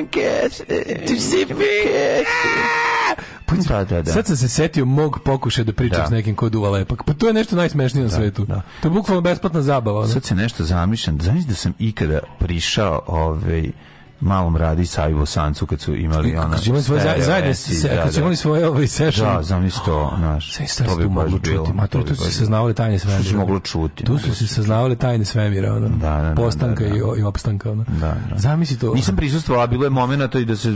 Puc, da, da, da. Sad sam se setio mog pokušaja da pričam da. s nekim ko duva lepak. Pa to je nešto najsmešnije na da, svetu. Da. To je bukvalno besplatna zabava. Sad se nešto zamišljam. Zamislim da sam ikada prišao ovaj malom radi Sajvo Sancu kad su imali ona kad su imali svoje zajedno da, kad su da. imali svoje ovaj session da znam isto oh, naš sve to bi moglo čuti ma to su se saznavali tajne sve su moglo čuti tu su se saznavali tajne svemira ono da, postanka i opstanka ono da zamisli to nisam prisustvovao bilo je momenata i da se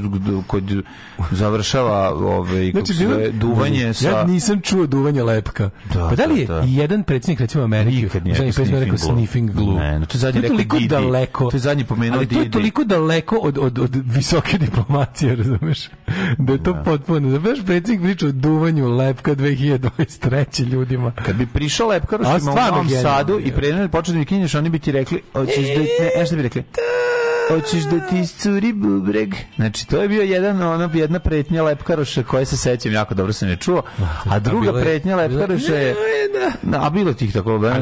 kod završava ovaj znači, duvanje sa ja nisam čuo duvanje lepka pa da li je jedan predsjednik recimo Amerike kad je rekao sniffing glue ne to je zadnje rekao daleko to je zadnje pomenuo to je toliko daleko daleko od, od, od visoke diplomacije, razumeš? Da je to da. potpuno. Znaš, da predsjednik priča o duvanju Lepka 2023. ljudima. Kad bi prišao Lepka, u Novom Sadu i preneli početni kinješ, oni bi ti rekli, hoćeš da... Ne, ne, bi rekli? E, Hoćeš da ti iscuri bubreg. Znači, to je bio jedan, ono, jedna pretnja Lepkaroša koja se sećam, jako dobro sam je čuo. A druga a pretnja Lepkaroša je... Da, a bilo tih tako, da,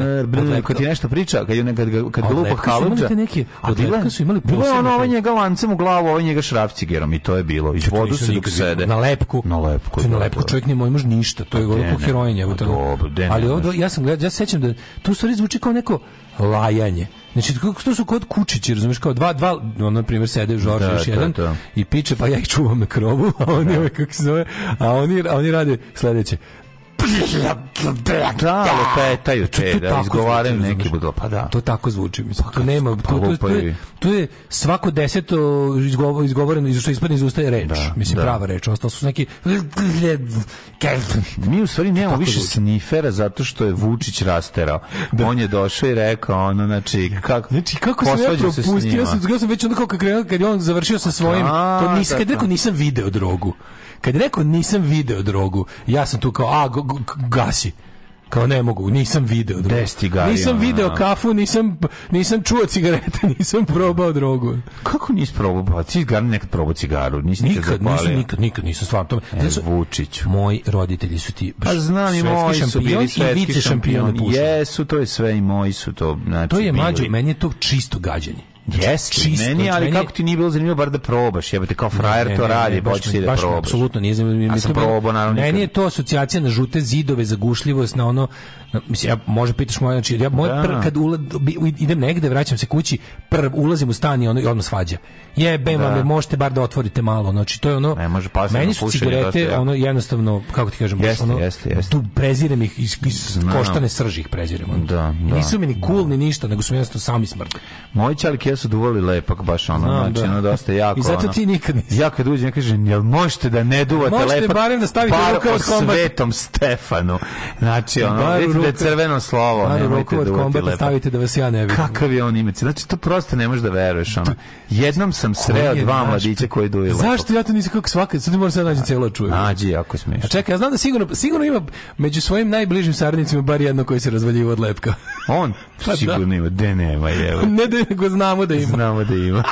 kad ti nešto priča, kad, kad, kad ga lupa kalupča. A Lepka su imali posebno. Bilo ono, ovo ovaj njega lancem u glavu, ovo ovaj njega šrafcigerom i to je bilo. I vodu se dok sede. Na lepku. Na lepku. Na da, lepku da. čovjek ne može ništa, to je pa gotovo heroinje. Pa Ali ovdje, ja sam gledao, ja sećam da tu stvari zvuči kao neko lajanje. Znači, to su kod kučići, razumiješ, kao dva, dva, on, na primjer, sede Žorž da, još da, jedan to, da. i piče, pa ja ih čuvam na krovu, [LAUGHS] a oni, da. kako se zove, a oni, a oni rade sledeće da, lopetaju te, da izgovaraju neki budo, pa da. To tako zvuči, mislim. Pa, nema, to, to, pa to, je, to je svako deseto izgovoreno, što ispadne iz usta je reč, da, mislim, da. prava reč, ostalo su neki... Mi u stvari nemamo više zvuči. snifera zato što je Vučić rasterao. Da. On je došao i rekao, ono, znači, kako... Znači, kako sam ja propustio, ja sam, ja sam već onako kad je on završio sa svojim, da, to nisam, kad da, rekao, da. nisam video drogu. Kad je rekao nisam video drogu, ja sam tu kao, a, gasi kao ne mogu, nisam video drogu. Destigari, nisam video da. kafu, nisam, nisam čuo cigarete, [LAUGHS] nisam probao drogu. Kako nisi probao? Cigar pa, nekad probao cigaru, nisi nikad, nisam, nikad, nikad nisam stvarno tome. E, znači, Vučić. Moji roditelji su ti pa znam i moji su bili svetski i vice Jesu, to je sve i moji su to. Znači, to je mlađo, meni je to čisto gađanje. Jeste, čisto, meni, ali meni... kako ti nije bilo zanimljivo bar da probaš, jebate kao frajer ne, ne, to radi, pa hoćeš ti da baš probaš. Apsolutno nije zanimljivo. Ja sam probao, naravno. Meni je to asocijacija na žute zidove, zagušljivost, na ono mislim ja može pitaš moje znači ja moj da. pr, kad ula, idem negde vraćam se kući prv ulazim u stan i ono i odmah svađa je vam da. je možete bar da otvorite malo znači to je ono ne može pasivno meni su cigarete je. ono jednostavno kako ti kažem jeste, ono jeste, jeste. tu prezirem ih iz, iz koštane srži ih prezirem ono. da, da, nisu mi ni cool da. ni ništa nego su jednostavno sami smrt moji čalike su duvali lepak baš ono Znam, znači da. ono dosta jako i zato ono, ti nikad nisi ja kad uđem kažem jel možete da ne duvate možete lepak možete barem da stavite ruke od kombat svetom Stefanu znači ono da je crveno slovo, paru nemojte da uvati stavite da vas ja ne vidim. Kakav je on imec? Znači, to prosto ne možeš da veruješ. Ono. Jednom sam sreo dva mladića koji duje lepo. Zašto ja to nisam kako svaka? Sad moram sad nađi celo da čujem. Nađi, jako smiješ. A čekaj, ja znam da sigurno, sigurno ima među svojim najbližim saradnicima bar jedno koji se razvaljivo od lepka. On? [LAUGHS] Pa da. sigurno da. ima. De nema, je. [LAUGHS] Ne da, nego znamo da ima. Znamo da ima. [LAUGHS]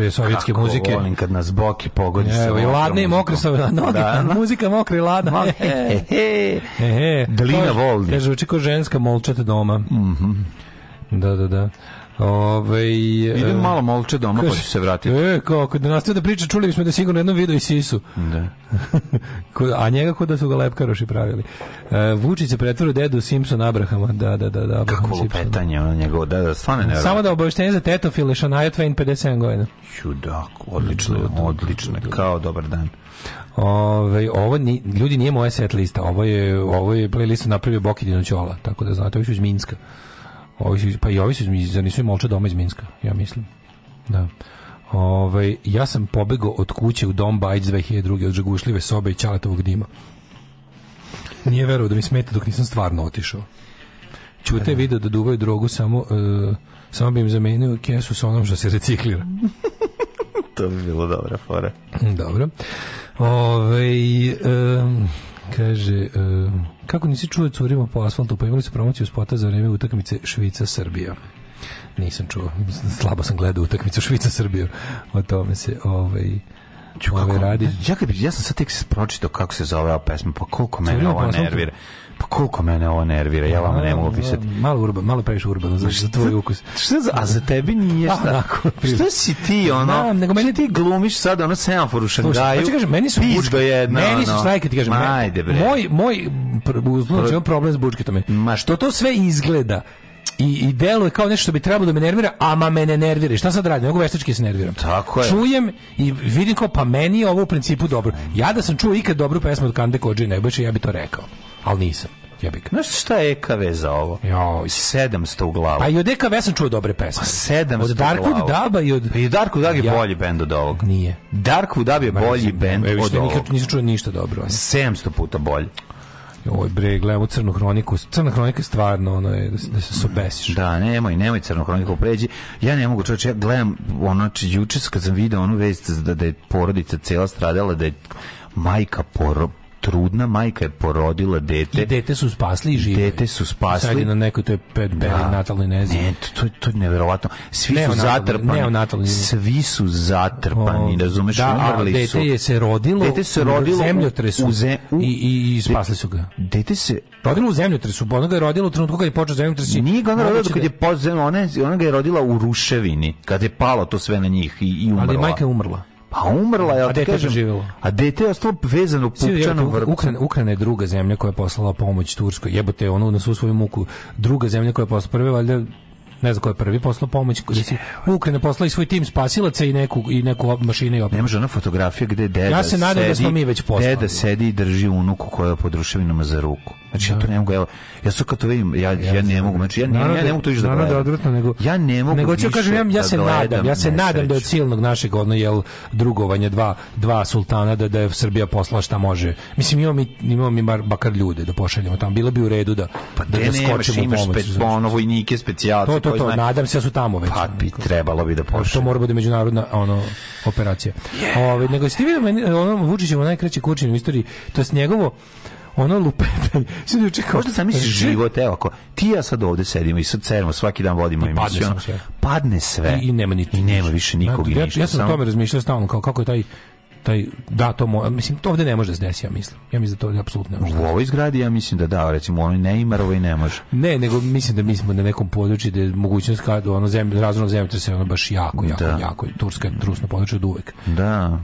mokre sovjetske Kako muzike. volim kad nas boki pogodi sa da, da. [LAUGHS] i ladne i mokre sa noge, da, muzika mokra i ladna. [LAUGHS] Mok, he, he, he. Dolina Voldi. Kaže, uči ko ženska molčate doma. Mhm. Mm da, da, da. Ove, ovaj, Idem malo molče doma, kaš, pa ću se vratiti. E, kao, kada nastaje da priča, čuli smo da sigurno jednom video i sisu. Da. [LAUGHS] a njega kod da su ga lepkaroši pravili. E, Vučić se pretvori dedu Simpson Abrahama. Da, da, da. da Kako lupetanje, ono njegovo, da, da, stvarno ne Samo da obaveštenje za tetofile, Shania Twain, 57 godina. Čudak, odlično, odlično, kao dobar dan. Ove, ovaj, ovo ni, ljudi nije moja set lista, ovo je, ovo je playlist napravio Bokidino Ćola, tako da znate, ovo je iz Minska. Ovi, pa i ovi su, zar nisu i molče doma iz Minska, ja mislim. Da. Ove, ovaj, ja sam pobegao od kuće u dom Bajć 2002. od žagušljive sobe i ćaletovog dima. Nije verovao da mi smeta dok nisam stvarno otišao. Čute da. video da duvaju drogu samo uh, samo bi im zamenio kesu sa onom što se reciklira. [LAUGHS] to bi bilo dobra fora. Dobro. Ove, ovaj, um, Kaže, uh, kako nisi čuo curima po asfaltu, pa imali su promociju spota za vreme utakmice Švica-Srbija. Nisam čuo, slabo sam gledao utakmicu Švica-Srbija, o tome se ovaj, Ču, ovaj kako, radi. Ja, ja, ja sam sad tek pročitao kako se zove ova pesma, pa koliko me ova nervira. Pa koliko mene ovo nervira, ja vam ne mogu pisati. Malo urban, malo previše urbano, da znači za tvoj ukus. Šta za, a za tebi nije pa, šta? Onako, šta si ti, ono? Znam, nego meni ti glumiš sad ono semafor u Šangaju. Hoće pa kažem, meni su bučke, jedna, meni su štrajke, ti kažem. Ajde, bre. Moj, moj, uzmano, znači, problem s bučketome. Ma što to sve izgleda? i, i delo je kao nešto što bi trebalo da me nervira, a ma mene nervira. Šta sad radim? Mogu veštački se nerviram. Tako je. Čujem i vidim kao, pa meni je ovo u principu dobro. Ja da sam čuo ikad dobru pesmu od Kande Kođe i Nebojša, ja bi to rekao ali nisam. Jebik. Znaš šta je EKV za ovo? Jo, 700 u glavu. Pa i od EKV sam čuo dobre pesme. Pa 700 od Darkwood Daba i od... Pa i Darkwood Dab je ja. bolji bend od ovog. Nije. Darkwood Dab je bolji bend od ovog. Nikad nisam čuo ništa dobro. 700 puta bolji. Joj bre, gledamo crnu hroniku. Crna hronika je stvarno ono je, da, da se sobesiš. Da, nemoj, nemoj crnu hroniku pređi. Ja ne mogu čovječe, ja gledam ono, či, znači, juče kad sam video onu vest da, da je porodica cela stradala, da je majka poro, trudna majka je porodila dete. I dete su spasli i žive. Dete su spasli. Sad je na nekoj toj pet da. natalnoj nezi. Ne, to, to je neverovatno. Svi neonatalni, su zatrpani. Neonatalni. Svi su zatrpani, o, razumeš? Da, umrli a dete je se rodilo, dete se rodilo u zemljotresu u zem, u, i, i, spasli su ga. Dete se rodilo u zemljotresu, ona ga je rodilo u trenutku kad je počeo zemljotres. Nije ga ona rodila kad da- je pod ona, ona ga je rodila u ruševini, kad je palo to sve na njih i, i umrla. Ali majka je umrla. Pa umrla da je, a dete kažem, preživjelo. A dete je ostalo vezano u pupčanom vrtu. Ukrajina, Ukrajina je druga zemlja koja je poslala pomoć Turskoj. Jebote, ono na svu svoju muku. Druga zemlja koja je poslala prve, valjda ne znam ko je prvi poslao pomoć koji se Ukrajina poslala i svoj tim spasilaca i neku i neku mašinu i op. Ne može ona fotografija gde deda Ja se nadam da smo mi već poslali. Deda sedi i drži unuku koja je pod za ruku. Znači ja to da. ne mogu, evo, ja sad kad to vidim, ja, ja ne mogu, da- znači ja, ja, ja ne mogu to više da gledam. da odvratno, nego, ja ne mogu nego ću kažem, ja, ja da se nadam, ja se nadam da od silnog našeg, ono, jel, drugovanja dva, dva sultana, da, da je Srbija posla šta može. Mislim, imamo mi, imamo mi bar, bakar ljude da pošaljemo tamo, bilo bi u redu da, pa da, da skočemo imaš, pomoć. Spe, ono, vojnike, specijalce. To, to, to, to nadam se da su tamo već. Pa bi trebalo bi da pošaljemo. To mora bude međunarodna, ono, operacija. Yeah. Ove, nego ste vidio, ono, Vučićevo najkreće kurčenje u istoriji, to je njegovo, ono lupetanje. [LAUGHS] Sad juče kao sam misliš život, evo ako ti ja sad ovde sedimo i sad cerimo svaki dan vodimo I emisiju. Padne, sve. padne sve. I, i nema ni i nema više nikog ja, ništa. Ja, ja sam o tome razmišljao stalno kao kako je taj taj da to mo, mislim to ovde ne može da se desi ja mislim ja mislim da to ovde apsolutno ne može da u ovoj zgradi ja mislim da da recimo oni ne ima ne može ne nego mislim da mislimo na nekom području gde je mogućnost kad ono zemlje razornog zemljotresa ono baš jako jako da. jako turska trusno područje od uvek da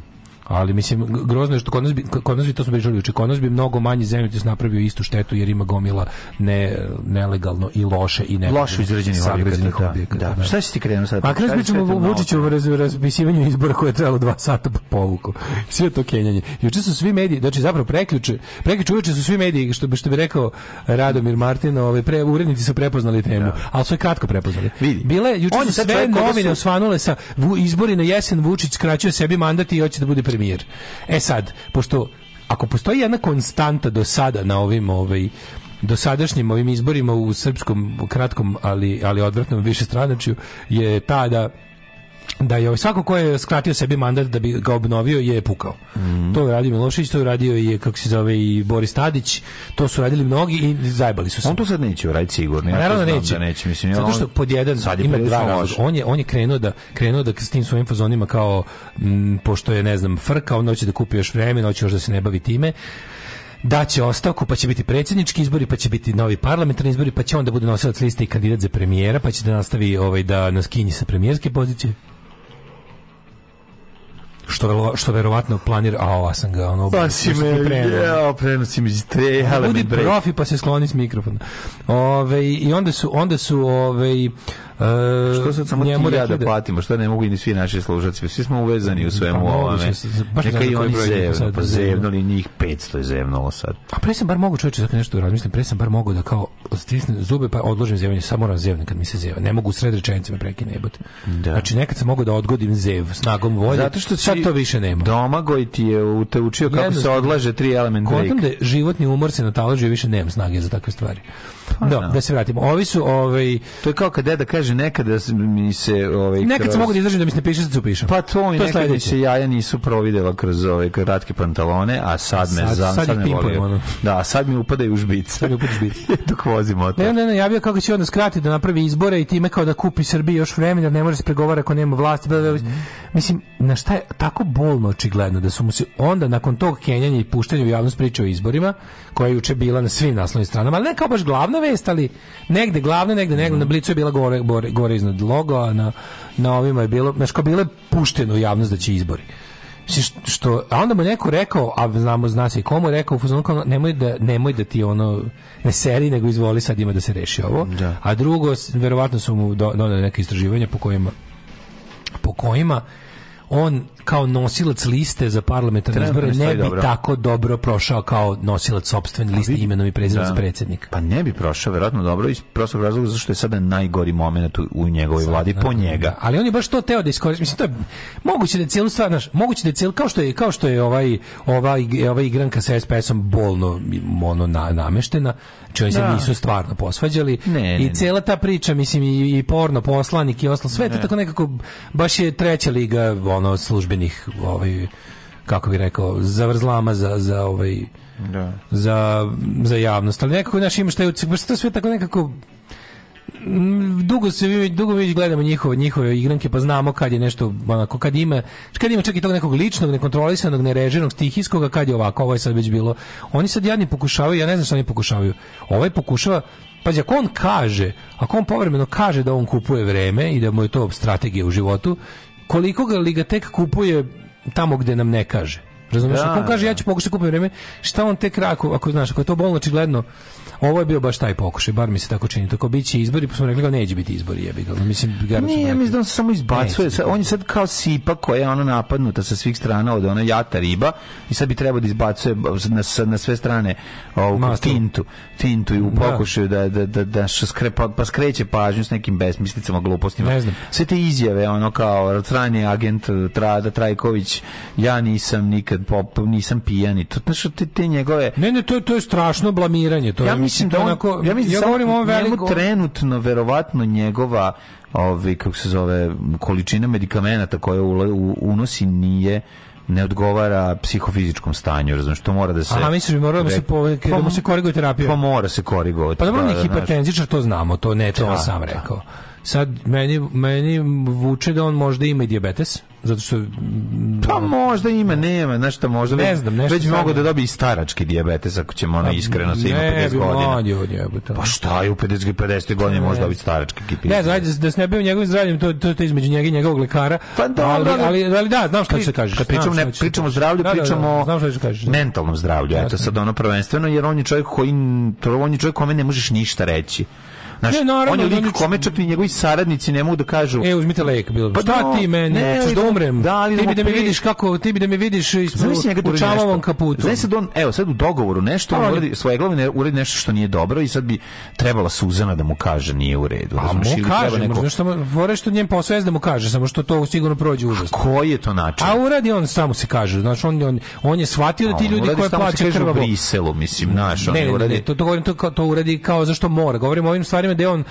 Ali mislim grozno je što kod nas bi, kod nas bi to smo bežali uče. Kod nas bi mnogo manji zemljotres napravio istu štetu jer ima gomila ne nelegalno i loše i ne loše izgrađenih objekata. Da, da. da. Šta se ti krenuo sad? Pa krenuo pričamo o Vučiću raz, razpisivanju izbora koje je trajalo dva sata po pa povuku. [LAUGHS] Sve to kenjanje. Juče su svi mediji, znači zapravo preključe, preključe uče su svi mediji što bi što bi rekao Radomir Martin, ovaj pre urednici su prepoznali temu, da. ali su je kratko prepoznali. Vidi. Bile juče su sve novine su... osvanule sa izbori na jesen Vučić skraćuje sebi mandat i hoće da bude pre mir. E sad, pošto ako postoji jedna konstanta do sada na ovim ovaj dosadašnjim ovim izborima u srpskom kratkom ali ali odvratnom višestranačju je ta da da je svako ko je skratio sebi mandat da bi ga obnovio je pukao. Mm -hmm. To je radio Milošević, to je radio i kako se zove i Boris Tadić, to su radili mnogi i zajebali su se. On to sad neće uraditi sigurno. Ja pa naravno neće. Da neće. Mislim, Zato što pod jedan sad je ima dva On je, on je krenuo da, krenuo da s tim svojim fazonima kao, m, mm, pošto je, ne znam, frka, on hoće da kupi još vreme, hoće još da se ne bavi time da će ostavku, pa će biti predsjednički izbori, pa će biti novi parlamentarni izbori, pa će onda bude nosilac liste i kandidat za premijera, pa će da nastavi ovaj, da nas kinji sa premijerske pozicije što velo, što verovatno planira a ova sam ga ono pa si me ja prenosi mi strejale budi profi pa se skloni s mikrofona ove i onda su onda su ove Uh, što sad samo njemu ti ja da, da- platimo, što ne mogu i ni svi naši služaci, svi smo uvezani u pa svemu pa, ovome. Neka i oni zevno, pa li njih 500 je zevnulo sad. A pre sam bar mogu čovječe, sad da nešto razmislim, pre sam bar mogu da kao stisnem zube pa odložim zevanje, samo moram zevne kad mi se zeva. Ne mogu sred rečenice me prekine jebote. Da. Znači nekad sam mogu da odgodim zev snagom volje. Zato što sad to više nema. Domagoj ti je u te učio kako Jedno, se odlaže tri elementa. Kontam da životni umor se nataložio više nemam snage za takve stvari. Pa, no, da, da. da se vratimo. Ovi su, ovaj to je kao kad deda kaže nekada mi se ovaj Nekad se mogu da izdržim da mi se ne piše da se upišem. Pa to mi nekad mi se jaja nisu providela kroz ove ovaj, kratke pantalone, a sad me sad, za sad, sad me voli. Da, sad mi upadaju u žbice. Sad mi upadaju žbice. [LAUGHS] Dok vozimo to. Ne, ne, ne, ja bih kako će onda skratiti da napravi izbore i time kao da kupi Srbiji još vremena, da ne može se pregovara ako nema vlasti. Mm Mislim na šta je tako bolno očigledno da su mu se onda nakon tog kenjanja i puštanja u javnost priče o izborima koja je juče bila na svim naslovnim stranama, ali ne kao baš glavna vest, ali negde glavna, negde negde mhm. na blicu je bila gore, gore, gore iznad logo, a na, na ovima je bilo, znaš kao bilo pušteno u javnost da će izbori. Što, a onda mu neko rekao, a znamo, zna se i komu, rekao u nemoj da, nemoj da ti ono ne seri, nego izvoli sad ima da se reši ovo. Da. A drugo, verovatno su mu do, donali neke istraživanja po kojima po kojima on kao nosilac liste za parlamentarne izbore ne bi dobro. tako dobro prošao kao nosilac sopstvene liste vi, imenom i prezimenom da. za predsjednika. Pa ne bi prošao verovatno dobro iz prostog razloga zašto je sada najgori moment u njegovoj Sad, vladi po da, da, njega. Da, ali on je baš to teo da iskoristi. Mislim to je moguće da je cijelu stvar, naš, moguće da je cijel, kao što je kao što je ovaj ovaj ovaj igranka sa SPS-om bolno ono na, nameštena, čovjek znači, se nisu stvarno posvađali ne, i cijela ta priča mislim i, i porno poslanik i ostalo sve ne. to tako nekako baš je treća liga ono službenih ovaj kako bi rekao zavrzlama za za ovaj da. za, za javnost ali nekako naš ima šta je to sve tako nekako dugo se vi dugo već gledamo njihove njihove igranke pa znamo kad je nešto onako kad ima kad ima čak i tog nekog ličnog nekontrolisanog nereženog stihijskog kad je ovako ovo je sad već bilo oni sad jadni pokušavaju ja ne znam šta oni pokušavaju ovaj pokušava pa ako on kaže, ako on povremeno kaže da on kupuje vreme i da mu je to strategija u životu, koliko ga Ligatek kupuje tamo gde nam ne kaže. Razumeš? Da, ako on kaže da. ja ću pokušati da kupiti vreme, šta on tek ako, ako znaš, ako je to bolno očigledno, Ovo je bio baš taj pokušaj, bar mi se tako čini. Tako biće izbori, pa smo rekli neće biti izbori, jebi ga. Mislim, garantno. Ne, mislim da on se samo izbacuje. Neće. On je sad kao sipa koja je ona napadnuta sa svih strana od ona jata riba i sad bi trebao da izbacuje na, na sve strane ovu Mastu. tintu, tintu i u da. pokušaju da da da da skrepa, pa skreće pažnju s nekim besmislicama, glupostima. Ne znam. Sve te izjave ono kao strani agent e, Trada Trajković, ja nisam nikad pop, nisam pijan i To znači te, te njegove Ne, ne, to je to je strašno blamiranje, to ja je mislim da on, onako, ja mislim ja govorim o veliko... trenutno verovatno njegova ovaj kako se zove količina medikamenata koje unosi nije ne odgovara psihofizičkom stanju, razumiješ, to mora da se... Aha, misliš, mora da se, po, da pa se koriguje terapija? Pa mora se korigovati. Pa dobro, da, on je da, da, da, hipertenzičar, to znamo, to ne, to ja, sam rekao. Da. Sad, meni, meni vuče da on možda ima i diabetes, zato što... Mm, pa možda ima, nema, nešto možda. Ne znam, nešto. Već bi mogo da dobije i starački diabetes, ako ćemo ono pa iskreno sa ima 50 godina. Ne, bi jebote. Pa šta je u 50, 50 godina možda dobiti starački kipi? Ne, znači, da se ne bavim njegovim zdravljem, to, to, to između njega i njegovog lekara. Pa da, ali, da, da. ali, ali, da, znam šta se da kaže. Kad pričamo, ne, pričamo o zdravlju, pričamo o mentalnom zdravlju, eto sad ono prvenstveno, jer on je čovjek koji, on je čovjek kome ne možeš ništa reći. Znaš, ne, naravno, on je lik da, kome čak i njegovi saradnici ne mogu da kažu. E, uzmite lek, bilo. Pa šta no, da, ti meni, ne, da, da umrem. Da, ti bi da mi vidiš kako, ti bi da mi vidiš u čavavom kaputu. Znaš se da on, evo, sad u dogovoru nešto, on pa, uredi, svoje glavne uredi nešto što nije dobro i sad bi trebala Suzana da mu kaže nije u redu. A pa, mu kaže, neko... možda što, fore što njem posao da mu kaže, samo što to sigurno prođe užasno. Koji je to način? A uradi on samo se kaže, znaš, on, on, on je shvatio da ti ljudi koje plaćaju krvavo. u Briselu, mislim, znaš, on ne, ne, to, to, to, to uradi kao zašto mora. Govorimo o ovim stvarima stvarima gde on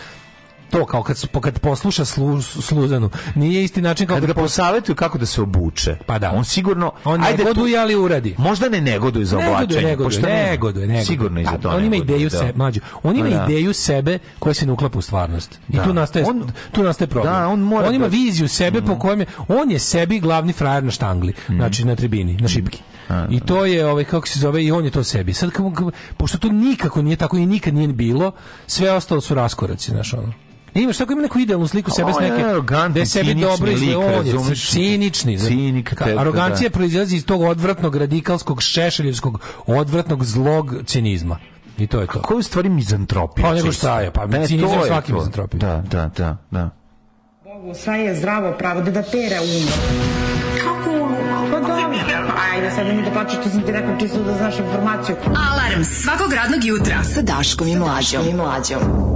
to kao kad kad posluša slu, Sluzanu nije isti način kao kad ga pos... posavetuju kako da se obuče pa da on sigurno on ajde negoduje tu... ali uradi možda ne negoduje za negoduje, oblačenje negoduje, pošto negoduje, negoduje, negoduje. sigurno iz za pa, to on ima ideju da- sebe mlađe on ima da. ideju sebe koja se ne uklapa u stvarnost i da. tu nastaje on, tu nastaje problem da, on, mora on ima da... viziju sebe mm. po mhm. kojem je, on je sebi glavni frajer na štangli mm. znači na tribini na šipki mm I to da. je ovaj kako se zove i on je to sebi. Sad kako, pošto to nikako nije tako i nikad nije bilo, sve ostalo su raskoraci, znaš ono. I e, imaš tako ima neku idealnu sliku sebe s neke da sebe dobro izgleda, on je cinični. Cinik, te, arogancija da. proizilazi iz tog odvratnog radikalskog šešeljevskog odvratnog zlog cinizma. I to je to. A koju stvari mizantropija? Pa nego šta je, pa ne, cinizam svaki mizantropija. Da, da, da, da. Bogu, sve je zdravo pravo, da da pere um. Kako Ajde, sad nemoj da plaću tu sam ti rekao čisto da znaš informaciju. Alarm svakog radnog jutra sa Daškom i Mlađom. Daškom i Mlađom.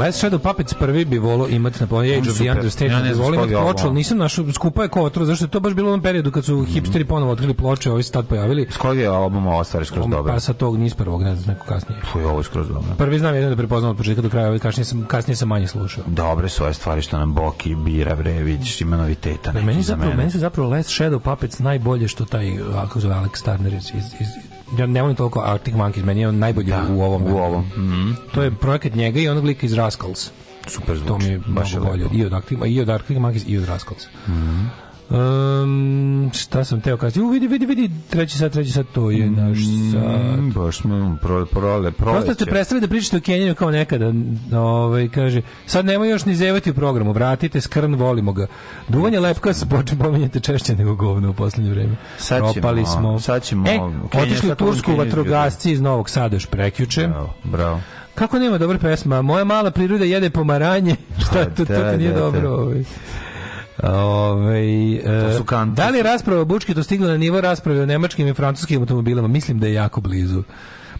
Les Shadow Puppets prvi bi volio imati na Age of the Understatement, ja volim imati ploču, ali nisam našao, skupa je kao zašto je to baš bilo u onom periodu kad su mm hipsteri ponovo otkrili ploče, ovi se tad pojavili. S kojeg je album ovo stvari skroz dobro? Pa sa tog, nis prvog, ne znam, neko kasnije. Fuj, ovo je skroz dobro. Prvi znam jedan da prepoznam od početka do kraja, ovaj kasnije sam, kasnije sam manje slušao. Dobre su ove stvari što nam Boki, Bira, Vrević, ima noviteta. Da, meni, zapravo, meni se zapravo Les Shadow Puppets najbolje što taj, ako zove Alex Turner iz, iz, iz ja ne volim toliko Arctic Monkeys, meni je on najbolji da, u ovom. U ovom. Mm -hmm. To je projekat njega i onog lika iz Rascals. Super zvuči. To mi je baš bolje. I od Arctic, i od Arctic Monkeys i od Rascals. Mm -hmm. Um, šta sam teo kazati? U, vidi, vidi, vidi, treći sat, treći sat, to je naš sat. Mm, baš smo pro, prole, proleće. Prosto ste prestali da pričate o Kenjanju kao nekada. Ovaj, kaže, sad nema još ni zevati u programu, vratite, skrn, volimo ga. Duvanje lepka se počne pominjati češće nego govno u poslednje vreme. Sad ćemo, Propali smo. Sad ćemo. E, otišli u Tursku vatrogasci iz Novog Sada još prekjuče. Bravo, bravo. Kako nema dobra pesma? Moja mala priroda jede pomaranje. [LAUGHS] šta, pa to, to, to, da, to nije da, da. dobro. Ovaj. Ove, ovaj, to e, su da li je rasprava o Bučketu stigla na nivo rasprave o nemačkim i francuskim automobilima? Mislim da je jako blizu.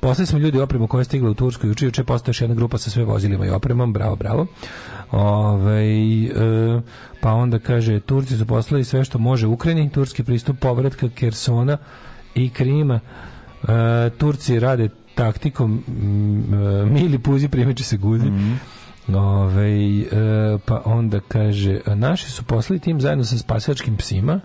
Poslali smo ljudi opremu koja je stigla u Tursku juče, juče postoje jedna grupa sa sve vozilima i opremom, bravo, bravo. Ove, ovaj, e, pa onda kaže, Turci su poslali sve što može Ukrajini, turski pristup povratka Kersona i Krima. E, Turci rade taktikom, e, mili puzi, primeće se guzi. Mm -hmm. Ove, e, pa onda kaže, naši su poslali tim zajedno sa spasilačkim psima,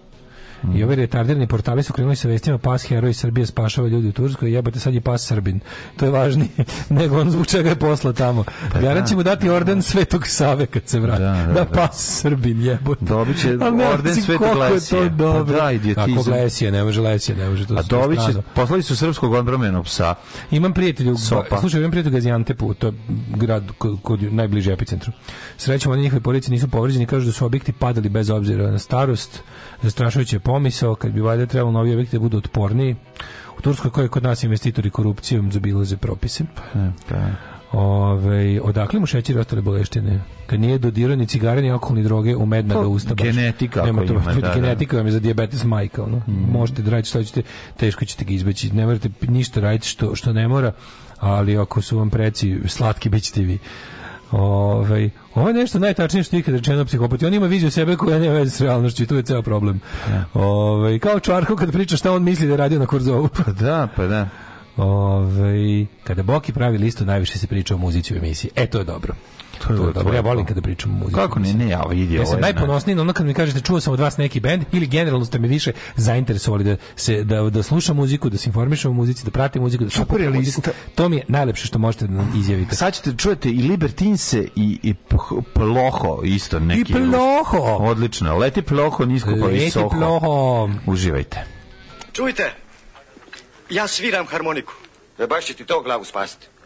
Mm. I ovi retardirani portali su krenuli sa vestima pas heroj Srbije spašava ljudi u Turskoj, jebate sad je pas Srbin. To je važnije [LAUGHS] nego on zbog čega je posla tamo. Pa Garant da. ćemo dati orden Svetog Save kad se vrati. Da, da, da, da. pas Srbin jebote. Dobit će ne, orden Svetog Lesije. Pa da, idiotizam. Ako Lesije, ne može Lesije, ne može. To A dobit će, poslali su srpskog odbromenog psa. Imam prijatelju, Sopa. slušaj, imam prijatelju Gaziantepu, to je grad kod, kod najbliže epicentru. Srećom, oni njihove porodice nisu povređeni, kažu da su objekti padali bez obzira na starost, zastrašujuće pomisao kad bi valjda trebalo novi objekte da budu otporniji. U Turskoj koji je kod nas investitori korupcijom zabilaze propise. Pa, da. Ove, odakle mu šećer i ostale boleštine? Kad nije dodirao ni cigare, ni alkohol, droge, u medna ga pa, usta baš. Genetika. Nema to, ima, da, da, genetika vam je za diabetes majka. Ono. Mm. Možete da radite što ćete, teško ćete ga izbeći. Ne morate ništa raditi što, što ne mora, ali ako su vam preci slatki, bit ćete vi. Ovaj ovo je nešto najtačnije što ikad rečeno psihopati. On ima viziju sebe koja nema veze s realnošću i tu je ceo problem. Ja. Ovaj, kao čvarko kad priča šta on misli da je radio na Kurzovu. Pa da, pa da. Ove, ovaj, kada Boki pravi listu, najviše se priča o muzici u emisiji. E, to je dobro. To dobro. Ja volim kada pričam muziku. Kako ne, ne, ja vidio. Ja sam najponosniji ono kad mi kažete čuo sam od vas neki bend ili generalno ste me više zainteresovali da se da da slušam muziku, da se informišem o muzici, da pratim muziku, da super lista. To mi je najlepše što možete da izjavite. Sad ćete čujete i Libertinse i i Ploho isto neki. I Ploho. Odlično. Leti Ploho nisko pa visoko. Leti Ploho. Uživajte. Čujte. Ja sviram harmoniku. Da baš će ti to glavu spasiti.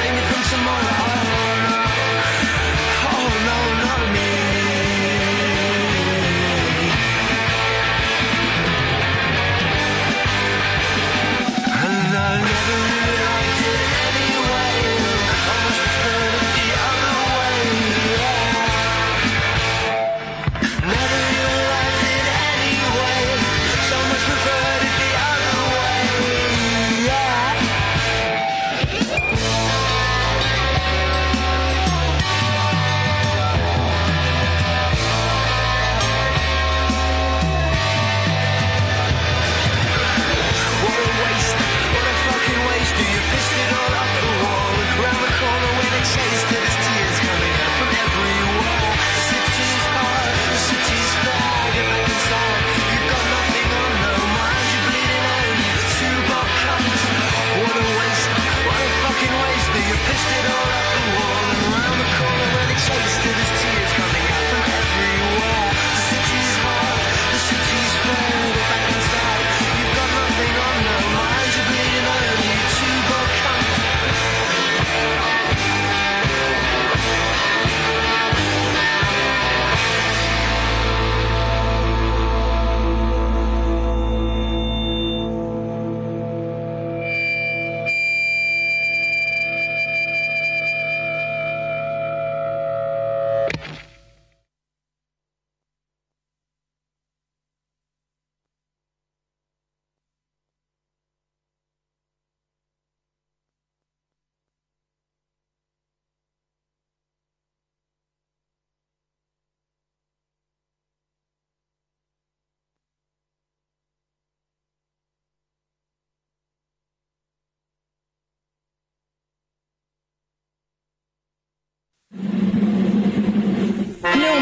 same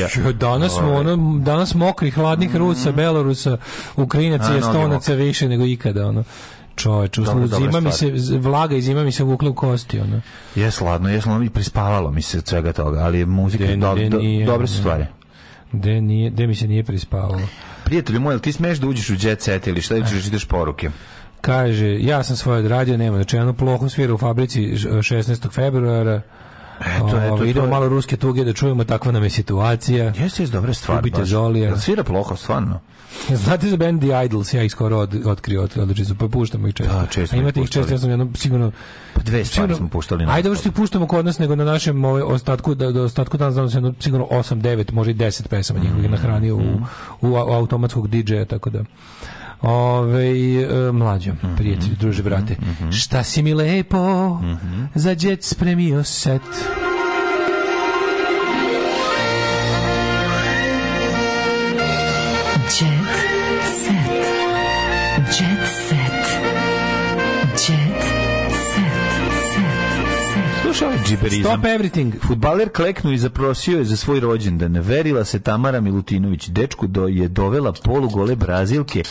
Rusija. Danas smo ono, danas mokri, hladnih Rusa, mm. Belorusa, Ukrajinaca i Estonaca više nego ikada, ono. Čoveče, uslu, zima mi se, vlaga i zima mi se vukla u kosti, ono. Je sladno, je sladno i prispavalo mi se svega toga, ali muzika, de, do, do, dobre su stvari. De, nije, de mi se nije prispavalo. Prijatelju moj, ti smeš da uđeš u jet set ili šta ćeš, da ideš poruke? Kaže, ja sam svoje odradio, nema, znači, jednu plohu svira u fabrici 16. februara, eto, eto, idemo malo ruske tuge da čujemo, takva nam je situacija. Jeste, jeste dobra stvar. Ubite Zolija. Da svira ploho, stvarno. [LAUGHS] Znate za band The Idols, ja ih skoro od, otkrio od, određu, pa puštamo ih često. Da, često. A imate ih često, ja sam jedno, sigurno... Pa dve stvari smo puštali. Ajde, ovo što ih puštamo kod nas, nego na našem ovaj, ostatku, da, da ostatku dan znam se jedno, sigurno 8, 9, može i 10 pesama njihovih mhm, nahranio u, mhm. u, automatskog DJ-a, tako da... Ove, e, mlađom, mhm, prijatelju, druže, brate. Šta si mi lepo, za džet spremio set. Slušaj džiberizam. Stop everything. Futbaler kleknu i zaprosio je za svoj rođendan. Verila se Tamara Milutinović. Dečku do je dovela polugole Brazilke,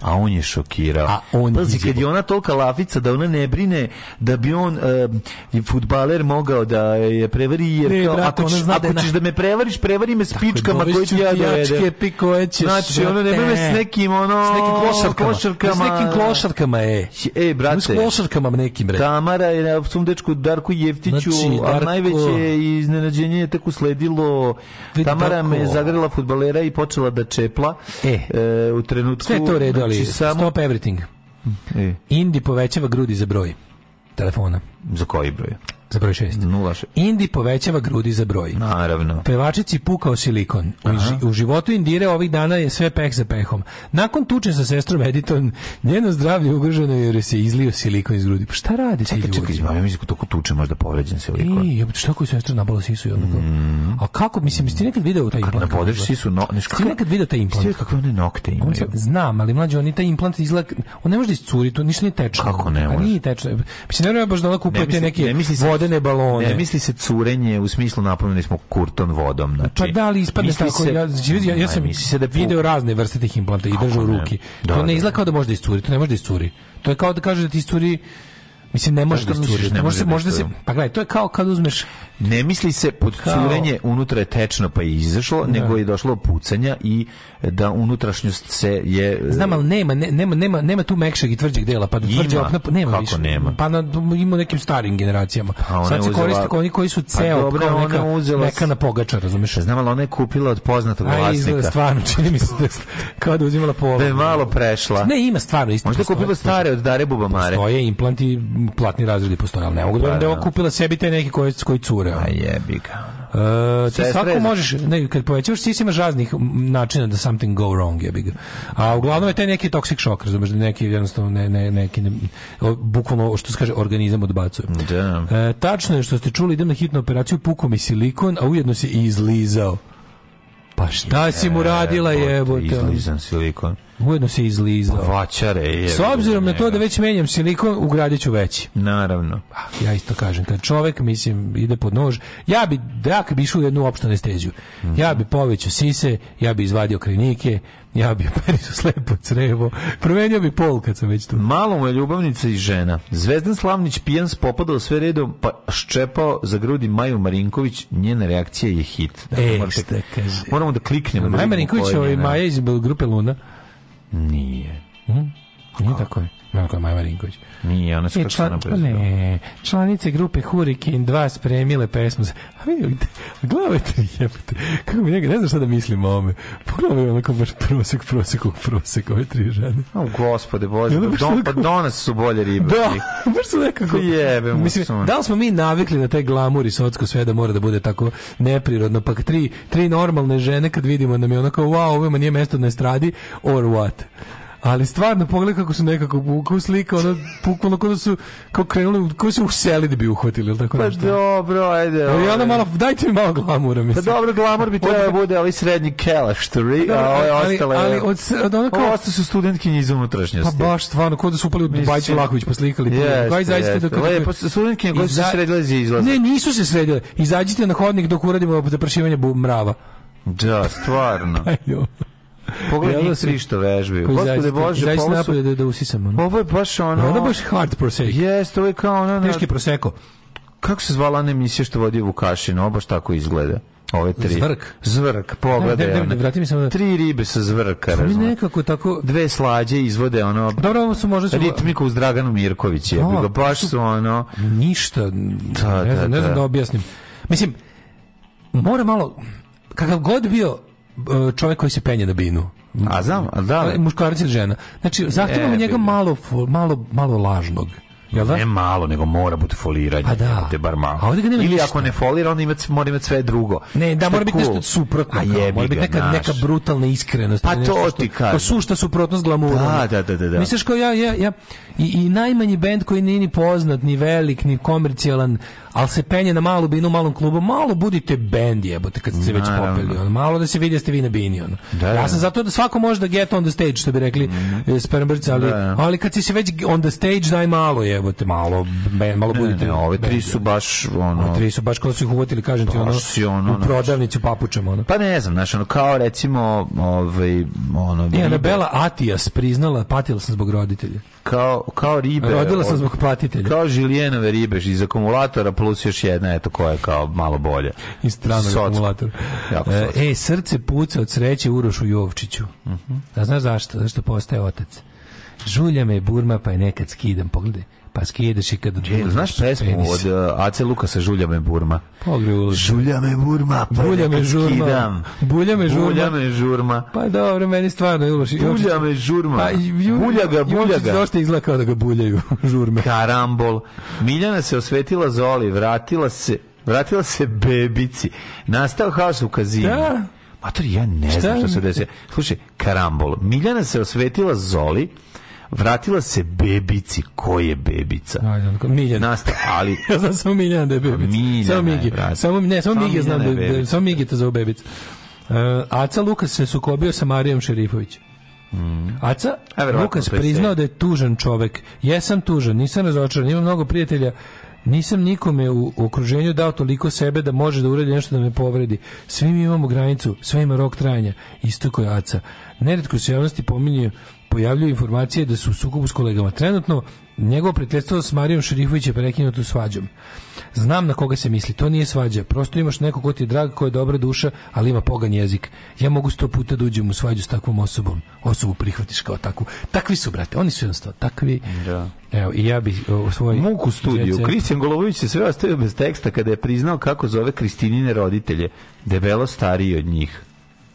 a on je šokirao. A on Pazi, kad je ona tolika lafica da ona ne brine da bi on uh, futbaler mogao da je prevari jer ne, kao, brat, ako, ćeš, da ako ćeš da me prevariš, prevari me s pičkama koje ti ja dojedem. Da koje ćeš. Znači, ono ne me s nekim ono... S nekim klošarkama. klošarkama. S nekim klošarkama, e. E, brate. S klošarkama nekim, bre. Tamara je na svom dečku Darku Jeftiću, znači, Darko... a najveće iznenađenje je tako sledilo. Tamara me zagrela futbalera i počela da čepla e. e u trenutku... Sve to redu, ali znači, samo... stop everything. E. Indi povećava grudi za broj telefona. Za koji broj? Za broj 6. 06. Indi povećava grudi za broj. Naravno. Pevačici pukao silikon. U, ži, u životu Indire ovih dana je sve peh za pehom. Nakon tuče sa sestrom Editon, njeno zdravlje ugroženo jer je se izlio silikon iz grudi. Pa šta radi ti ljudi? Čekaj, izmavim, mislim, da toliko tuče možda povređen silikon. I, šta koji sestra nabala sisu i odnako? Mm. A kako, mislim, jesi ti nekad video taj implant? Kad napodeš sisu, no, neš, kako, nekad video taj implant? Jesi kakve one nokte imaju? Sam, znam, ali mlađe, oni taj implant izgleda, on ne može da iscuri, to ništa nije tečno. Kako ne pa može? Nije tečno. Mislim, ne baš da ona kupuje te neke vodene balone. Ne misli se curenje u smislu napunili smo kurton vodom, znači. Pa da li ispadne tako se, ja, ja, ja sam misli se da video razne vrste tih implanta i držao ruki. Da, to ne da. izgleda da može da iscuri, to ne može da iscuri. To je kao da kaže da ti iscuri Mislim ne može da curi, ne može možda se pa gledaj, to je kao kad uzmeš ne misli se pod kao... curenje unutra je tečno pa je izašlo, da. nego je došlo pucanja i da unutrašnjost se je e, Znam al nema nema nema nema tu mekšeg i tvrđeg dela, pa da tvrđe opna pa nema Kako više. Nema? Pa na ima nekim starim generacijama. Pa Sad se koriste kao oni koji su pa ceo, pa dobro, neka, uzela neka na pogača, razumeš? Znam al ona je kupila od poznatog vlasnika. Aj, stvarno čini mi se da kao da uzimala pola. Da je malo prešla. Ne, ima stvarno isto. Možda kupila stare od Dare Bubamare. Svoje implanti platni razredi postoje, ali ne mogu da, pa da. da je okupila sebi te neke koje, koji cure. A jebi ga. Uh, ti svako možeš, ne, kad povećavaš cis imaš raznih načina da something go wrong, jebi ga. A uglavnom je taj neki toxic shock, razumeš, da neki jednostavno ne, ne, neki, ne, bukvalno, što se kaže, organizam odbacuje. Da. E, tačno je što ste čuli, idem na hitnu operaciju, puko mi silikon, a ujedno se i izlizao. Pa šta je, si mu radila jebote? Izlizan silikon. Ujedno se izlizao. Vačare je. S obzirom na to da već menjam siliko, ugradit ću veći. Naravno. Ah, ja isto kažem, kad čovek, mislim, ide pod nož, ja bi, ja bi išao u jednu opštu anesteziju. Mm -hmm. Ja bi povećao sise, ja bi izvadio krenike, ja bi [LAUGHS] operizu slepo crevo. Promenio bi pol kad sam već tu. Malo mu je ljubavnica i žena. Zvezdan Slavnić pijan spopadao sve redom, pa ščepao za grudi Maju Marinković. Njena reakcija je hit. Da, e, morate, Moramo da kliknemo. Maja da Marinković je ovaj Maja iz grupe Luna. Не. Не а такой. Ne, koja je Maja Marinković. Nije, ona se član, pa Ne, članice grupe Hurricane 2 spremile pesmu za... A vidite, gledajte, jebate. Kako mi njega, ne znam šta da mislim o ovome. Pogledaj onako baš prosek, prosek, prosek, ove tri žene. O, gospode, bože, ja, don, pa donas su bolje ribe. Da, [LAUGHS] baš su nekako... Pa Jebe mu mislim, Da li smo mi navikli na taj glamur i socko sve da mora da bude tako neprirodno, pa tri, tri normalne žene kad vidimo da mi onako, wow, ovima nije mesto na estradi, or what? ali stvarno pogledaj kako su nekako buku slika, ono bukvalno kao da su kako krenuli, kao da su useli da bi uhvatili, ili tako pa nešto. Pa dobro, ajde. Ali ovaj. ona malo, dajte mi malo glamura, pa mislim. Pa dobro, glamur bi trebao da bude ali srednji kela što ri a ovo ostale. Ali, od, od ono kao... Ovo su studentkinje iz unutrašnjosti. Pa baš, stvarno, kao da su upali u Bajić Vlahović poslikali. Jeste, zaista jeste. Da, Lepo, studentkinje koje su se sredile za Ne, nisu se sredile. Izađite na hodnik dok uradimo zaprašivanje mrava. Da, stvarno. Ajde, Pogledaj njih svi što vežbaju. Gospode Bože, zaista ovo napolje da, da usisam. Ono. Ovo je baš ono... Ovo je baš hard proseko. Jeste, ovo je kao ono... Teški proseko. Kako se zvala ona emisija što vodi Vukašin? Ovo baš tako izgleda. Ove tri. Zvrk. Zvrk, pogledaj. Ne, ne, ne, vrati mi samo da... Tri ribe sa zvrka, pa razumno. nekako tako... Dve slađe izvode, ono... Dobro, ovo su možda... Su... Ritmiku uz Draganu Mirković je. No, baš su ono... Ništa, da, ne, znam, da, da. ne znam da. da objasnim. Mislim, mora malo... Kakav god bio čovjek koji se penje na binu. A znam, a da. Muškarac ili žena. Znači, zahtjevamo e, njega malo, malo, malo lažnog. Jel da? Ne malo, nego mora biti foliranje. A pa da. Te bar malo. A ovdje ga nema Ili ništa. ako ne folira, onda ima, mora imati sve drugo. Ne, da, mora biti cool? nešto suprotno. A jebi Mora biti neka, naš. neka brutalna iskrenost. Pa to ti kažem. Kao sušta suprotnost glamura. Da, da, da, da, da, Misliš kao ja, ja, ja, i, i najmanji bend koji nije ni poznat, ni velik, ni komercijalan, ali se penje na malu binu u malom klubu, malo budite bend jebote kad ste se već popeli. Ono. Malo da se vidi da ste vi na bini. Ono. Da, ja da. sam zato da svako može da get on the stage, što bi rekli mm -hmm. ali, da. ali kad si se već on the stage, daj malo je jebote malo, ben, malo budite. Ne, ne, ove tri su baš ono. Ove tri su baš kao da su ih uvatili, kažem ti ono, si ono, u prodavnicu papučama ono. Pa ne znam, znači ono kao recimo, ovaj ono. Ne, Anabela Atijas priznala, patila sam zbog roditelja. Kao, kao ribe. Rodila sam zbog platitelja. Kao žilijenove ribež iz akumulatora plus još jedna, eto koja je kao malo bolje. Iz stranog akumulatora. E, e, srce puca od sreće Urošu Jovčiću. Uh mhm. -huh. A znaš zašto? Zašto postaje otac? Žulja me Burma pa je nekad skidam. Pogledaj, pa skijedaš i kad... Je, znaš pesmu od uh, Ace Lukasa Žulja me Burma? Pogrebu. Žulja me Burma, pa Bulja me žurma. Skidam. Bulja me žurma. Bulja me žurma. Pa dobro, meni stvarno je uloši. Bulja me žurma. Pa, ju, bulja ga, bulja ga. Još te izgleda kao da ga buljaju [LAUGHS] žurme. Karambol. Miljana se osvetila Zoli, vratila se, vratila se bebici. Nastao haos u kazinu. Da. Mater, ja ne Šta? znam šta se desi. Slušaj, karambol. Miljana se osvetila Zoli, Vratila se bebici, ko je bebica? Ajde, da, da, da, Miljana. Nasta, ali... [LAUGHS] ja znam samo Miljana da je bebica. Pa Miljana samo Migi. Samo, ne, samo, samo Migi znam da je, samo Migi to zove bebica. Uh, Aca Lukas se sukobio sa Marijom Šerifović. Mm. Aca e, A Lukas priznao da je tužan čovek. Jesam tužan, nisam razočaran, imam mnogo prijatelja nisam nikome u okruženju dao toliko sebe da može da uradi nešto da me povredi. Svi mi imamo granicu, sve ima rok trajanja, isto kao Aca. Neretko se javnosti pominju pojavljuju informacije da su u sukobu s kolegama. Trenutno njegovo prijateljstvo s Marijom Šerifović je prekinuto svađom. Znam na koga se misli, to nije svađa. Prosto imaš neko ko ti je drag, ko je dobra duša, ali ima pogan jezik. Ja mogu sto puta da uđem u svađu s takvom osobom. Osobu prihvatiš kao takvu. Takvi su, brate, oni su jednostavno takvi. Da. Evo, i ja bih u svoj... Muku studiju. Recept... Kristijan Golovović se sve ostavio bez teksta kada je priznao kako zove Kristinine roditelje. Debelo stariji od njih.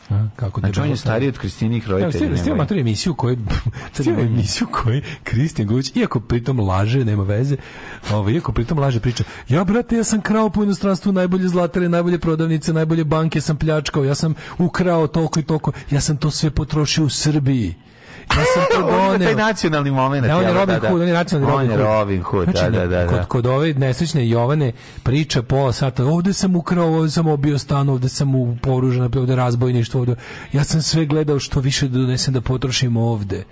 A, kako znači, da on je stariji od Kristinih roditelja. Ja, stio mater emisiju koju, stio emisiju koju Kristin Gulić, iako pritom laže, nema veze, ovo, iako pritom laže priča, ja brate, ja sam krao po inostranstvu najbolje zlatare, najbolje prodavnice, najbolje banke sam pljačkao, ja sam ukrao toliko i toliko, ja sam to sve potrošio u Srbiji. Ja pa sam e, pregoneo. taj nacionalni moment. Ne, on je Robin da, da. Hood, on je nacionalni Robin Hood. On je Robin Hood, da, da, da. Kod, da. kod ove nesrećne Jovane priča pola sata, ovde sam ukrao, ovde sam obio stan, ovde sam u poružena, ovde razbojništvo, ovde. Ja sam sve gledao što više donesem da potrošim ovde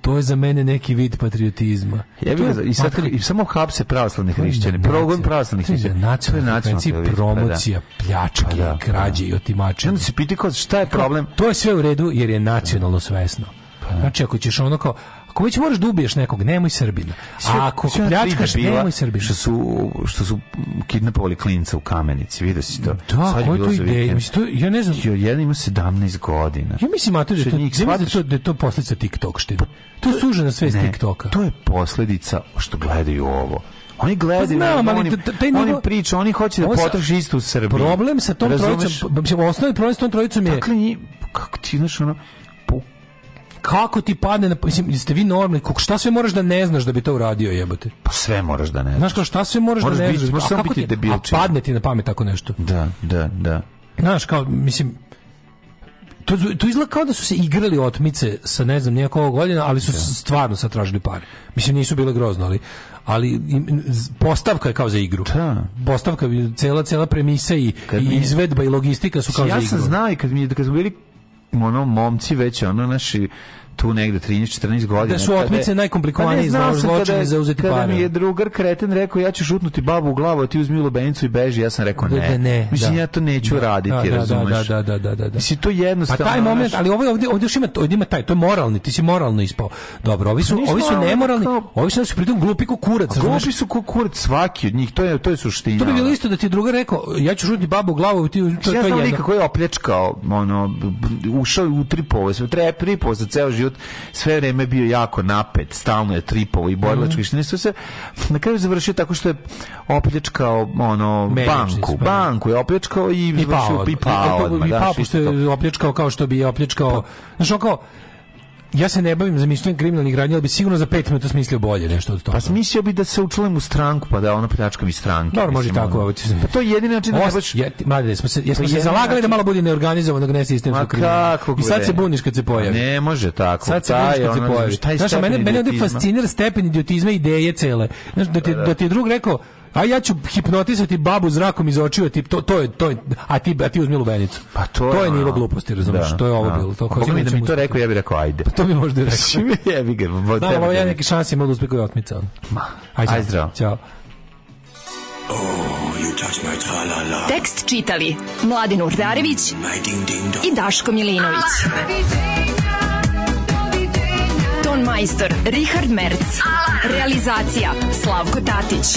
to je za mene neki vid patriotizma. Ja bih i sad i samo hapse pravoslavni hrišćane, progon pravoslavni hrišćani. Nacionalna pa nacionalna promocija pljačke, pa krađe i otimačenja. Onda se piti šta je problem? To je sve u redu jer je nacionalno svesno. Pa da. Znači, ako ćeš ono kao, ako već moraš da ubiješ nekog, nemoj Srbina. A ako pljačkaš, nemoj Srbina. Što su, što su kidnapovali klinca u kamenici, vidio si to. Da, Sad koja je to ideja? Mislim, to, ja ne znam. Jo, jedan ima 17 godina. Ja mislim, Mato, da, to, njih da shvataš... da, to, da je to posljedica TikTok štine. Pa, to je sužena sve ne, TikToka. To je posledica što gledaju ovo. Oni pa gledaju, pa znam, ali taj nivo... oni priča, oni hoće da potroši isto u Srbiji. Problem sa tom Razumeš? trojicom, osnovni problem sa tom trojicom je... Dakle, kako ti, znaš, ono, kako ti padne na mislim jeste vi normalni kako šta sve moraš da ne znaš da bi to uradio jebote pa sve moraš da ne znaš, znaš kao šta sve moraš, da moraš da ne biti, znaš moraš samo biti debil a padne ti na pamet tako nešto da da da znaš kao mislim to, to izgleda kao da su se igrali otmice sa ne znam nijakog godina, ali su da. stvarno sad tražili pare. Mislim, nisu bile grozno, ali, ali postavka je kao za igru. Da. Postavka, cela, cela premisa i, i izvedba i logistika su kao ja za igru. Ja sam znao i kad, mi, kad smo bili ono momci već ono naši tu negde 13-14 godina. Da su otmice najkomplikovanije pa za zločini za uzeti pare. Kada mi je drugar kreten rekao ja ću šutnuti babu u glavu, a ti uzmi lubenicu i beži, ja sam rekao ne. Da, ne Mislim, da. ja to neću da, da raditi, da, da, razumeš? Da, da, da, da, da. Mislim, to jednostavno... Pa taj moment, ali ovaj ovdje, ovdje još ima, ovdje ima taj, to je moralni, ti si moralno ispao. Dobro, ovi su, pa ovi su nemoralni, kao... ovi su, su pritom glupi kukurac. Glupi su kukurac svaki od njih, to je, to je suština. To bi bilo isto da ti drugar rekao, ja ću šutnuti babu u glavu, ti, to, to je jedno. Ja znam lika koji je opljačkao, ono, ušao u tripove sve treba tri pove za ceo život život sve vreme bio jako napet, stalno je tripovo i borilački, mm -hmm. se na kraju završio tako što je opljačkao ono Međučnic, banku, pa. Da. banku je opljačkao i, I završio pa, i pao, i pao, da. odmah, i pao, da, pa što je opljačkao kao što bi je opljačkao, pa, znaš, kao ja se ne bavim zamišljanjem kriminalnih radnji, ali bi sigurno za 5 minuta smislio bolje nešto od toga. Pa smislio bi da se učlem u stranku, pa da ona pljačka mi stranke. Dobro, može tako. Ono. Pa to je jedini način da ne baš... Je, mlade, smo se, jesmo pa se zalagali da način... da malo bude neorganizovanog, ne sistemskog kriminala. I sad se buniš kad se pojavi. Pa ne može tako. Sad se buniš kad se pojavi. Znaš, mene, mene ovdje fascinira stepen idiotizma ideje cele. Znaš, da ti, da, da. da ti je drug rekao, A ja ću hipnotisati babu zrakom iz očiju, tip to to je to je, a ti a ti uzmi lubenicu. Pa to, to je nivo gluposti, razumeš? Da, to je ovo da. bilo. To kao mi da mi to rekao, ja bih rekao ajde. Pa to mi možda rekao. [LAUGHS] Jebi ga. Da, ali ja neke šanse mogu da uspjeti otmica. Ma. Ajde, zdravo. Ćao. Oh, you touch my -la -la. Tekst čitali Mladin Urdarević mm, ding i Daško Milinović. Ton majstor Richard Merc. Realizacija Slavko Tatić.